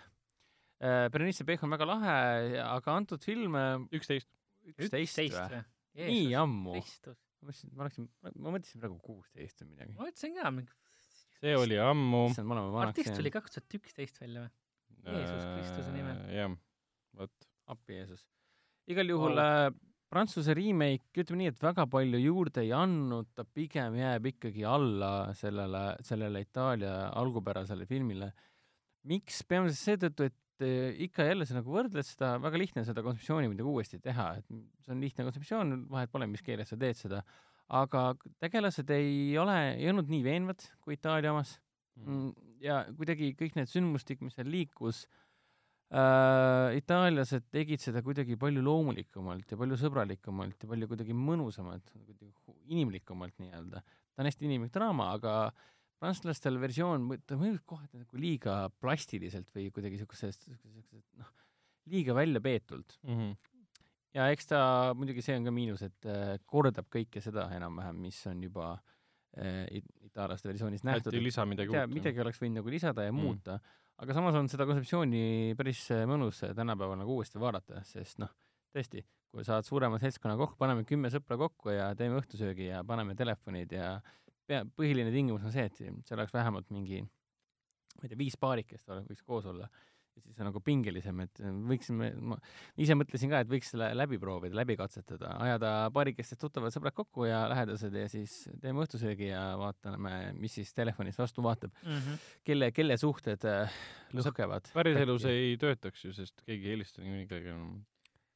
Berenice Bejo on väga lahe, aga antud film üksteist. üksteist või? nii ammu. Kristus. ma mõtlesin, ma oleksin, ma mõtlesin praegu kuusteist või midagi. ma mõtlesin ka, see oli ammu. issand, me oleme vanaks artist tuli kaks tuhat üksteist välja või? Jeesus Kristuse nimel. Äh, jah, vot. appi Jeesus. igal juhul äh, Prantsuse remake, ütleme nii, et väga palju juurde ei andnud, ta pigem jääb ikkagi alla sellele, sellele Itaalia algupärasele filmile. miks? peamiselt seetõttu, et eh, ikka ja jälle sa nagu võrdled seda, väga lihtne on seda kontseptsiooni muidugi uuesti teha, et see on lihtne kontseptsioon, vahet pole, mis keeles sa teed seda, aga tegelased ei ole, ei olnud nii veenvad kui Itaalia omas. Mm, ja kuidagi kõik need sündmustik, mis seal liikus äh,, itaallased tegid seda kuidagi palju loomulikumalt ja palju sõbralikumalt ja palju kuidagi mõnusamalt, hu- inimlikumalt nii-öelda. ta on hästi inimlik draama, aga prantslastel versioon, ta mõjus kohati nagu liiga plastiliselt või kuidagi siukesest, noh, liiga välja peetult. mm. -hmm. ja eks ta muidugi see on ka miinus, et äh, kordab kõike seda enam-vähem, mis on juba äh, it- itaallaste versioonis nähtud hästi ei. lisa midagi uut. midagi oleks võinud nagu lisada ja Mm. mm. muuta, aga samas on seda kontseptsiooni päris äh, mõnus äh, tänapäeval nagu uuesti vaadata, sest noh, tõesti, kui saad suurema seltskonna kokku, paneme kümme sõpra kokku ja teeme õhtusöögi ja paneme telefonid ja pea, põhiline tingimus on see, et seal oleks vähemalt mingi ma ei tea, viis paarikest võiks koos olla ja siis on nagu pingelisem, et võiksime, ma ise mõtlesin ka, et võiks selle läbi proovida, läbi katsetada, ajada paarikestest tuttavad sõbrad kokku ja lähedased ja siis teeme õhtusöögi ja vaatame, mis siis telefonis vastu vaatab mm. -hmm. kelle, kelle suhted äh, No lõhkevad. päriselus ei töötaks ju, sest keegi ei helista niikuinii kellelegi enam.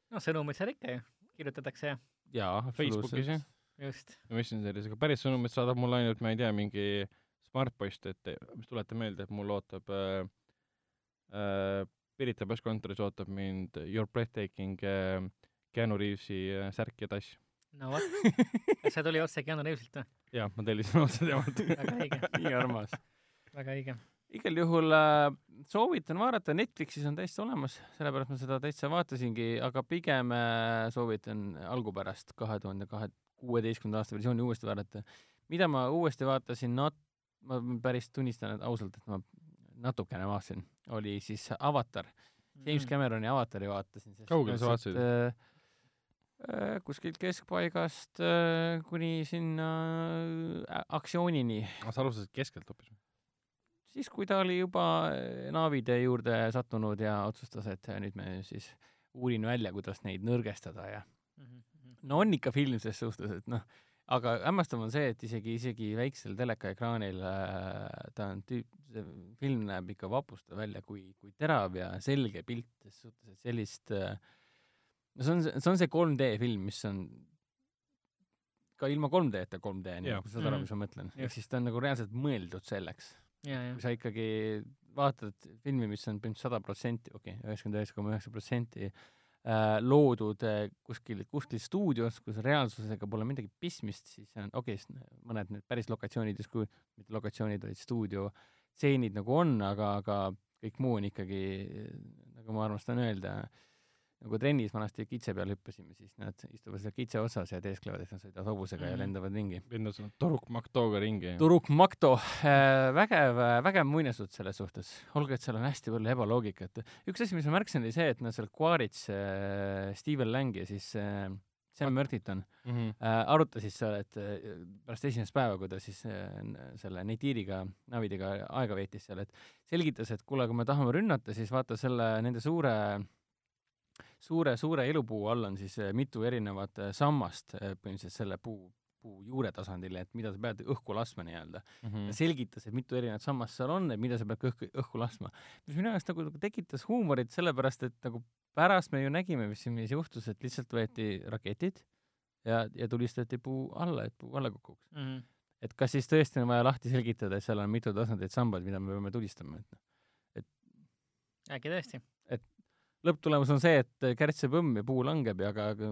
noh, sõnumeid seal ikka ju kirjutatakse ja jaa, Facebookis jah. just. ma mõtlesin sellise, aga päris sõnumit saadab mulle ainult, ma ei tea, mingi Smartpost, et mis tuletab meelde, et mul ootab äh, äh, Pirita presskontoris ootab mind Your Breathtaking äh, Keanu Reavesi äh, särk ja tass. no vot, see tuli otse Keanu Reavesilt või? jah, ma tellisin otse temalt. väga õige, nii armas. väga õige. igal juhul äh, soovitan vaadata, Netflixis on täiesti olemas, sellepärast ma seda täitsa vaatasingi, aga pigem äh, soovitan algupärast kahe tuhande kahe, kuueteistkümnenda aasta versiooni uuesti vaadata. mida ma uuesti vaatasin, nat-, ma päris tunnistan et ausalt, et ma natukene vaatasin, oli siis Avatar. James Cameroni Avatari vaatasin. Kaugele sa vaatasid? äh, äh, kuskilt keskpaigast äh, kuni sinna äh, aktsioonini sa alustasid keskelt hoopis? siis, kui ta oli juba äh, naavide juurde sattunud ja otsustas, et äh, nüüd me siis uurin välja, kuidas neid nõrgestada ja Mhm, no on ikka film ses suhtes, et noh, aga hämmastav on see, et isegi, isegi väiksel telekaekraanil äh, ta on tüüp, see film näeb ikka vapustav välja, kui, kui terav ja selge pilt, ses suhtes, et sellist äh, no see on, see on see 3D film, mis on ka ilma 3D-ta 3D, nii Jaa. kui sa saad aru, mis ma mõtlen. ehk siis ta on nagu reaalselt mõeldud selleks kui sa ikkagi vaatad filmi, mis on sada protsenti, okei okay,, üheksakümmend üheksa koma üheksa protsenti loodud äh, kuskil, kuskil stuudios, kus reaalsusega pole midagi pistmist, siis on okei okay,, mõned need päris lokatsioonid justkui, mitte lokatsioonid, vaid stuudiostseenid nagu on, aga, aga kõik muu on ikkagi, nagu ma armastan öelda, nagu trennis vanasti kitse peal hüppasime, siis nad istuvad seal kitse otsas ja teesklevad, et nad sõidavad hobusega mm -hmm. Mhm. ja lendavad ringi. Windows on Turuk Maktoga ringi. Turuk Makto äh,, vägev, vägev muinasjutt selles suhtes, olgugi et seal on hästi palju ebaloogikat. üks asi, mis ma märkasin, oli see, et nad seal Quaritš äh,, Steven Lang ja siis äh, Sam Mertiton Mm -hmm. äh, arutasid seal, et äh, pärast esimest päeva, kui ta siis äh, selle Neitiriga, Navidega aega veetis seal, et selgitas, et kuule, kui me tahame rünnata, siis vaata selle, nende suure suure, suure elupuu all on siis äh, mitu erinevat äh, sammast äh, põhimõtteliselt selle puu, puu juure tasandil, et mida sa pead õhku laskma nii-öelda Mm ja -hmm. selgitas, et mitu erinevat sammast seal on, et mida sa pead õhku, õhku laskma. mis minu jaoks nagu nagu tekitas huumorit, sellepärast et nagu pärast me ju nägime, mis siin juhtus, et lihtsalt võeti raketid ja, ja tulistati puu alla, et puu alla kukuks. mm. -hmm. et kas siis tõesti on vaja lahti selgitada, et seal on mitu tasandit sambad, mida me peame tulistama, et noh, äkki tõesti. Lõpptulemus on see, et kärts jääb õmm ja puu langeb ja aga aga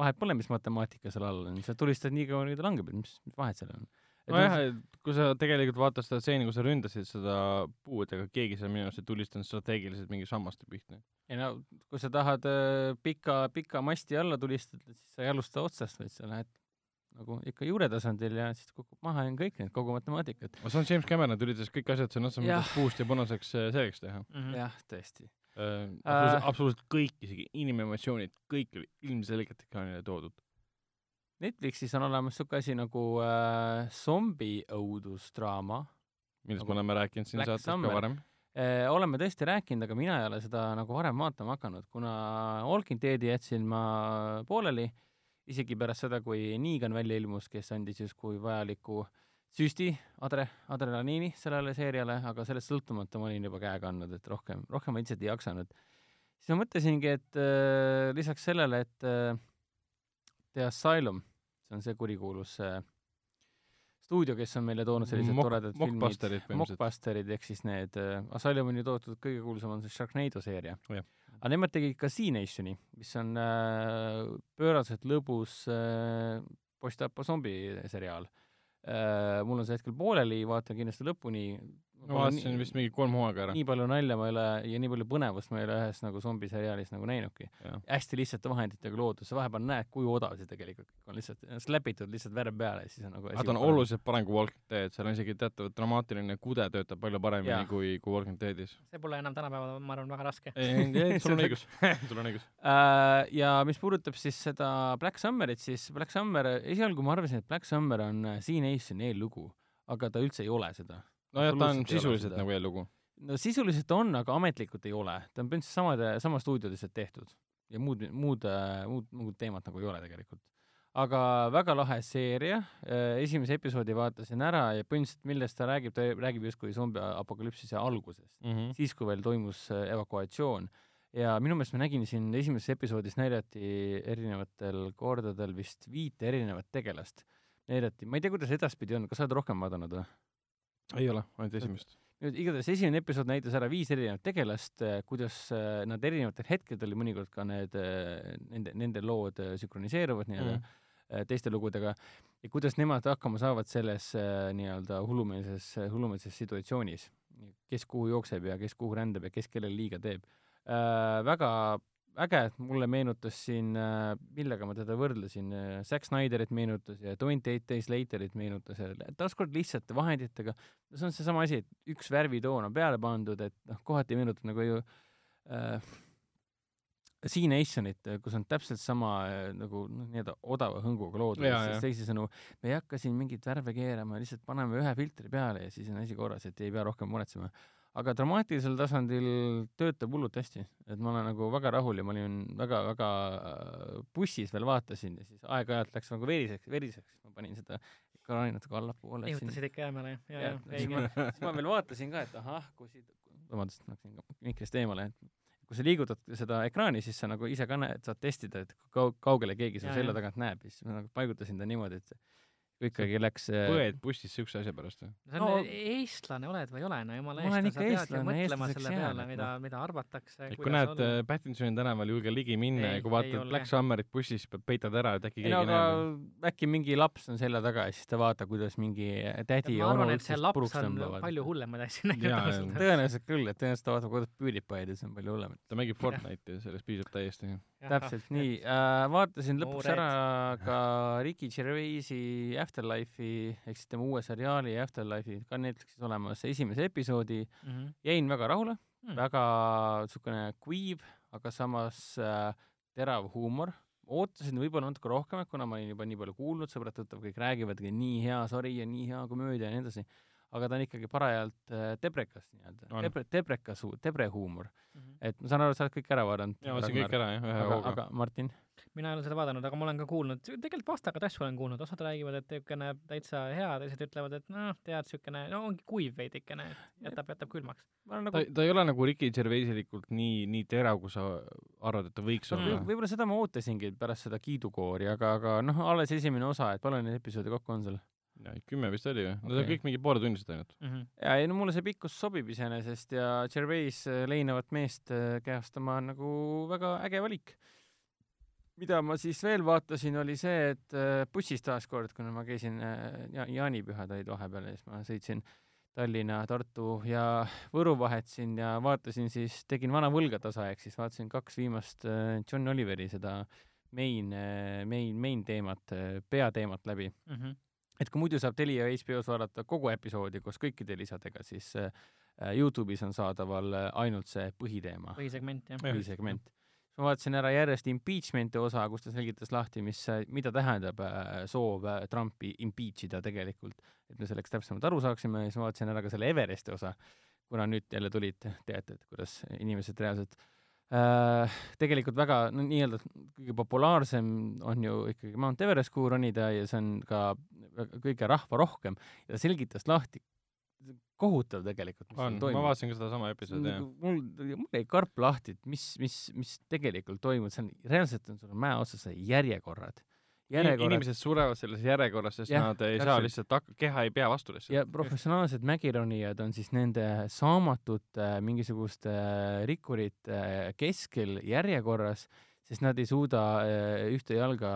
vahet pole, mis matemaatika seal all on, sa tulistad nii kaua, kuni ta langeb, et mis, mis vahet seal on. nojah, et kui sa tegelikult vaatad seda stseeni, kus sa ründasid seda puud, ega keegi seal minu arust ei tulistanud strateegiliselt mingi sammaste pihta. ei no kui sa tahad äh, pika, pika masti alla tulistada, siis sa ei alusta otsast, vaid sa lähed nagu ikka juure tasandil ja siis kukub maha ja on kõik need, kogu matemaatikat. aga see on James Cameron, ta üritas kõik asjad sõna otseses mõttes puust ja punaseks äh, selgeks teha. Mhm. jah, tõesti. Äh, Äh. absoluutselt, absoluutselt kõik, isegi inimemotsioonid, kõik oli ilmselgelt ekraanile toodud. Netflixis on olemas siuke asi nagu äh, zombi õudusdraama millest Nagu me oleme rääkinud siin Black saates ka Summer. varem. eh,. oleme tõesti rääkinud, aga mina ei ole seda nagu varem vaatama hakanud, kuna Walking Deadi jätsin ma pooleli isegi pärast seda, kui Negan välja ilmus, kes andis justkui vajaliku süsti adre-, adrenaliini sellele seeriale, aga sellest sõltumata ma olin juba käega andnud, et rohkem, rohkem ma lihtsalt ei jaksanud. siis ma mõtlesingi, et äh, lisaks sellele, et äh, The Asylum, see on see kurikuulus äh, stuudio, kes on meile toonud sellised Mock- toredad filmid, Mockbusterid ehk siis need äh, Asylumini toodud kõige kuulsam on see Sharknado seeria Jah.. aga nemad tegid ka C-Nationi, mis on äh, pööraselt lõbus äh, post-apo zombi seriaal. Mul on see hetkel pooleli, vaatan kindlasti lõpuni. Ma vaatasin vist mingi kolm hooaega ära. nii palju nalja ma ei ole ja nii palju põnevust ma ei ole ühes nagu zombiseriaalis nagu näinudki. Hästi lihtsate vahenditega loodud, sa vahepeal näed, kui odav see tegelikult kõik on, lihtsalt släpitud lihtsalt värv peale ja siis on nagu aga ta on oluliselt parem kui Walking Dead, seal on isegi teatav dramaatiline kude töötab palju paremini Jaa. kui, kui Walking Deadis. see pole enam tänapäeval, ma arvan, väga raske. ei, ei, sul on õigus, sul on õigus. Äh, ja mis puudutab siis seda Black Summerit, siis Black Summer, esialgu ma arvasin, et Black Summer on äh, C-Nationi eellugu, aga ta üldse ei ole seda. nojah, ta on sisuliselt nagu eellugu. no sisuliselt on, aga ametlikult ei ole. ta on põhimõtteliselt samade, sama stuudio lihtsalt tehtud ja muud, muud, muud, muud teemat nagu ei ole tegelikult. aga väga lahe seeria, esimese episoodi vaatasin ära ja põhimõtteliselt millest ta räägib, ta räägib justkui zombi apokalüpsise algusest, Mhm. siis kui veel toimus äh, evakuatsioon. ja minu meelest ma nägin siin esimeses episoodis näidati erinevatel kordadel vist viite erinevat tegelast. näidati, ma ei tea, kuidas edaspidi on, kas sa oled rohkem vaadanud või? Ei ole, ainult esimest. igatahes esimene episood näitas ära viis erinevat tegelast, kuidas äh, nad erinevatel hetkedel mõnikord ka need, nende, nende lood sünkroniseeruvad nii-öelda mm. teiste lugudega ja kuidas nemad hakkama saavad selles nii-öelda hullumeelses, hullumeelses situatsioonis. kes kuhu jookseb ja kes kuhu rändab ja kes kellele liiga teeb väga äge, mulle meenutas siin äh,, millega ma teda võrdlesin äh,, Zack Snyderit meenutas ja Twenty Eight Days Laterit meenutas ja taaskord lihtsate vahenditega see on seesama asi, et üks värvitoon on peale pandud, et noh, kohati meenutab nagu ju äh, C-Nationit, kus on täpselt sama äh, nagu noh, nii-öelda odava hõnguga jaa. teisisõnu, me ei hakka siin mingeid värve keerama, lihtsalt paneme ühe filtri peale ja siis on asi korras, et ei pea rohkem muretsema. Aga dramaatilisel tasandil töötab hullult hästi, et ma olen nagu väga rahul ja ma olin väga-väga bussis veel vaatasin ja siis aeg-ajalt läks nagu veriseks, veriseks, ma panin seda ekraani natuke allapoole. ihutasid ikka jäämale, ja, ja Jah,, siis ma, siis ma veel vaatasin ka, et ahah, kui siit, vabandust, läksin mikrist eemale, et kui sa liigutad seda ekraani, siis sa nagu ise ka näed, saad testida, et kaugele keegi su selja jah. tagant näeb. Ja siis ma nagu paigutasin ta niimoodi, et ikkagi läks põed bussis siukse asja pärast või? sa No- no, eestlane oled või ei ole, no jumala Ma olen eest, sa pead ju eestlane, mõtlema selle peale, mida noh., mida arvatakse. et kui näed äh, Pattinsoni tänaval, julge ligi minna Ei, ja kui vaatad. Black Summerit bussis, peitad ära, et äkki keegi no aga näeb. äkki mingi laps on selja taga ja siis ta vaatab, kuidas mingi tädi ja onu üksteist puruks on tõmbavad. palju hullemaid asju näinud tõenäoliselt küll, et tõenäoliselt ta vaatab, kuidas PewDiePie'd ja see on palju hullem. ta mängib Fortnite'i, sellest piisab täiesti. täpselt nii äh,, vaatasin lõpuks ära ka Ricky Gervaisi Afterlife'i ehk siis tema uue seriaali Afterlife'i ka Netflixis olemas esimese episoodi, Mhm. jäin väga rahule Mm. mm., väga niisugune kuiv, aga samas äh, terav huumor. ootasin võib-olla natuke rohkem, kuna ma olin juba nii palju kuulnud, sõbrad-tuttavad kõik räägivad, nii hea sari ja nii hea komöödia ja nii edasi, aga ta on ikkagi parajalt äh, teprekas nii-öelda tebre, teprekas, tebre huumor. Mhm. et ma saan aru, sa oled kõik ära vaadanud. ja ma vaatasin kõik ära jah, ühe hooga. aga Martin? Mina ei ole seda vaadanud, aga ma olen ka kuulnud, tegelikult vastakaid asju olen kuulnud, osad räägivad, et niisugune täitsa hea, teised ütlevad, et noh, tead, niisugune, no ongi kuiv veidikene, jätab, jätab külmaks. ma olen ta nagu, ta ei ole nagu Ricky Gervaisilikult nii, nii terav, kui sa arvad, et ta võiks Mm. olla. võib-olla seda ma ootasingi pärast seda kiidukoori, aga, aga noh, alles esimene osa, et palju neid episoode kokku on seal? kümme vist oli või? Nad on Okei. kõik mingi pooletunnised ainult. Mhm. ja ei no mulle see pikkus sobib iseenesest ja Gervais äh, leinavat meest äh, kehastama on nagu väga äge valik. Mida ma siis veel vaatasin, oli see, et äh, bussis taaskord, kuna ma käisin äh, ja,, jaanipühad olid vahepeal ja siis ma sõitsin Tallinna, Tartu ja Võru vahet siin ja vaatasin siis, tegin vana võlgatasa, ehk siis vaatasin kaks viimast äh, John Oliveri seda main, main, main teemat, peateemat läbi Mhm. et kui muidu saab Telia HBO-s vaadata kogu episoodi koos kõikide lisadega, siis Youtube'is on saadaval ainult see põhiteema, põhisegment, jah. põhisegment. Ma vaatasin ära järjest impeachment'i osa, kus ta selgitas lahti, mis, mida tähendab äh, soov äh, Trumpi impeach ida tegelikult, et me selleks täpsemalt aru saaksime ja siis ma vaatasin ära ka selle Everesti osa, kuna nüüd jälle tulid teated, kuidas inimesed reaalselt äh, tegelikult väga no, nii-öelda kõige populaarsem on ju ikkagi Mount Everest, kuhu ronida ja see on ka väga- kõige rahvarohkem ja ta selgitas lahti, kohutav tegelikult, mis on, seal ma toimub. vaatasin ka sedasama episoodi jah. Nagu mul, mul jäi karp lahti, et mis, mis, mis tegelikult toimub, see on, reaalselt on sul mäe otsas järjekorrad järjekorrad inimesed surevad selles järjekorras, sest Jah, nad ei saa täpselt. lihtsalt hak-, keha ei pea vastu lihtsalt. ja professionaalsed mägironijad on siis nende saamatute mingisuguste rikkurite keskel järjekorras, sest nad ei suuda ühte jalga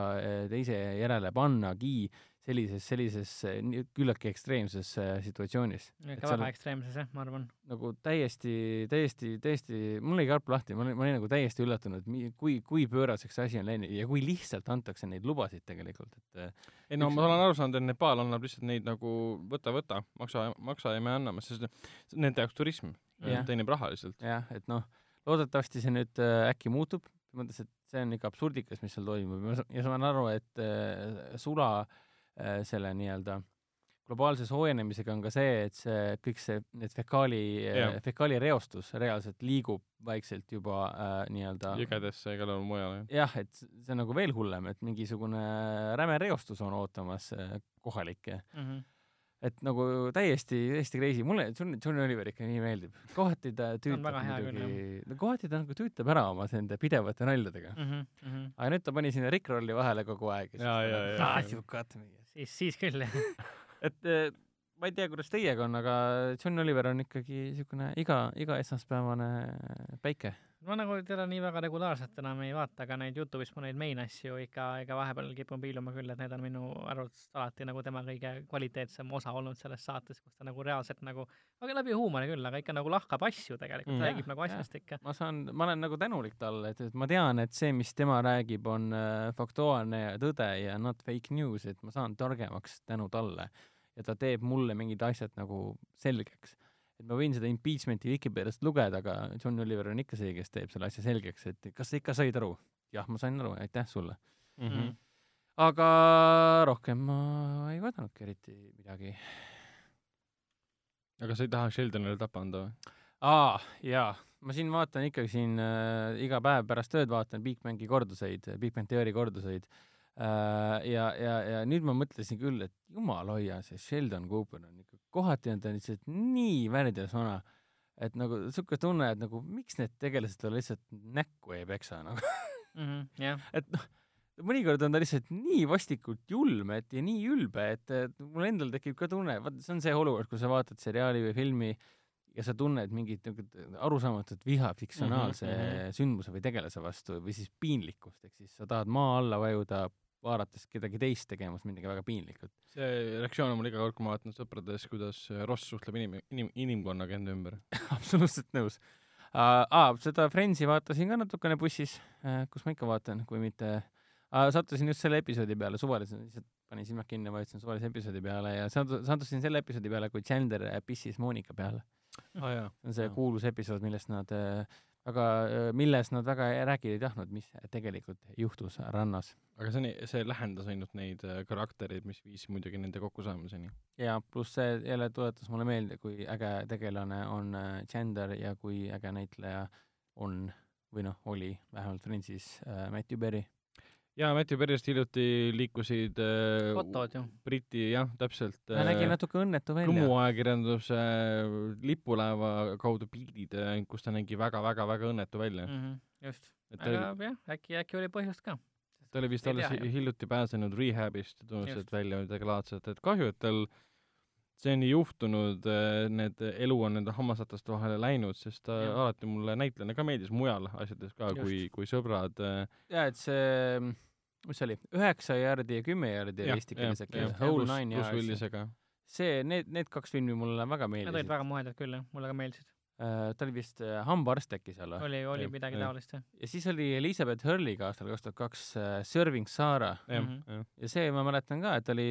teise järele pannagi sellises, sellises nii- küllaltki ekstreemses eh, situatsioonis. ikka väga ekstreemses jah, ma arvan. nagu täiesti, täiesti, täiesti, mul oli karp lahti, ma olin, ma olin nagu täiesti üllatunud, kui, kui pööraseks see asi on läinud ja kui lihtsalt antakse neid lubasid tegelikult, et eh, ei no Üks- ma olen aru saanud, et Nepal annab lihtsalt neid nagu võta, võta, maksa, maksa ja me anname, sest nende jaoks turism Jah. teenib raha lihtsalt. jah, et noh, loodetavasti see nüüd äh, äkki muutub, mõttes, et see on ikka absurdikas, mis seal toimub ja ma sa- ja saan aru, et äh, sula äh, selle nii-öelda globaalse soojenemisega on ka see, et see kõik see, need fekaali äh,, fekaalireostus reaalselt liigub vaikselt juba äh, nii-öelda jõgedesse ja igal pool mujal. jah, et see on nagu veel hullem, et mingisugune räme reostus on ootamas äh, kohalikke et nagu täiesti, täiesti crazy, mulle John, John Oliver ikka nii meeldib. kohati ta tüütab muidugi, no kohati ta nagu tüütab ära oma nende pidevate naljadega. Mhm, aga nüüd ta pani sinna Rick Rolli vahele kogu aeg. Jaa, jaa, jaa. aa, siuke vaata meie. siis, siis küll jah. et eh, ma ei tea, kuidas teiega on, aga John Oliver on ikkagi siukene iga, iga esmaspäevane päike. Ma nagu teda nii väga regulaarselt enam ei vaata, aga neid Youtube'is ma neid main asju ikka, ikka vahepeal kipun piiluma küll, et need on minu arvates alati nagu tema kõige kvaliteetsem osa olnud selles saates, kus ta nagu reaalselt nagu, aga läbi huumori küll, aga ikka nagu lahkab asju tegelikult Mm. räägib nagu asjast ikka. ma saan, ma olen nagu tänulik talle, et, et ma tean, et see, mis tema räägib, on äh, faktuaalne ja tõde ja not fake news, et ma saan targemaks tänu talle. ja ta teeb mulle mingid asjad nagu selgeks. Et ma võin seda impeachment'i Vikipeediast lugeda, aga John Oliver on ikka see, kes teeb selle asja selgeks, et kas sa ikka said aru? jah, ma sain aru, aitäh sulle. Mm -hmm. aga rohkem ma ei vaadanudki eriti midagi. aga sa ei taha Sheldonile tapa anda või? aa, jaa, ma siin vaatan ikkagi siin äh, iga päev pärast tööd vaatan Big Bangi korduseid, Big Bang Theory korduseid äh,. ja, ja, ja nüüd ma mõtlesin küll, et jumal hoia, see Sheldon Cooper on ikka, kohati on ta lihtsalt nii värdjas vana, et nagu siuke tunne, et nagu miks need tegelased talle lihtsalt näkku ei peksa nagu, jah, et noh, mõnikord on ta lihtsalt nii vastikult julm, et ja nii ülbe, et, mul endal tekib ka tunne, vaata, see on see olukord, kui sa vaatad seriaali või filmi ja sa tunned mingit niisugust arusaamatut viha fiktsionaalse mm Mhm, -hmm. sündmuse või tegelase vastu või siis piinlikkust, ehk siis sa tahad maa alla vajuda, vaadates kedagi teist tegemas midagi väga piinlikut. see reaktsioon on mul iga kord, kui ma vaatan sõprades, kuidas Ross suhtleb inim-, inim-, inimkonnaga enda ümber. absoluutselt nõus uh,. Ah, seda Friendsi vaatasin ka natukene bussis uh,, kus ma ikka vaatan, kui mitte uh,, sattusin just selle episoodi peale suvaliselt, lihtsalt panin silmad kinni, vajutasin suvalise episoodi peale ja sattusin selle episoodi peale, kui Chandler pissis Monika peale. jaa. see on see kuulus episood, millest nad äh, väga, milles nad väga rääkida ei tahtnud, mis tegelikult juhtus rannas. aga see on, see lähendas ainult neid äh, karaktereid, mis viis muidugi nende kokkusaamiseni. ja pluss see jälle tuletas mulle meelde, kui äge tegelane on äh, Chandler ja kui äge näitleja on või noh, oli vähemalt Friendsis äh, Matthew Berry. jaa, Matthew Perry'st hiljuti liikusid äh, fotod ju. Briti, jah, täpselt ta nägi natuke õnnetu välja. lumuajakirjanduse lipulaeva kaudu pildid, kus ta nägi väga-väga-väga õnnetu välja. Mhm, just, et ta oli, aga jah, äkki, äkki oli põhjust ka. ta oli vist alles hiljuti pääsenud rehab'ist ja tundus, Just. et välja midagi laadset, et kahju, et tal siiani juhtunud, need elu on nende hammasrataste vahele läinud, sest ta Jah. alati mulle näitlejana ka meeldis mujal asjades ka, Just. kui, kui sõbrad äh, ja et see, mis see oli, üheksa jaardi ja kümme jaardi oli eesti keeles äkki, Whole Nine pluss Yards. Willisega. see, need, need kaks filmi mulle väga Need olid meeldisid. väga muhedad küll jah, mulle ka meeldisid. ta oli vist äh, hambaarst äkki seal või? oli, oli midagi taolist jah. ja siis oli Elizabeth Hurley'ga aastal kaks tuhat kaks Serving Sarah Mhm., jah. ja see ma mäletan ka, et oli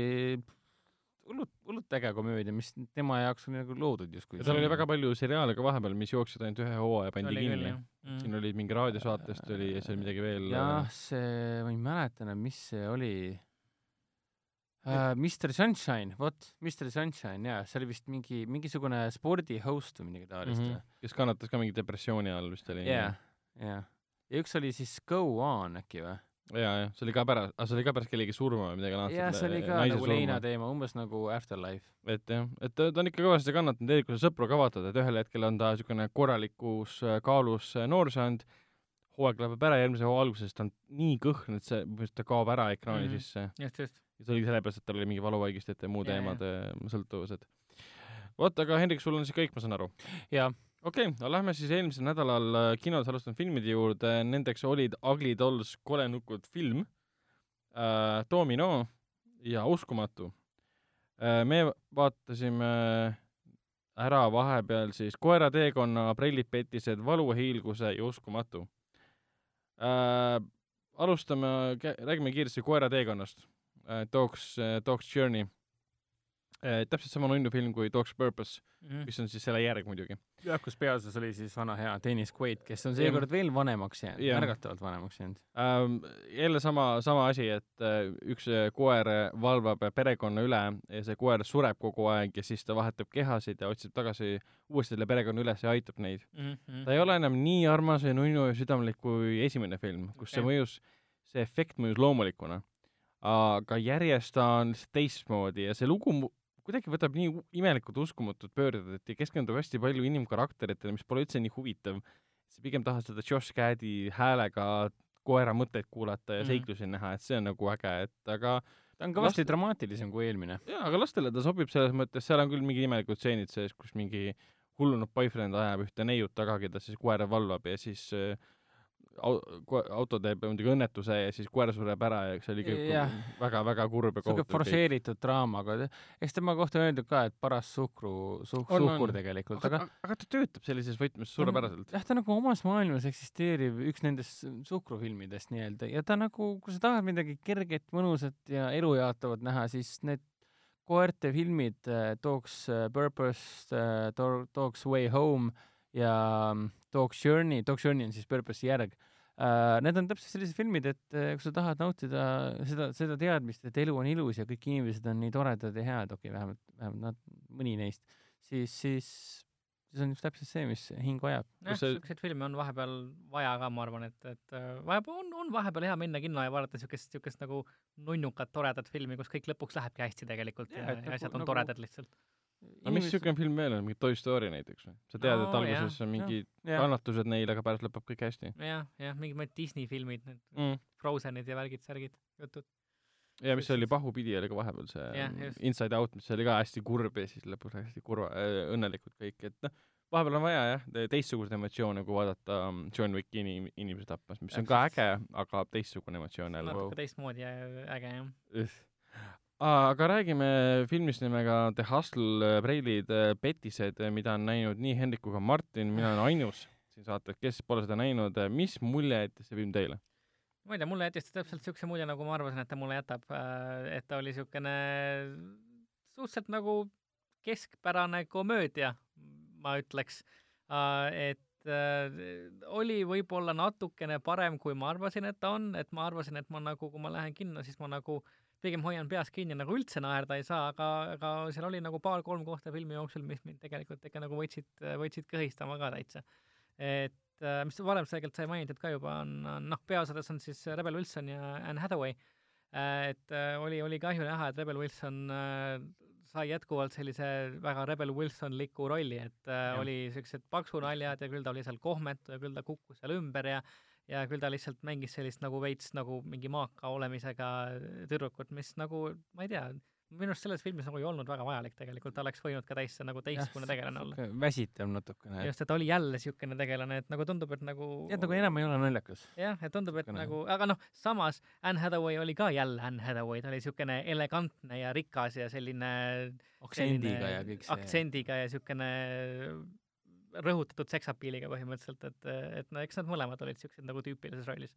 hullult, hullult äge komöödia, mis tema jaoks oli nagu loodud justkui. ja tal oli väga palju seriaale ka vahepeal, mis jooksid ainult ühe hooaja, pandi kinni jah. Mm. siin oli mingi raadiosaatest oli ja oli midagi veel. jah, see, ma ei mäleta enam, mis see oli uh,. Mr Sunshine, vot, Mr Sunshine jaa, see oli vist mingi, mingisugune spordi host või midagi taolist mm. või -hmm. kes kannatas ka mingi depressiooni all vist oli. jaa, jaa. ja üks oli siis Go On äkki või? ja, ja see oli ka pärast, aga see oli ka pärast kellegi surma või midagi laadset. jaa, see oli ka nagu Leina teema, umbes nagu Afterlife. et jah, et ta, ta on ikka kõvasti kannatanud, eriti kui sa sõpru ka vaatad, et ühel hetkel on ta niisugune korralikus äh, kaalus äh, noor saanud, hooaeg lõpeb ära, järgmise hooaja alguses ta on nii kõhn, et see, ta kaob ära ekraani mm -hmm. sisse. just, just. ja see oli sellepärast, et tal oli mingi valuvaigistajate ja muude Jaa, teemade sõltuvused. vot, aga Hendrik, sul on siis kõik, ma saan aru? jaa, okei okay,, lähme siis eelmisel nädalal äh, kinos alustanud filmide juurde, nendeks olid Ugly Dolls, kole nukud film äh,, Domino ja Uskumatu äh,. me vaatasime ära vahepeal siis Koera teekonna, Prellid petised, Valuhiilguse ja Uskumatu äh,. alustame, räägime kiiresti Koera teekonnast äh,, Dog's äh,, Dog's Journey äh,. täpselt sama nunnu film kui Dog's Purpose, Mhm. mis on siis selle järg muidugi. jah, kus peaosas oli siis vana hea Dennis Quaid, kes on seekord veel vanemaks jäänud, märgatavalt vanemaks jäänud. ähm,. jälle sama, sama asi, et äh, üks äh, koer äh, valvab perekonna üle ja see koer sureb kogu aeg ja siis ta vahetab kehasid ja otsib tagasi uuesti selle perekonna üles ja aitab neid. Mhm. ta ei ole enam nii armas ja nunnu ja südamlik kui esimene film, kus okay. see mõjus, see efekt mõjus loomulikuna. aga järjest ta on lihtsalt teistmoodi ja see lugu kuidagi võtab nii imelikult uskumatud pöörded, et keskendub hästi palju inimkarakteritele, mis pole üldse nii huvitav. sa pigem tahad seda Josh Gad'i häälega koera mõtteid kuulata ja Mhm. seiklusi näha, et see on nagu äge, et aga ta on kõvasti dramaatilisem kui eelmine. jaa, aga lastele ta sobib selles mõttes, seal on küll mingid imelikud stseenid sees, kus mingi hullunud boyfriend ajab ühte neiut taga, keda siis koer valvab ja siis äh, auto teeb muidugi õnnetuse ja siis koer sureb ära ja see oli kõik väga-väga kurb ja kohutav forsseeritud draama, aga eks tema kohta on öeldud ka, et paras suhkru, suh-, suhkur tegelikult, aga aga, ta töötab sellises võtmes suurepäraselt. jah, ta nagu omas maailmas eksisteeriv üks nendest suhkrufilmidest nii-öelda ja ta nagu, kui sa tahad midagi kerget, mõnusat ja elujaatavat näha, siis need koerte filmid äh, Dog's äh, Purpose äh,, Dog's Way Home ja mm, Dog's Journey, Dog's Journey on siis Purpose'i järg äh,. Need on täpselt sellised filmid, et äh, kui sa tahad nautida seda, seda teadmist, et elu on ilus ja kõik inimesed on nii toredad ja head, okei okay,, vähemalt, vähemalt nad, mõni neist, siis, siis, siis on just täpselt see, mis hing vajab. jah, Kus see- siukseid filme on vahepeal vaja ka, ma arvan, et, et äh, vahepeal on, on vahepeal hea minna kinno ja vaadata siukest, siukest nagu nunnukat toredat filmi, kus kõik lõpuks lähebki hästi tegelikult ja, et ja nagu- asjad on nagu- toredad lihtsalt. No mis niisugune film veel on, mingi Toy Story näiteks või? sa tead, et No alguses jah, on mingid jah. kannatused neil, aga pärast lõpeb kõik hästi jah, jah, mingid mõned Disney filmid, need mm.. Frozenid ja värgid, särgid, jutud. ja mis see oli, Pahupidi oli ka vahepeal see Jah, just. Inside Out, mis oli ka hästi kurb ja siis lõpus hästi kurva äh,, õnnelikud kõik, et noh, vahepeal on vaja jah, teistsuguseid emotsioone, kui vaadata um, John Wicki inim-, inimesi tapmas, mis on ka äge, aga teistsugune emotsioon jälle. natuke teistmoodi ja äge jah. Aga räägime filmist nimega The Hustle, preilid, petised, mida on näinud nii Hendrik kui ka Martin, mina olen ainus siin saates, kes pole seda näinud, mis mulje jättis see film teile? ma ei tea, mulle jättis ta täpselt siukse mulje, nagu ma arvasin, et ta mulle jätab, et ta oli siukene suhteliselt nagu keskpärane komöödia, ma ütleks. et äh, oli võib-olla natukene parem, kui ma arvasin, et ta on, et ma arvasin, et ma nagu, kui ma lähen kinno, siis ma nagu pigem hoian peas kinni, nagu üldse naerda ei saa, aga, aga seal oli nagu paar-kolm kohta filmi jooksul, mis mind tegelikult ikka nagu võtsid, võtsid kõhistama ka täitsa. et äh, mis varem tegelikult sai mainitud ka juba, on, on noh, peaosades on siis Rebel Wilson ja Anne Hathaway. et äh, oli, oli kahju näha, et Rebel Wilson äh, sai jätkuvalt sellise väga Rebel Wilson-liku rolli, et äh, Jah. oli siuksed paksunaljad ja küll ta oli seal kohmetu ja küll ta kukkus seal ümber ja ja küll ta lihtsalt mängis sellist nagu veits nagu mingi maaka olemisega tüdrukut, mis nagu, ma ei tea, minu arust selles filmis nagu ei olnud väga vajalik tegelikult, ta oleks võinud ka täis nagu teistsugune tegelane olla. väsitav natukene. just, et ta oli jälle siukene tegelane, et nagu tundub, et nagu tead, nagu enam ei ole naljakas. jah, et tundub, et Siukene- nagu, aga noh, samas Anne Hathaway oli ka jälle Anne Hathaway, ta oli siukene elegantne ja rikas ja selline aktsendiga ja kõik see. aktsendiga ja siukene rõhutatud seksapiiliga põhimõtteliselt, et, et no eks nad mõlemad olid siuksed nagu tüüpilises rollis.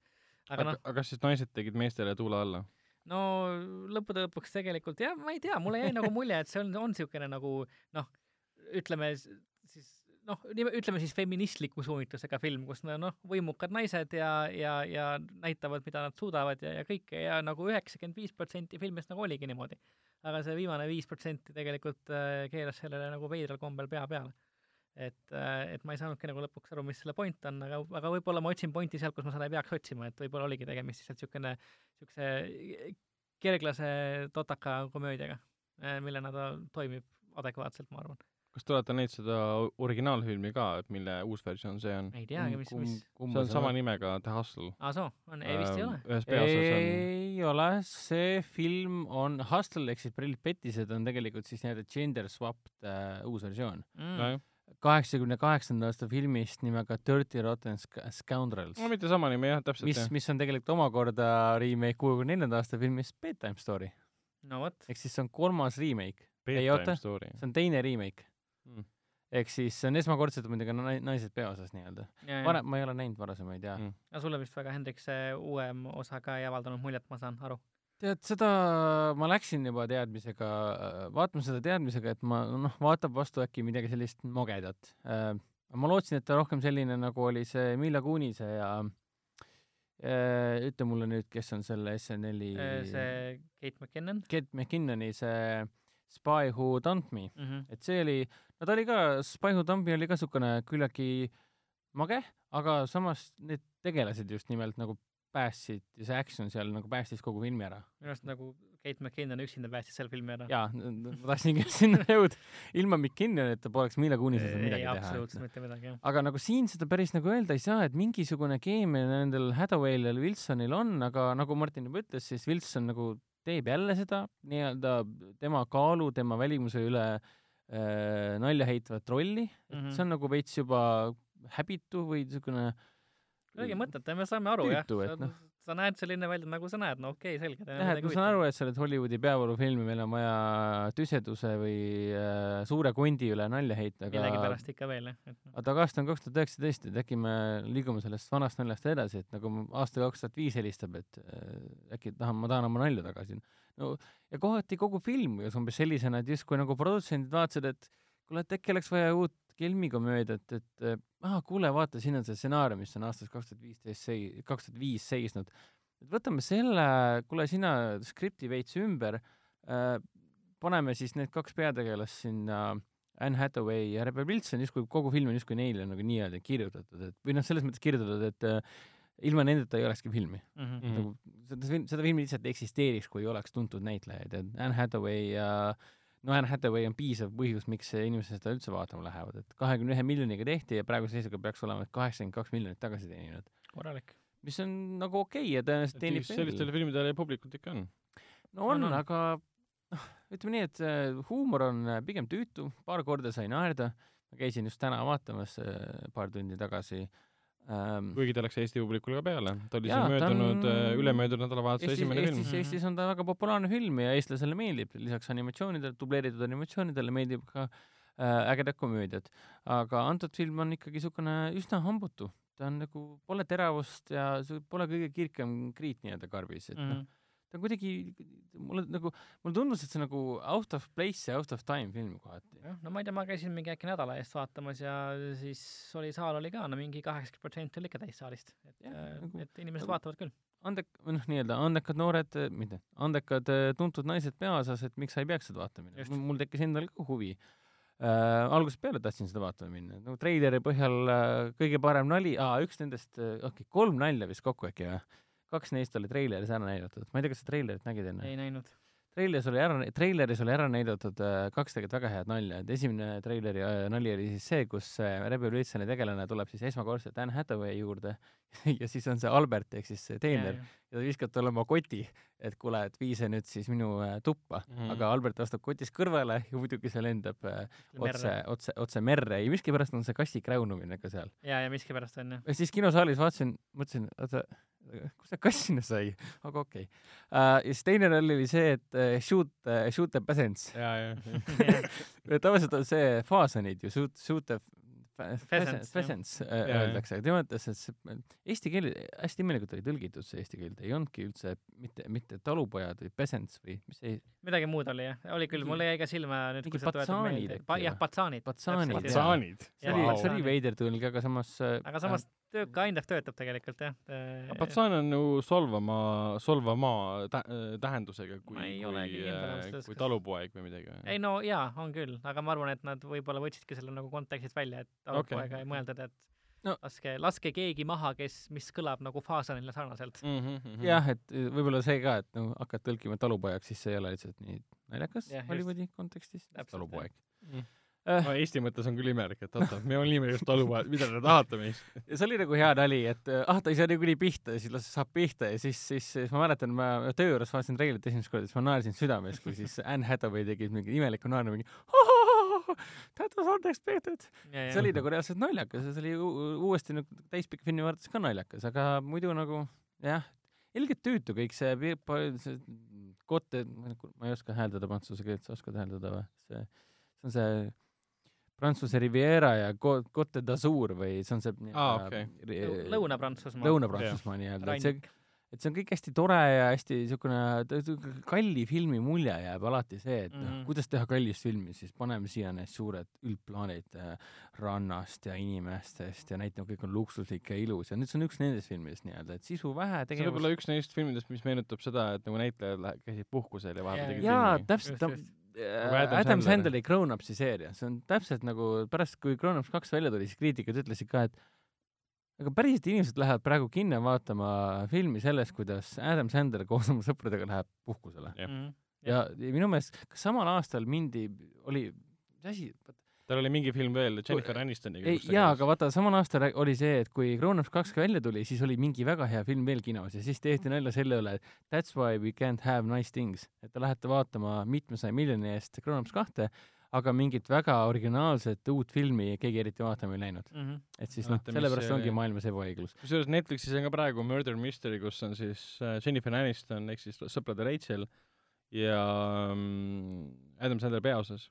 aga aga, noh, aga kas siis naised tegid meestele tuule alla? no lõppude lõpuks tegelikult jah, ma ei tea, mulle jäi nagu mulje, et see on, on siukene nagu noh, ütleme siis noh, ütleme siis feministliku suunitlusega film, kus no noh, võimukad naised ja, ja, ja näitavad, mida nad suudavad ja, ja kõike ja nagu üheksakümmend viis protsenti filmist nagu oligi niimoodi. aga see viimane viis protsenti tegelikult äh, keeras sellele nagu veidral kombel pea peale. et, et ma ei saanudki nagu lõpuks aru, mis selle point on, aga, aga võib-olla ma otsin pointi sealt, kus ma seda ei peaks otsima, et võib-olla oligi tegemist lihtsalt niisugune, niisuguse kerglase totaka komöödiaga, millena ta toimib adekvaatselt, ma arvan. kas te olete näinud seda originaalfilmi ka, et mille uus versioon see on? ei teagi, mis, mis see on sama nimega The Hustle. aa, soo, on, ei vist ei ole. ühes peaosas on ei ole, see film on, Hustle ehk siis Prillid pettised on tegelikult siis nii-öelda gender swapped äh, uus versioon mm. Kaheksakümne kaheksanda aasta filmist nimega Dirty Rotten Sc- Scoundrels no mitte sama nimi jah, täpselt mis mis on tegelikult omakorda remake kuuekümne neljanda aasta filmist Bedtime Story no vot. ehk siis see on kolmas remake, ei, Bedtime oota. Story. see on teine remake Mm. ehk siis see on esmakordselt muidugi nai- naised peaosas nii-öelda varem ma ei ole näinud varasemaid ja Mm. mm. aga sulle vist väga, Hendrik, see uuem osa ka ei avaldanud muljet, ma saan aru. Tead seda ma läksin juba teadmisega vaatama seda teadmisega et ma noh vaatab vastu äkki midagi sellist mogedat äh, ma lootsin et ta rohkem selline nagu oli see Mila Kunise ja äh, ütle mulle nüüd kes on selle SNL-i see Kate McKinnon Kate McKinnoni see Spy Who Dumped Me mm. -hmm. et see oli, no ta oli ka, Spy Who Dumped Me oli ka niisugune küllaltki mage, aga samas need tegelased just nimelt nagu päästsid ja see action seal nagu päästis kogu filmi ära. minu arust nagu Kate McKinnon üksinda päästis selle filmi ära. jaa, ma tahtsingi sinna jõuda. ilma McKinnonita poleks Mila Kunisel seal midagi ei, teha. absoluutselt mitte midagi, jah. aga nagu siin seda päris nagu öelda ei saa, et mingisugune keemia nendel Hathaway'l ja Wilsonil on, aga nagu Martin juba ütles, siis Wilson nagu teeb jälle seda nii-öelda tema kaalu, tema välimuse üle äh, nalja heitvat rolli mm, -hmm. See on nagu veits juba häbitu või niisugune kuidagi mõtete, me saame aru Tüütu, jah. et noh. sa näed selline välja, nagu sa näed, no okei okay,, selge. jah, et ma saan aru, et sa oled Hollywoodi peavoolufilmi, meil on vaja tüseduse või äh, suure kondi üle nalja heita, aga millegipärast ikka veel, jah. noh. aga aasta on kaks tuhat üheksateist, et äkki me liigume sellest vanast naljast edasi, et nagu aasta kaks tuhat viis helistab, et äh, äkki tahan, ma tahan oma nalja tagasi. no ja kohati kogu film ju umbes sellisena, et justkui nagu produtsendid vaatasid, et kuule, et äkki oleks vaja uut kelmikomöödiat, et äh, ah, kuule, vaata, siin on see stsenaarium, mis on aastast kaks tuhat viisteist sei-, kaks tuhat viis seisnud. et võtame selle, kuule, sina skripti veits ümber äh,, paneme siis need kaks peategelast sinna Anne Hathaway ja Rebel Wilson, justkui kogu film on justkui neile nagu nii-öelda kirjutatud, et või noh, selles mõttes kirjutatud, et äh, ilma nendeta ei olekski filmi mm. -hmm. Nagu seda seda filmi lihtsalt ei eksisteeriks, kui ei oleks tuntud näitlejaid, et Anne Hathaway ja no Anne Hathaway on piisav põhjus, miks inimesed seda üldse vaatama lähevad, et kahekümne ühe miljoniga tehti ja praeguse seisuga peaks olema kaheksakümmend kaks miljonit tagasi teeninud. korralik. mis on nagu okei okay ja tõenäoliselt teenib sellistele filmidele publikut ikka on. no on, On, on. aga noh, ütleme nii, et äh, huumor on äh, pigem tüütu, paar korda sai naerda, ma käisin just täna vaatamas äh, paar tundi tagasi ähm, kuigi ta läks Eesti publikule ka peale, ta oli Jaa, siin möödunud on... ülemöödunud nädalavahetuse Eestis, esimene Eestis, film. Eestis on ta väga populaarne film ja eestlasele meeldib, lisaks animatsioonidele, dubleeritud animatsioonidele meeldib ka äh, ägedad komöödiad. aga antud film on ikkagi niisugune üsna hambutu, ta on nagu, pole teravust ja pole kõige kirgem kriit nii-öelda karbis, et Mm noh -hmm. Ta on kuidagi, mulle nagu, mulle tundus, et see nagu out of place ja out of time film kohati. jah, no ma ei tea, ma käisin mingi äkki nädala eest vaatamas ja siis oli, saal oli ka no mingi kaheksakümmend protsenti oli ikka täis saalist. et äh, nagu- et inimesed nagu- vaatavad küll. andek-, või noh, nii-öelda andekad noored, mitte, andekad eh, tuntud naised peaosas, et miks sa ei peaks seda vaatama minema. mul tekkis endal ka huvi äh,. algusest peale tahtsin seda vaatama minna, nagu treileri põhjal äh, kõige parem nali, üks nendest, okei okay,, kolm nalja vist kokku äkki või? Kaks neist oli treileris ära näidatud, ma ei tea, kas sa treilerit nägid enne? ei näinud. treileris oli ära, treileris oli ära näidatud äh, kaks tegelikult väga head nalja, et esimene treileri äh, nali oli siis see, kus äh, Rebel Wilsoni tegelane tuleb siis esmakordselt Anne Hathaway juurde ja siis on see Albert ehk siis see teener ja ta viskab talle oma koti, et kuule, et vii see nüüd siis minu tuppa mm, aga Albert astub kotist kõrvale ja muidugi see lendab otse, otse, otse merre ja miskipärast on see kassi kräunumine ka seal. ja, ja miskipärast on jah. ja siis kinosaalis vaatasin, mõtlesin, oota, kus see kass sinna sai, aga okei. Okay. uh,. ja siis teine roll oli see, et uh, shoot uh,, shoot the peasants. ja, ja, tavaliselt on see faasonid ju shoot, shoot the äh, Jaa, jah. öeldakse, aga tema ütles, et see eesti keel, hästi imelikult oli tõlgitud see eesti keelde, ei olnudki üldse mitte, mitte talupojad või peasants või mis see, midagi muud oli jah, oli küll, mulle jäi ka silma nüüd, kui sa patsaanid meelde. jah, patsaanid. Patsaanid, see oli, see oli veider tõlge, aga samas äh, aga samas töö, kind of töötab tegelikult jah. patsaan on ju solvama, solvama tä-, tähendusega kui, kui öeldes, kui talupoeg või midagi. ei no jaa, on küll, aga ma arvan, et nad võib-olla võtsidki selle nagu kontekstist välja, et talupoega okay. ei mõeldud, et No- laske, laske keegi maha, kes, mis kõlab nagu Faasanile sarnaselt. Mhm, jah, et äh, võib-olla see ka, et no hakkad tõlkima talupojaks, siis see ei ole lihtsalt nii naljakas. Hollywoodi kontekstis, talupoeg Mhm. No, Eesti mõttes on küll imelik, et oota, me olime just talupojad, mida te tahate meist? ja see oli nagu hea nali, et ah, ta ei saa niikuinii pihta ja siis las saab pihta ja siis, siis, siis ma mäletan, ma töö juures vaatasin treilit esimest korda, siis ma naersin südames, kui siis Anne Hathaway tegi mingi imeliku naernu, mingi that was unexpected. see oli nagu reaalselt naljakas ja see oli uuesti nagu täispikka filmi vaadates ka naljakas, aga muidu nagu jah, ilgelt tüütu kõik see, see kotte, ma ei oska hääldada prantsuse keelt, sa oskad hääldada või? see, see on see Prantsuse Riviera ja Côte d'Azur või see on see ah, okay. Lõuna-Prantsusmaa. Lõuna-Prantsusmaa nii-öelda, et see et see on kõik hästi tore ja hästi niisugune kalli filmi mulje jääb alati see, et mm -hmm. kuidas teha kallist filmi, siis paneme siia need suured üldplaanid äh, rannast ja inimestest ja näitame, kõik on luksuslik ja ilus ja nüüd see on üks nendest filmidest nii-öelda, et sisu vähe tegevust. see võib olla üks neist filmidest, mis meenutab seda, et nagu näitlejad käisid puhkusel ja vahepeal tegid jaa, täpselt, Adam, Adam Sandleri. Grown Upsi seeria, see on täpselt nagu pärast, kui Grown Ups kaks välja tuli, siis kriitikud ütlesid ka, et aga päriselt inimesed lähevad praegu kinno vaatama filmi sellest, kuidas Adam Sandler koos oma sõpradega läheb puhkusele. Mm, ja, ja minu meelest, kas samal aastal mindi, oli, mis asi, tal oli mingi film veel Jennifer Anistoniga. jaa, aga vaata, samal aastal oli see, et kui Grown Ups kaks välja tuli, siis oli mingi väga hea film veel kinos ja siis tehti nalja selle üle, et that's why we can't have nice things. et te lähete vaatama mitmesaja miljoni eest Grown Ups kahte aga mingit väga originaalset uut filmi keegi eriti vaatama ei läinud mm. -hmm. et siis noh, sellepärast see... ongi maailmas ebaõiglus. kusjuures Netflixis on ka praegu Murder Mystery, kus on siis äh, Jennifer Aniston ehk siis sõprade Rachel ja um, Adam Sandler peaosas.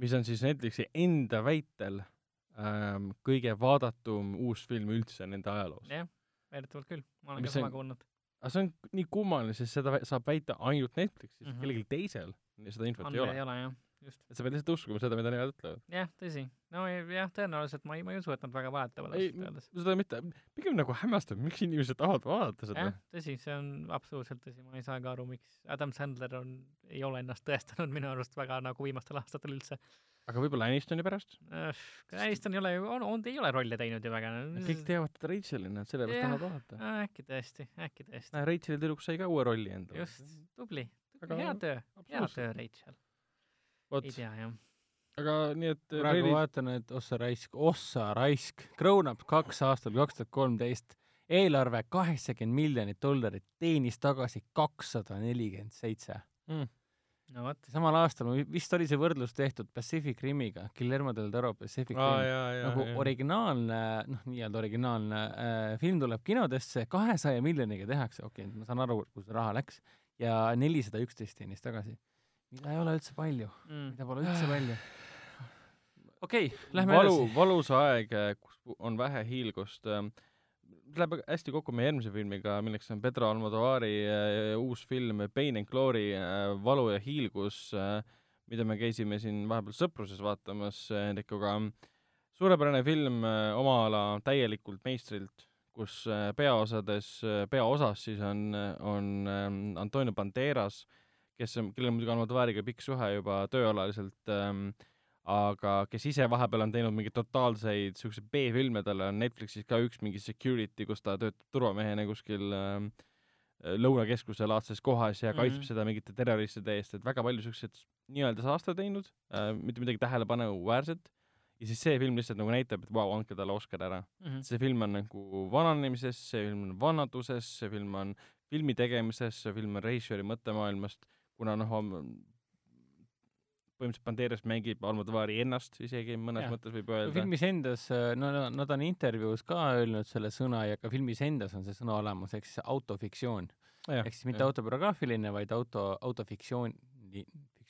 Mis on siis Netflixi enda väitel ähm, kõige vaadatum uus film üldse nende ajaloos. jah, väidetavalt küll, ma olen mis ka sama kuulnud. aga see on nii kummaline, sest seda saab väita ainult Netflixis mm, -hmm. kellelgi teisel seda infot on, ei ole. ei ole jah just. et sa pead lihtsalt uskuma seda, mida nemad ütlevad. jah, tõsi. no jah, tõenäoliselt ma ei, ma ei usu, et nad väga vahetavad ausalt öeldes. seda mitte, pigem nagu hämmastab, miks inimesed tahavad vaadata seda. jah, tõsi, see on absoluutselt tõsi, ma ei saa ka aru, miks Adam Sandler on, ei ole ennast tõestanud minu arust väga nagu viimastel aastatel üldse. aga võib-olla Anistoni pärast äh,? Aniston ei ole ju, on, on, ei ole rolle teinud ju väga. kõik teavad teda Rachelina, sellepärast tahavad vaadata. äkki tõesti, äkki tõesti. Racheli tüdruk sai ka uue rolli endale. just, tubli, tubli, hea töö, hea töö, Rachel ei tea, jah. aga nii, et praegu reili... vaatan, et ossa raisk, ossa raisk, Grown Up kaks aastal kaks tuhat kolmteist, eelarve kaheksakümmend miljonit dollarit, teenis tagasi kakssada nelikümmend seitse. Hmm. no vot. samal aastal vist oli see võrdlus tehtud Pacific Rimiga, Guillermo del Toro Pacific ah, Rim. Jah, nagu jah. originaalne, noh, nii-öelda originaalne äh, film tuleb kinodesse, kahesaja miljoniga tehakse, okei okay,, ma saan aru, see raha läks, ja nelisada üksteist teenis tagasi mida ei ole üldse palju mm., mida pole üldse palju. okei okay,, lähme Valu, edasi. valus aeg, kus on vähe hiilgust äh,. Läheb hästi kokku meie eelmise filmiga, milleks on Pedro Almodovari äh, uus film Pain and Glory Valu ja hiilgus mida me käisime siin vahepeal Sõpruses vaatamas Hendrikuga. suurepärane film oma ala täielikult meistrilt, kus peaosades peaosas siis on, on Antonio Banderas kes on, kellel on muidugi olnud Vaariga pikk suhe juba tööalaliselt ähm,, aga kes ise vahepeal on teinud mingeid totaalseid siukseid B-filme, tal on Netflixis ka üks mingi security, kus ta töötab turvamehena kuskil ähm, lõunakeskuse laadses kohas ja kaitseb mm -hmm. seda mingite terroristide eest, et väga palju siukseid nii-öelda saasta teinud äh,, mitte midagi tähelepanuväärset, ja siis see film lihtsalt nagu näitab, et vau wow,, andke talle Oscar ära mm. -hmm. see film on nagu vananemises, see film on vanaduses, see film on filmi tegemises, see film on režissööri mõttemaailmast kuna noh, põhimõtteliselt Banderas mängib Almodovari ennast isegi mõnes ja. mõttes võib öelda. filmis endas, no nad on intervjuus ka öelnud selle sõna ja ka filmis endas on see sõna olemas, ehk siis autofiktsioon. ehk siis mitte ja. autobiograafiline, vaid auto, autofiktsioon,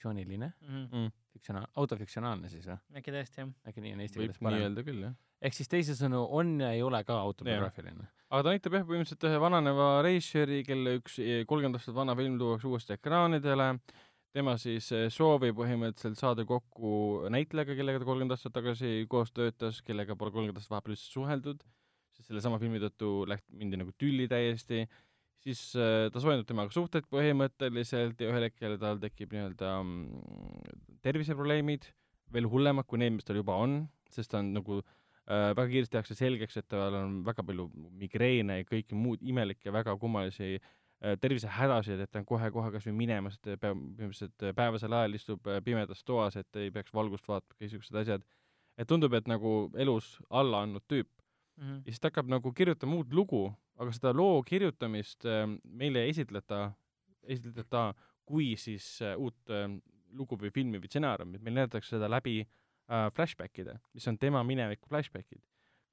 fiktsiooniline mm. -hmm. Fiktsiona-, autofiktsionaalne siis või? äkki tõesti, jah. äkki nii on eesti keeles parem. nii öelda küll, jah. ehk siis teisisõnu, on ja ei ole ka autobiograafiline. Aga ta näitab jah, põhimõtteliselt ühe vananeva režissööri, kelle üks kolmkümmend aastat vana film tuuakse uuesti ekraanidele, tema siis eh, soovib põhimõtteliselt saada kokku näitlejaga, kellega ta kolmkümmend aastat tagasi koos töötas, kellega pole kolmkümmend aastat vahepeal üldse suheldud, sest sellesama filmi tõttu läht-, mindi nagu tülli täiesti. Siis äh, ta soojendab temaga suhteid põhimõtteliselt ja ühel hetkel tal tekib nii-öelda mm, terviseprobleemid, veel hullemad kui need, mis tal juba on, sest ta on nagu äh, väga kiiresti tehakse selgeks, et tal on väga palju migreene ja kõiki muud imelikke väga kummalisi äh, tervisehädasid, et ta on kohe-kohe kas või minemas, et peab, põhimõtteliselt äh, päevasel ajal istub äh, pimedas toas, et ei peaks valgust vaatama, kõik siuksed asjad. et tundub, et nagu elus alla andnud tüüp Mhm. ja siis ta hakkab nagu kirjutama uut lugu, aga seda loo kirjutamist äh, meile ei esitleta, esitleta kui siis äh, uut äh, lugu või filmi või stsenaariumit, meil näidatakse seda läbi äh, flashbackide, mis on tema mineviku flashbackid.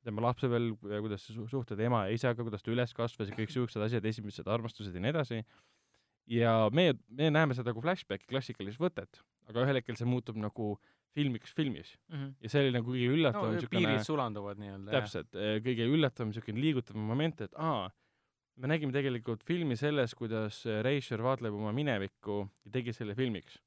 tema lapsepõlv, kuidas ta su- suhted ema ja isaga, kuidas ta üles kasvas ja kõik siuksed asjad, esimesed armastused ja nii edasi. ja meie, me näeme seda kui flashbacki klassikalist võtet, aga ühel hetkel see muutub nagu filmiks filmis Mhm. ja see oli nagu kõige üllatavam no, niisugune piirid sulanduvad nii-öelda. täpselt, kõige üllatavam niisugune liigutav moment, et aa, me nägime tegelikult filmi selles, kuidas reisijal vaatleb oma minevikku ja tegi selle filmiks.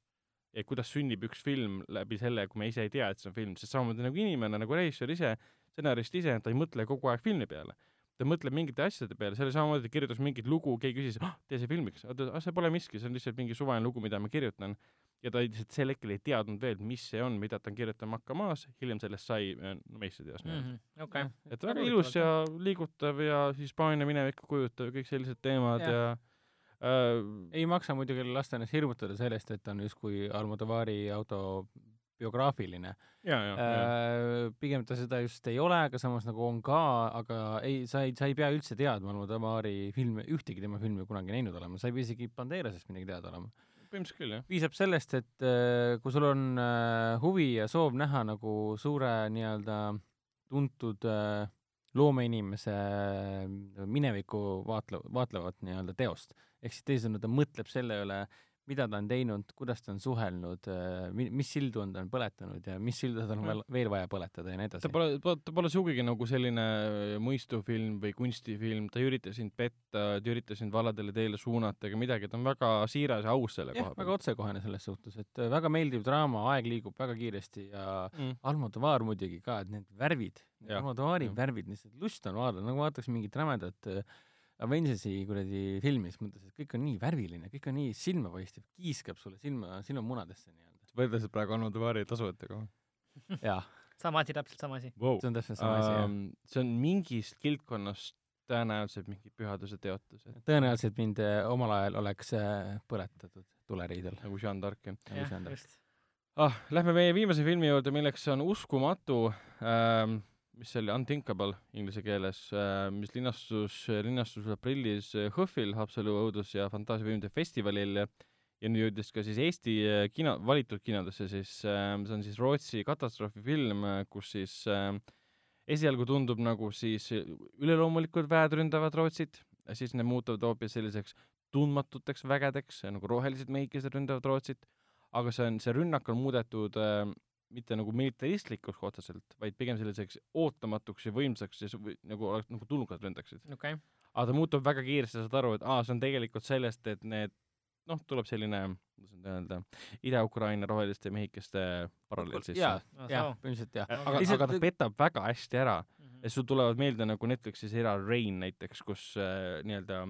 Ja kuidas sünnib üks film läbi selle, kui me ise ei tea, et see on film, sest samamoodi nagu inimene, nagu reisijal ise, stsenarist ise, ta ei mõtle kogu aeg filmi peale. ta mõtleb mingite asjade peale, see oli samamoodi, ta kirjutas mingit lugu, keegi küsis ah,, tee see filmiks, oota, see pole miski, see on lihtsalt mingi suvaline lugu, mida ma kirjutan. ja ta lihtsalt sel hetkel ei teadnud veel, mis see on, mida ta on kirjutama hakkamas, hiljem sellest sai äh, no, meistriteos nii-öelda. Mhm. okei. et väga ilus ja liigutav ja Hispaania minevikku kujutav, kõik sellised teemad ja, ja äh, ei maksa muidugi lasta ennast hirmutada sellest, et on justkui Almodovari autobiograafiline. ja, ja, ja. pigem ta seda just ei ole, aga samas nagu on ka, aga ei, sa ei, sa ei pea üldse teadma Almodovari filme, ühtegi tema filmi kunagi näinud olema, sa ei pea isegi Banderasest midagi teada olema. põhimõtteliselt küll jah. piisab sellest, et äh, kui sul on äh, huvi ja soov näha nagu suure nii-öelda tuntud äh, loomeinimese äh, minevikku vaatle-, vaatlevat nii-öelda teost, ehk siis teisisõnu, ta mõtleb selle üle, mida ta on teinud, kuidas ta on suhelnud, mis sildu on ta on põletanud ja mis sildu tal on veel, veel vaja põletada ja nii edasi ta. pole, ta pole sugugi nagu selline mõistufilm või kunstifilm, ta ei ürita sind petta, ta ei ürita sind valedele teele suunata ega midagi, ta on väga siiras ja aus selle jah, koha väga otsekohene selles suhtes, et äh, väga meeldiv draama, aeg liigub väga kiiresti ja mm.. Almodovar muidugi ka, et need värvid, Almodovari värvid, lihtsalt lust on vaadata, nagu vaataks mingit rämedat äh, Avengersi kuradi filmi, siis mõtles, et kõik on nii värviline, kõik on nii silmapaistev, kiiskab sulle silma, silmamunadesse nii-öelda. võrdlesid praegu Almodovari tasujatega või jaa, sama asi, täpselt sama asi. wow. see on täpselt sama asi, jah. um,? see on mingist kildkonnast tõenäoliselt mingi pühaduse teotus, et tõenäoliselt mind äh, omal ajal oleks äh, põletatud tuleriidel. nagu Jeanne d'Arc jah. Nagu jah, just. ah, lähme meie viimase filmi juurde, milleks on Uskumatu ähm,, mis see oli, Unthinkable inglise keeles äh,, mis linastus, linnastus aprillis HÖFFil, Haapsalu õudus- ja fantaasiafilmide festivalil. Ja nüüd jõudis ka siis Eesti äh, kino, valitud kinodesse siis äh,, see on siis Rootsi katastroofifilm, kus siis äh, esialgu tundub nagu siis üleloomulikud väed ründavad Rootsit, siis need muutuvad hoopis selliseks tundmatuteks vägedeks, nagu rohelised mehikesed ründavad Rootsit, aga see on, see rünnak on muudetud äh, mitte nagu militaristlikuks otseselt, vaid pigem selliseks ootamatuks ja võimsaks ja nagu oleks nagu tulnukad ründaksid. okei. aga ta muutub väga kiiresti, saad aru, et aa, see on tegelikult sellest, et need noh, tuleb selline, kuidas nüüd öelda, Ida-Ukraina roheliste mehikeste paralleel sisse. Ah, jah põhimõtteliselt jah. aga, Lihtsalt- aga ta petab väga hästi ära Mhm. ja sul tulevad meelde nagu Netflixi seriaal Rain näiteks, kus äh, nii-öelda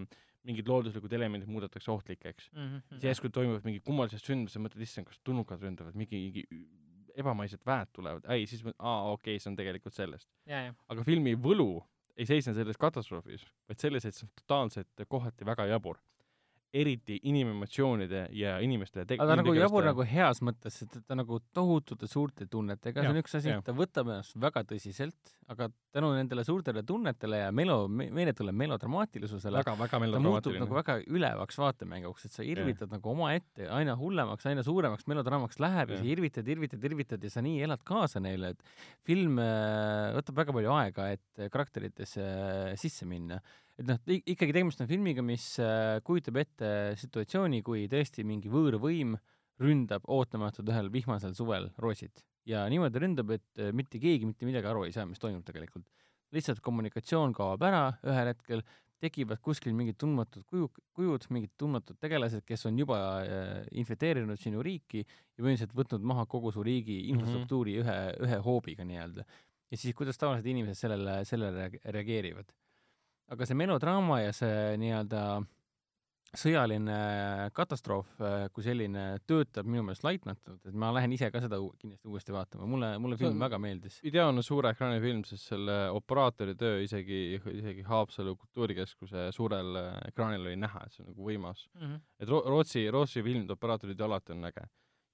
mingid looduslikud elemendid muudetakse ohtlikeks. Mhm. siis järsku toimuvad mingid kummalised sündmused, mõtled, issand, kas tulnukad ründavad, mingi, mingi ebamaised väed tulevad, ei, siis mõtled, aa, okei okay,, see on tegelikult sellest. aga filmi võlu ei seisne selles katastroofis, vaid selles, et see on totaalselt kohati väga jabur. Eriti inimemotsioonide ja inimeste teg-. aga ta nagu jabur nagu heas mõttes, et ta nagu tohutute suurte tunnetega, see on üks asi ta võtab ennast väga tõsiselt, aga tänu nendele suurtele tunnetele ja melo, meeletule melodramaatilisusele väga, väga ta muutub melodramaatiline nagu väga ülevaks vaatemänguks, et sa irvitad nagu omaette aina hullemaks, aina suuremaks melodraamaks läheb ja Jah. sa irvitad, irvitad, irvitad ja sa nii elad kaasa neile, et film äh, võtab väga palju aega, et karakteritesse äh, sisse minna. Et noh, ikkagi tegemist on filmiga, mis äh, kujutab ette situatsiooni, kui tõesti mingi võõrvõim ründab ootamatult ühel vihmasel suvel Rootsit ja niimoodi ründab, et äh, mitte keegi mitte midagi aru ei saa, mis toimub tegelikult. lihtsalt kommunikatsioon kaob ära ühel hetkel, tekivad kuskil mingid tundmatud kuju, kujud, mingid tundmatud tegelased, kes on juba äh, infiltreerinud sinu riiki ja põhimõtteliselt võtnud maha kogu su riigi infrastruktuuri ühe, ühe hoobiga nii-öelda. ja siis, kuidas tavalised inimesed sellele, sellele reage- reageerivad. Aga see melodraama ja see nii-öelda sõjaline katastroof äh, kui selline töötab minu meelest laitmatult, et ma lähen ise ka seda kindlasti uuesti vaatama, mulle, mulle film on- väga meeldis. ideaalne suure ekraani film, sest selle operaatori töö isegi, isegi Haapsalu kultuurikeskuse suurel äh, ekraanil oli näha, et see on nagu võimas. Mhm. et Ro- Rootsi, Rootsi filmide operaatorid alati on äge.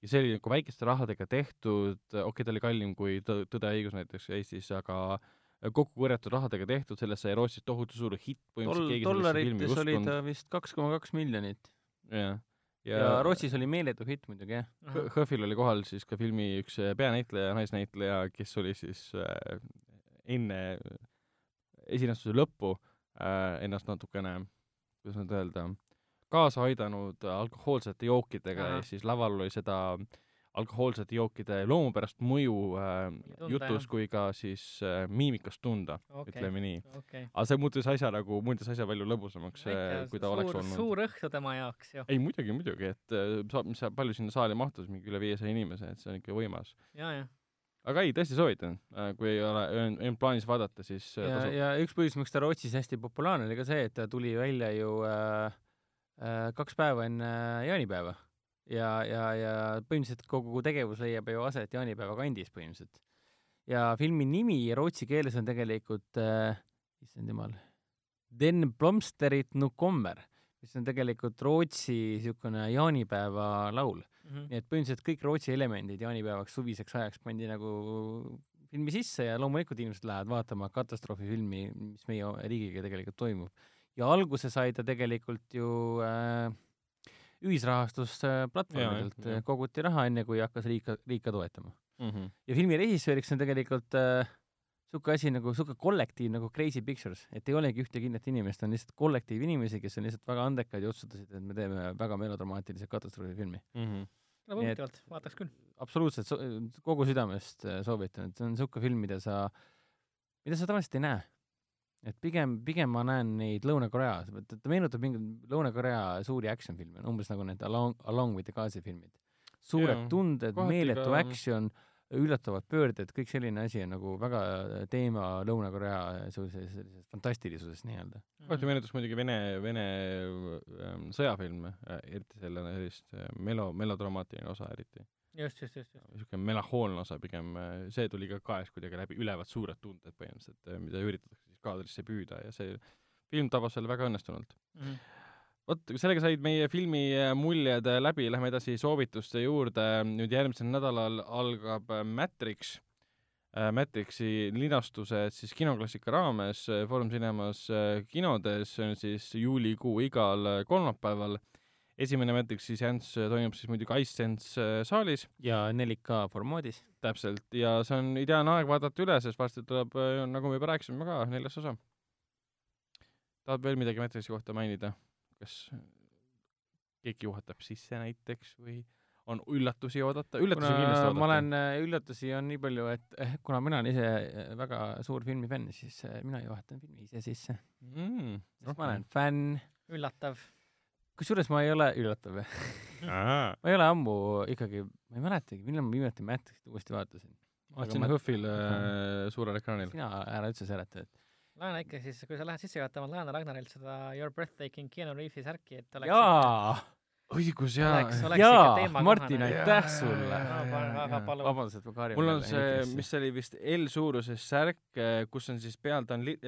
ja see oli nagu väikeste rahadega tehtud, okei okay,, ta oli kallim kui Tõ- Tõde ja õigus näiteks Eestis, aga kokku korjatud rahadega tehtud, sellest sai Rootsis tohutu suur hitt, põhimõtteliselt Doll- keegi dollarites oli ta vist kaks koma kaks miljonit jah. ja, ja Rootsis oli meeletu hitt muidugi, jah. Hõhvil oli kohal siis ka filmi üks äh, peanäitleja, naisnäitleja, kes oli siis äh, enne esinestuse lõppu äh, ennast natukene, kuidas nüüd öelda, kaasa aidanud alkohoolsete jookidega Ahah. ja siis laval oli seda alkohoolsete jookide loomupärast mõju äh, Tunda, jutus jah. kui ka siis äh, miimikast tunda okay., ütleme nii. okei. aga see muutis asja nagu, muutis asja palju lõbusamaks, kui ta oleks olnud. suur õhtu tema jaoks ju. ei muidugi, muidugi, et äh, saab, mis sa, palju sinna saali mahtus, mingi üle viiesaja inimese, et see on ikka võimas. aga ei, tõesti soovitan, kui ei ole, ei olnud plaanis vaadata, siis äh, ja, ja üks põhjus, miks ta Rootsis hästi populaarne oli ka see, et ta tuli välja ju äh, äh, kaks päeva enne äh, jaanipäeva ja, ja, ja põhimõtteliselt kogu tegevus leiab ju aset jaanipäeva kandis põhimõtteliselt. ja filmi nimi rootsi keeles on tegelikult äh,, issand jumal, Den Blomsterit nu kommer, mis on tegelikult Rootsi niisugune jaanipäeva laul. Mhm. nii et põhimõtteliselt kõik Rootsi elemendid jaanipäevaks suviseks ajaks pandi nagu filmi sisse ja loomulikult inimesed lähevad vaatama katastroofifilmi, mis meie riigiga tegelikult toimub. ja alguse sai ta tegelikult ju äh, ühisrahastusplatvormidelt Jaa, jah. koguti raha, enne kui hakkas riik, riik ka toetama. mm. -hmm. ja filmi režissööriks on tegelikult äh, sihuke asi nagu, sihuke kollektiiv nagu Crazy Pictures, et ei olegi ühte kindlat inimest, on lihtsalt kollektiiv inimesi, kes on lihtsalt väga andekad ja otsustasid, et me teeme väga melodramaatilise katastroofifilmi. Mm -hmm. et- huvitavalt, vaataks küll. absoluutselt so kogu südamest äh, soovitan, et see on niisugune film, mida sa, mida sa tavaliselt ei näe. Et pigem, pigem ma näen neid Lõuna-Korea, ta meenutab mingeid Lõuna-Korea suuri action-filme, umbes nagu need Along, Along with the Gazi filmid. suured Jaa, tunded, meeletu ka- action, üllatavad pöörded, kõik selline asi on nagu väga teema Lõuna-Korea sellises, sellises fantastilisuses nii-öelda. kohati meenutas muidugi Vene, Vene ähm, sõjafilme äh,, eriti selle sellist äh, melo, melodramaatiline osa eriti. just, just, just, just. niisugune melanhoolne osa pigem, see tuli ka kaes kuidagi läbi, ülevad suured tunded põhimõtteliselt, mida üritatakse kaadrisse püüda ja see film tabas selle väga õnnestunult. Mhm. vot, sellega said meie filmi äh, muljed äh, läbi, lähme edasi soovituste juurde. nüüd järgmisel nädalal algab äh, Matrix, Matrixi linastused siis kinoklassika raames Foorum Cinemas kinodes, see on siis juulikuu igal kolmapäeval. Esimene Matrixi seanss äh, toimub siis muidugi iSense äh, saalis, ja 4K formaadis. täpselt, ja see on ideaalne aeg vaadata üle, sest varsti tuleb, nagu me juba rääkisime ka, neljas osa. tahad veel midagi Matrixi kohta mainida? kas keegi juhatab sisse näiteks või on üllatusi oodata? üllatusi kuna kindlasti oodata. ma olen, üllatusi on nii palju, et eh, kuna mina olen ise väga suur filmifänn, siis mina juhatan filmi ise sisse. mm,. sest ma olen fänn, üllatav. Kusjuures ma ei ole, üllatav jah, ma ei ole ammu ikkagi, ma ei mäletagi, millal ma viimati Matrixit uuesti vaatasin. vaatasin ma- HÖFFil äh, suurel ekraanil. sina ära üldse seleta, et laena ikka siis, kui sa lähed sisse juhatama, laena Ragnarilt seda Your Breathtaking Keanu Reavesi särki, et oleks jaa, õigus oleks, jaa. jaa. Martin, aitäh sulle vabandust, et ma karjun mul on see, mis see oli vist L-suuruses särk, kus on siis peal, ta on li-,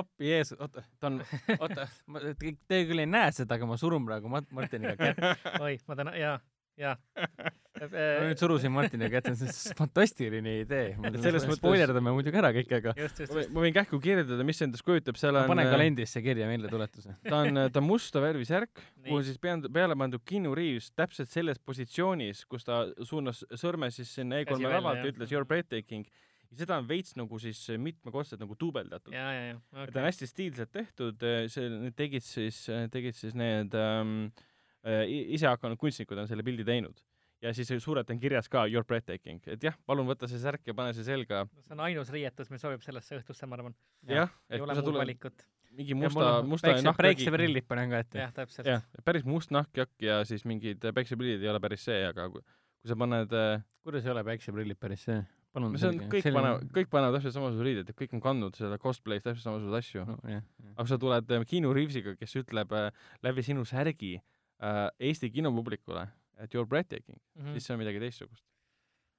appi Jeesus, oota, ta on oota, ma, te te küll ei näe seda, aga ma surun praegu Mart-, Martiniga kätt. oi, ma tänan, jaa, jaa. ma nüüd surusin Martiniga kätt, see on fantastiline idee. Selles mõttes- spoilerdame muidugi ära kõik, aga just, just, ma võin- just. ma võin kähku kirjeldada, mis endast kujutab, seal ma on panen kalendrisse kirja meeldetuletuse. ta on, ta on musta värvi särk, kuhu on siis peale, peale pandud Keanu Reaves täpselt selles positsioonis, kus ta suunas sõrme siis sinna Käsi E3-e välja, lavalt ja jah. ütles Your breathtaking. ja seda on veits nagu siis mitmekordselt nagu duubeldatud. jaa, ta on hästi stiilselt tehtud, see, need tegid siis, tegid siis need ähm, äh, i- ise hakanud kunstnikud on selle pildi teinud. ja siis suurelt on kirjas ka Your breathtaking, et jah, palun võta see särk ja pane see selga. see on ainus riietus, mis sobib sellesse õhtusse, ma arvan. jah, et ei kui ole sa tuled mingi musta musta nahkjaki, päikseprillid panen ka ette. jah, täpselt. jah, päris must nahkjakk ja siis mingid päikseprillid ei ole päris see, aga kui, kui sa paned äh, kuidas ei ole päikseprillid päris see? palun see on, kõik panevad, kõik panevad täpselt samasuguseid riideid ja kõik on kandnud selle cosplay's täpselt samasuguseid asju no.. jah, jah. aga kui sa tuled äh, Keanu Reavesiga, kes ütleb äh, läbi sinu särgi äh, Eesti kinopublikule, et you are breathtaking mm. -hmm. siis see on midagi teistsugust.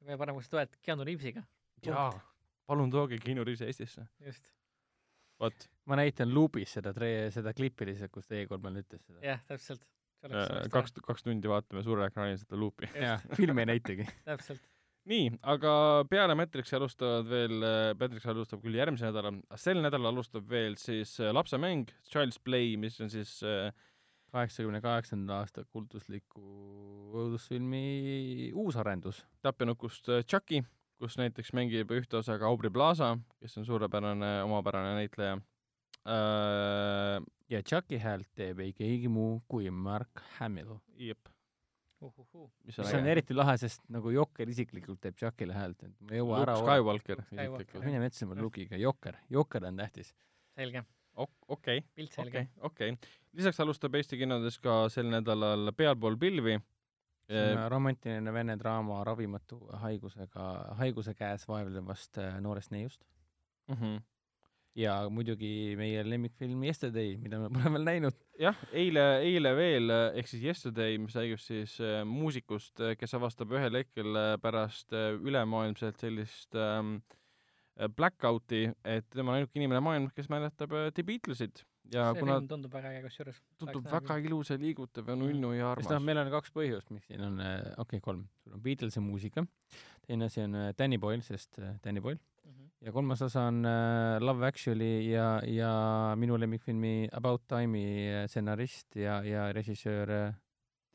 kõige parem, kui sa tuled Keanu Reavesiga. jaa, palun tooge Keanu Reavesi Eestisse. just, vot, ma näitan luubis seda tre-, seda klippi lihtsalt, kus teie kolmel ütles seda. jah, täpselt. äh, kaks, kaks tundi vaatame suurel ekraanil seda luupi. jaa, filmi ei näitagi. täpselt. nii, aga peale Matrixi alustavad veel, Matrix alustab küll järgmisel nädalal, sel nädalal alustab veel siis äh, lapsemäng Child's Play, mis on siis äh, kaheksakümne kaheksanda aasta kultusliku õudusfilmi uusarendus. tapjanukust äh, Chucky, kus näiteks mängib ühte osa ka Aubrey Plaza, kes on suurepärane omapärane näitleja äh,. ja Chucky häält teeb ei keegi muu kui Mark Hamill. jep, uhuhuu. mis mis on on äge. eriti lahe, sest nagu Jokker isiklikult teeb Chuckile häält, et ma ei jõua ära. Skywalker isiklikult. mine metsa oma Luke'iga, Jokker, Jokker on tähtis. selge, okei, okei, okei. lisaks alustab Eesti kinodes ka sel nädalal Pealpool pilvi. see on romantiline vene draama ravimatu haigusega, haiguse käes vaevlevast äh, noorest neiust. Mhm. ja muidugi meie lemmikfilm Yesterday, mida me pole veel näinud. jah, eile, eile veel ehk siis Yesterday, mis räägib siis äh, muusikust, kes avastab ühel hetkel äh, pärast äh, ülemaailmselt sellist äh, blackout'i, et tema on ainuke inimene maailmas, kes mäletab äh, The Beatlesid ja see kuna film tundub väga äge kusjuures. tundub väga ilus ja liigutav ja nunnu ja noh, armas. meil on kaks põhjust, miks siin on, okei okay,, kolm. sul on Beatlesi muusika, teine asi on äh, Danny Boyle, sest äh, Danny Boyle, Mhm. ja kolmas osa on äh, Love Actually ja, ja minu lemmikfilmi About Time'i äh, stsenarist ja, ja režissöör äh,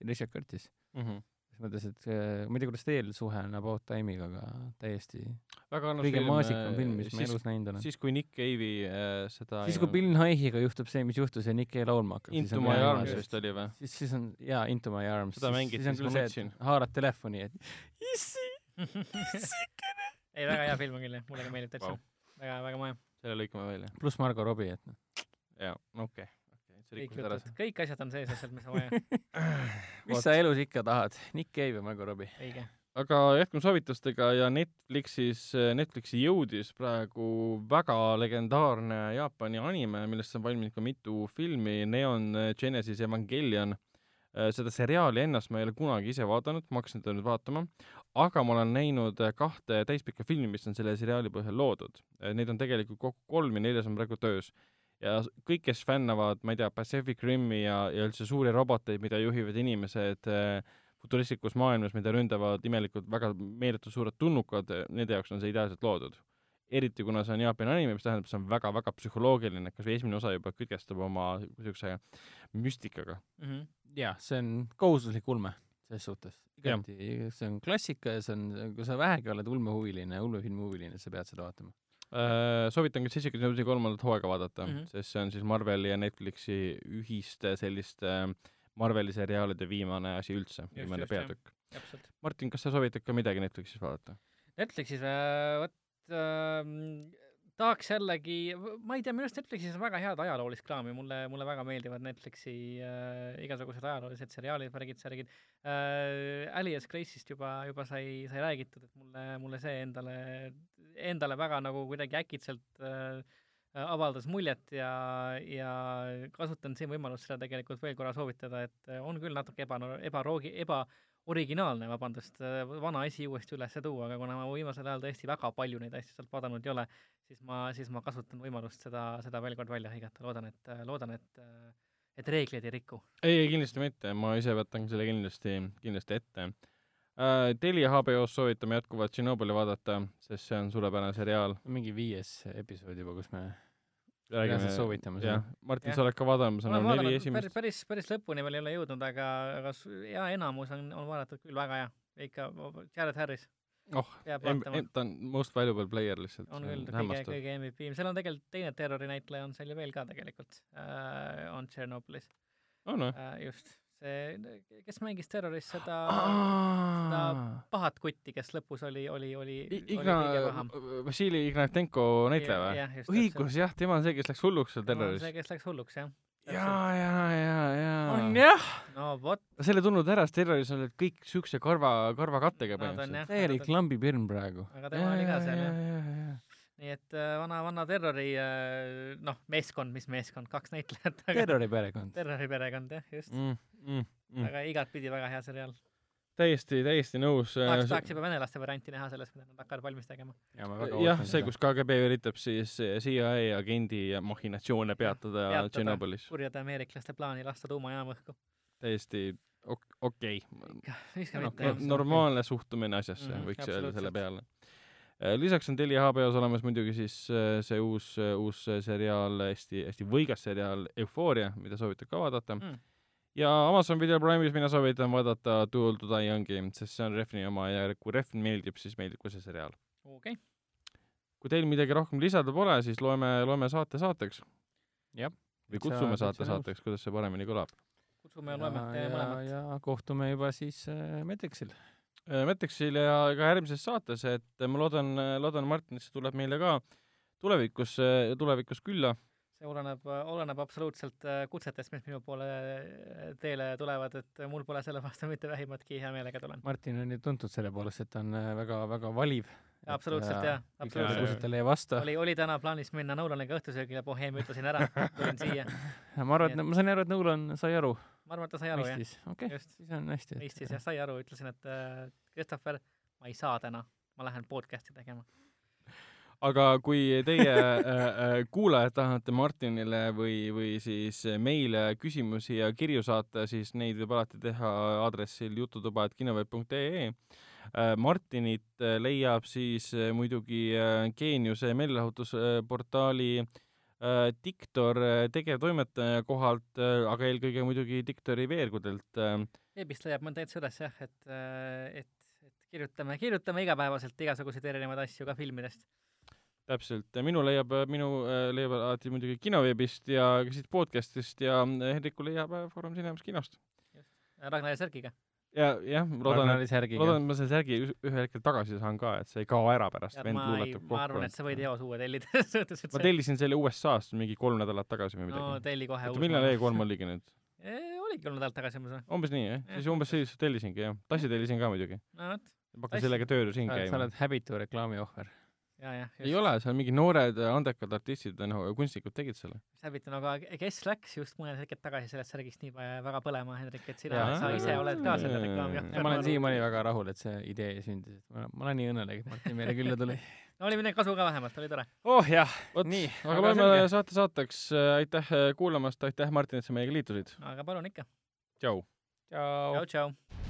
Richard Curtis. Mhm. Selles mõttes, et äh, ma ei tea, kuidas teil suhe on About Time'iga, aga täiesti väga armas kõige film, maasikam äh, film, mis ma siis- elus näinud olen. siis, kui Nick Cave'i äh, seda siis, kui Bill Nighy'ga juhtub see, mis juhtus ja Nick Cave laulma hakkab. Into My Arms vist oli või? siis, siis on jaa, Into My Arms. Seda mängiti, siis on siis küll ma see, nutsin. haarad telefoni, et issi, issikene. ei, väga hea film on küll jah, mulle ka meeldib täitsa wow.. väga, väga moe. selle lõikame välja. pluss Margo Robbie, et noh. jaa, okei, okei, sa kõik rikkusid ära jutud, kõik asjad on sees asjad, mis on vaja. mis sa elus ikka tahad, Nick Cave ja Margo Robbie. õige. aga jätkame soovitustega ja Netflixis, Netflixi jõudis praegu väga legendaarne Jaapani anime, millest on valminud ka mitu filmi, Neon Genesis Evangelion. seda seriaali ennast ma ei ole kunagi ise vaadanud, ma hakkasin teda nüüd vaatama, aga ma olen näinud kahte täispikka filmi, mis on selle seriaali põhjal loodud. Neid on tegelikult kokku kolm ja neljas on praegu töös. Ja kõik, kes fännavad, ma ei tea, Pacific Rimi ja, ja üldse suuri roboteid, mida juhivad inimesed äh, futuristlikus maailmas, mida ründavad imelikult väga meeletult suured tulnukad, nende jaoks on see ideaalselt loodud. eriti kuna see on Jaapani anime, mis tähendab, see on väga-väga psühholoogiline, kas või esimene osa juba kütkestab oma niisuguse müstikaga. Mhm. jah, see on kohustuslik ulme selles suhtes. igati, see on klassika ja see on, kui sa vähegi oled ulmehuviline, ulmefilmi huviline, sa pead seda vaatama. Äh, soovitan ka Jessica Jonesi kolmandat hooaega vaadata mm. -hmm. sest see on siis Marveli ja Netflixi ühiste selliste Marveli seriaalide viimane asi üldse, viimane peatükk. Martin, kas sa soovitad ka midagi Netflixis vaadata? Netflixis äh, vot äh, tahaks jällegi, ma ei tea, minu arust Netflixis on väga head ajaloolist kraami, mulle, mulle väga meeldivad Netflixi äh, igasugused ajaloolised seriaalid, värgid, särgid äh,. Alias Grace'ist juba, juba sai, sai räägitud, et mulle, mulle see endale, endale väga nagu kuidagi äkitselt äh, avaldas muljet ja, ja kasutan siin võimalust seda tegelikult veel korra soovitada, et äh, on küll natuke eba, ebaroogi, eba originaalne, vabandust, vana asi uuesti üles tuua, aga kuna ma viimasel ajal tõesti väga palju neid asju sealt vaadanud ei ole, siis ma, siis ma kasutan võimalust seda, seda veel kord välja hõigata, loodan, et, loodan, et et reegleid ei riku. ei, ei kindlasti mitte, ma ise võtan selle kindlasti, kindlasti ette äh,. Telia HBO-s soovitame jätkuvalt Tšernobõli vaadata, sest see on suurepärane seriaal. mingi viies episood juba, kus me räägime Reaalselt soovitame seda. Martin, sa oled ka vaadanud, ma saan aru, neli esimest päris, päris, päris lõpuni veel ei ole jõudnud, aga, aga hea enamus on, on vaadatud küll väga hea. ikka, Jared Harris oh, ta on most valuable player lihtsalt. on küll kõige, kõige MVP, seal on tegelikult teine terrorinäitleja on seal ju veel ka tegelikult äh,, on Tšernobõlis on või? äh,, just see, kes mängis terroris seda pahat kutti, kes lõpus oli, oli, oli, Igna Vassili Ignatenko näitleja või? õigus, jah, tema on see, kes läks hulluks seal terroris. see, kes läks hulluks, jah. ja, ja, ja, ja. on jah, no vot, selle tulnud ära, sest terroris olid kõik siukse karva, karvakattega põhimõtteliselt. täielik lambipirn praegu. aga tema oli ka seal jah. Nii et äh, vana, vana terrori äh, noh, meeskond, mis meeskond, kaks näitlejat, aga terroriperekond. terroriperekond jah, just. mm,. Mm, mm. aga igatpidi väga hea seriaal. täiesti, täiesti nõus. tahaks, tahaks juba venelaste varianti näha sellest, mida nad hakkavad valmis tegema. jah, see, kus KGB üritab siis CIA agendi mahhinatsioone peatada Peatada. Tšernobõlis. kurjade ameeriklaste plaani lasta tuumajaam õhku. täiesti ok- okei okay.. mitte okei. jah. normaalne suhtumine asjasse mm, Mhm, võiks öelda selle peale. Lisaks on Telia HBO-s olemas muidugi siis äh, see uus, uus seriaal, hästi, hästi võigas seriaal Euphoria, mida soovitan ka vaadata Mm. ja Amazon Video Prime'is mina soovitan vaadata Too Old To Die Young'i, sest see on Refni oma ja kui Refn meeldib, siis meeldib ka see seriaal. okei, kui teil midagi rohkem lisada pole, siis loeme, loeme saate saateks Jah. või kutsume saate täitsa nõus. saateks, kuidas see paremini kõlab. kutsume ja loeme, teeme mõlemat. ja kohtume juba siis äh, Metexil. Metexil ja ka järgmises saates, et ma loodan, loodan Martinisse tuleb meile ka tulevikus, tulevikus külla. see oleneb, oleneb absoluutselt äh, kutsetest, mis minu poole äh, teele tulevad, et mul pole selle vastu mitte vähimatki hea meelega tulen. Martin on ju tuntud selle poolest, et ta on äh, väga-väga valiv. absoluutselt jah, absoluutselt. talle ei vasta. oli, oli täna plaanis minna Nolaniga õhtusöögile, Boheemia ütlesin ära, tulin siia. ma arvan, et ma sain aru, et Nolan sai aru. Ma arvan, et ta sai aru jah, okei, just, siis on hästi. mõistis jah, sai aru, ütlesin, et äh, Christopher, ma ei saa täna, ma lähen podcast'i tegema. aga kui teie äh, äh, kuulajad tahate Martinile või, või siis meile küsimusi ja kirju saata, siis neid võib alati teha aadressil jututuba.kinoveeb.ee. Martinit leiab siis muidugi Geeniuse meelelahutusportaali äh, Diktor äh, tegevtoimetaja kohalt, aga eelkõige muidugi Diktori veergudelt äh, veebist leiab mõnda üles jah, et, et, et kirjutame, kirjutame igapäevaselt igasuguseid erinevaid asju ka filmidest. täpselt, minu leiab, minu äh, leiab alati muidugi kinoveebist ja siit podcast'ist ja äh, Hendriku leiab äh, Foorum Cinemas kinost. Ragnar ja Sergiga. Ja jah, ma loodan, loodan, et ma selle särgi ühel hetkel tagasi saan ka, et see ei kao ära pärast, vend ma ei, luuletab ma arvan, et kokku. sa võid eos uue tellida, selles suhtes, et ma tellisin selle USA-st mingi kolm nädalat tagasi või no midagi. telli kohe oota, millal E3 oligi nüüd? oligi kolm nädalat tagasi umbes või? umbes nii, jah? Siis umbes siis tellisingi, jah. tassi tellisin ka muidugi. no vot, hakkan sellega tööl siin sa käima. oled häbitu reklaami ohver. Ei ole, seal mingid noored äh, andekad artistid, noh, kunstnikud tegid selle. häbitan, aga kes läks just mõned hetked tagasi sellest särgist nii väga põlema, Hendrik, et sina sa ise oled ka selle reklaami Ja ja ma olen siiamaani väga rahul, et see idee sündis, et ma olen nii õnnelik, et Martin meile külla tuli. no oli midagi kasu ka vähemalt, oli tore. oh jah, vot, nii, aga loeme saate saateks, aitäh äh, kuulamast, aitäh, Martin, et sa meiega liitusid. aga palun ikka. tšau. tšau, tšau.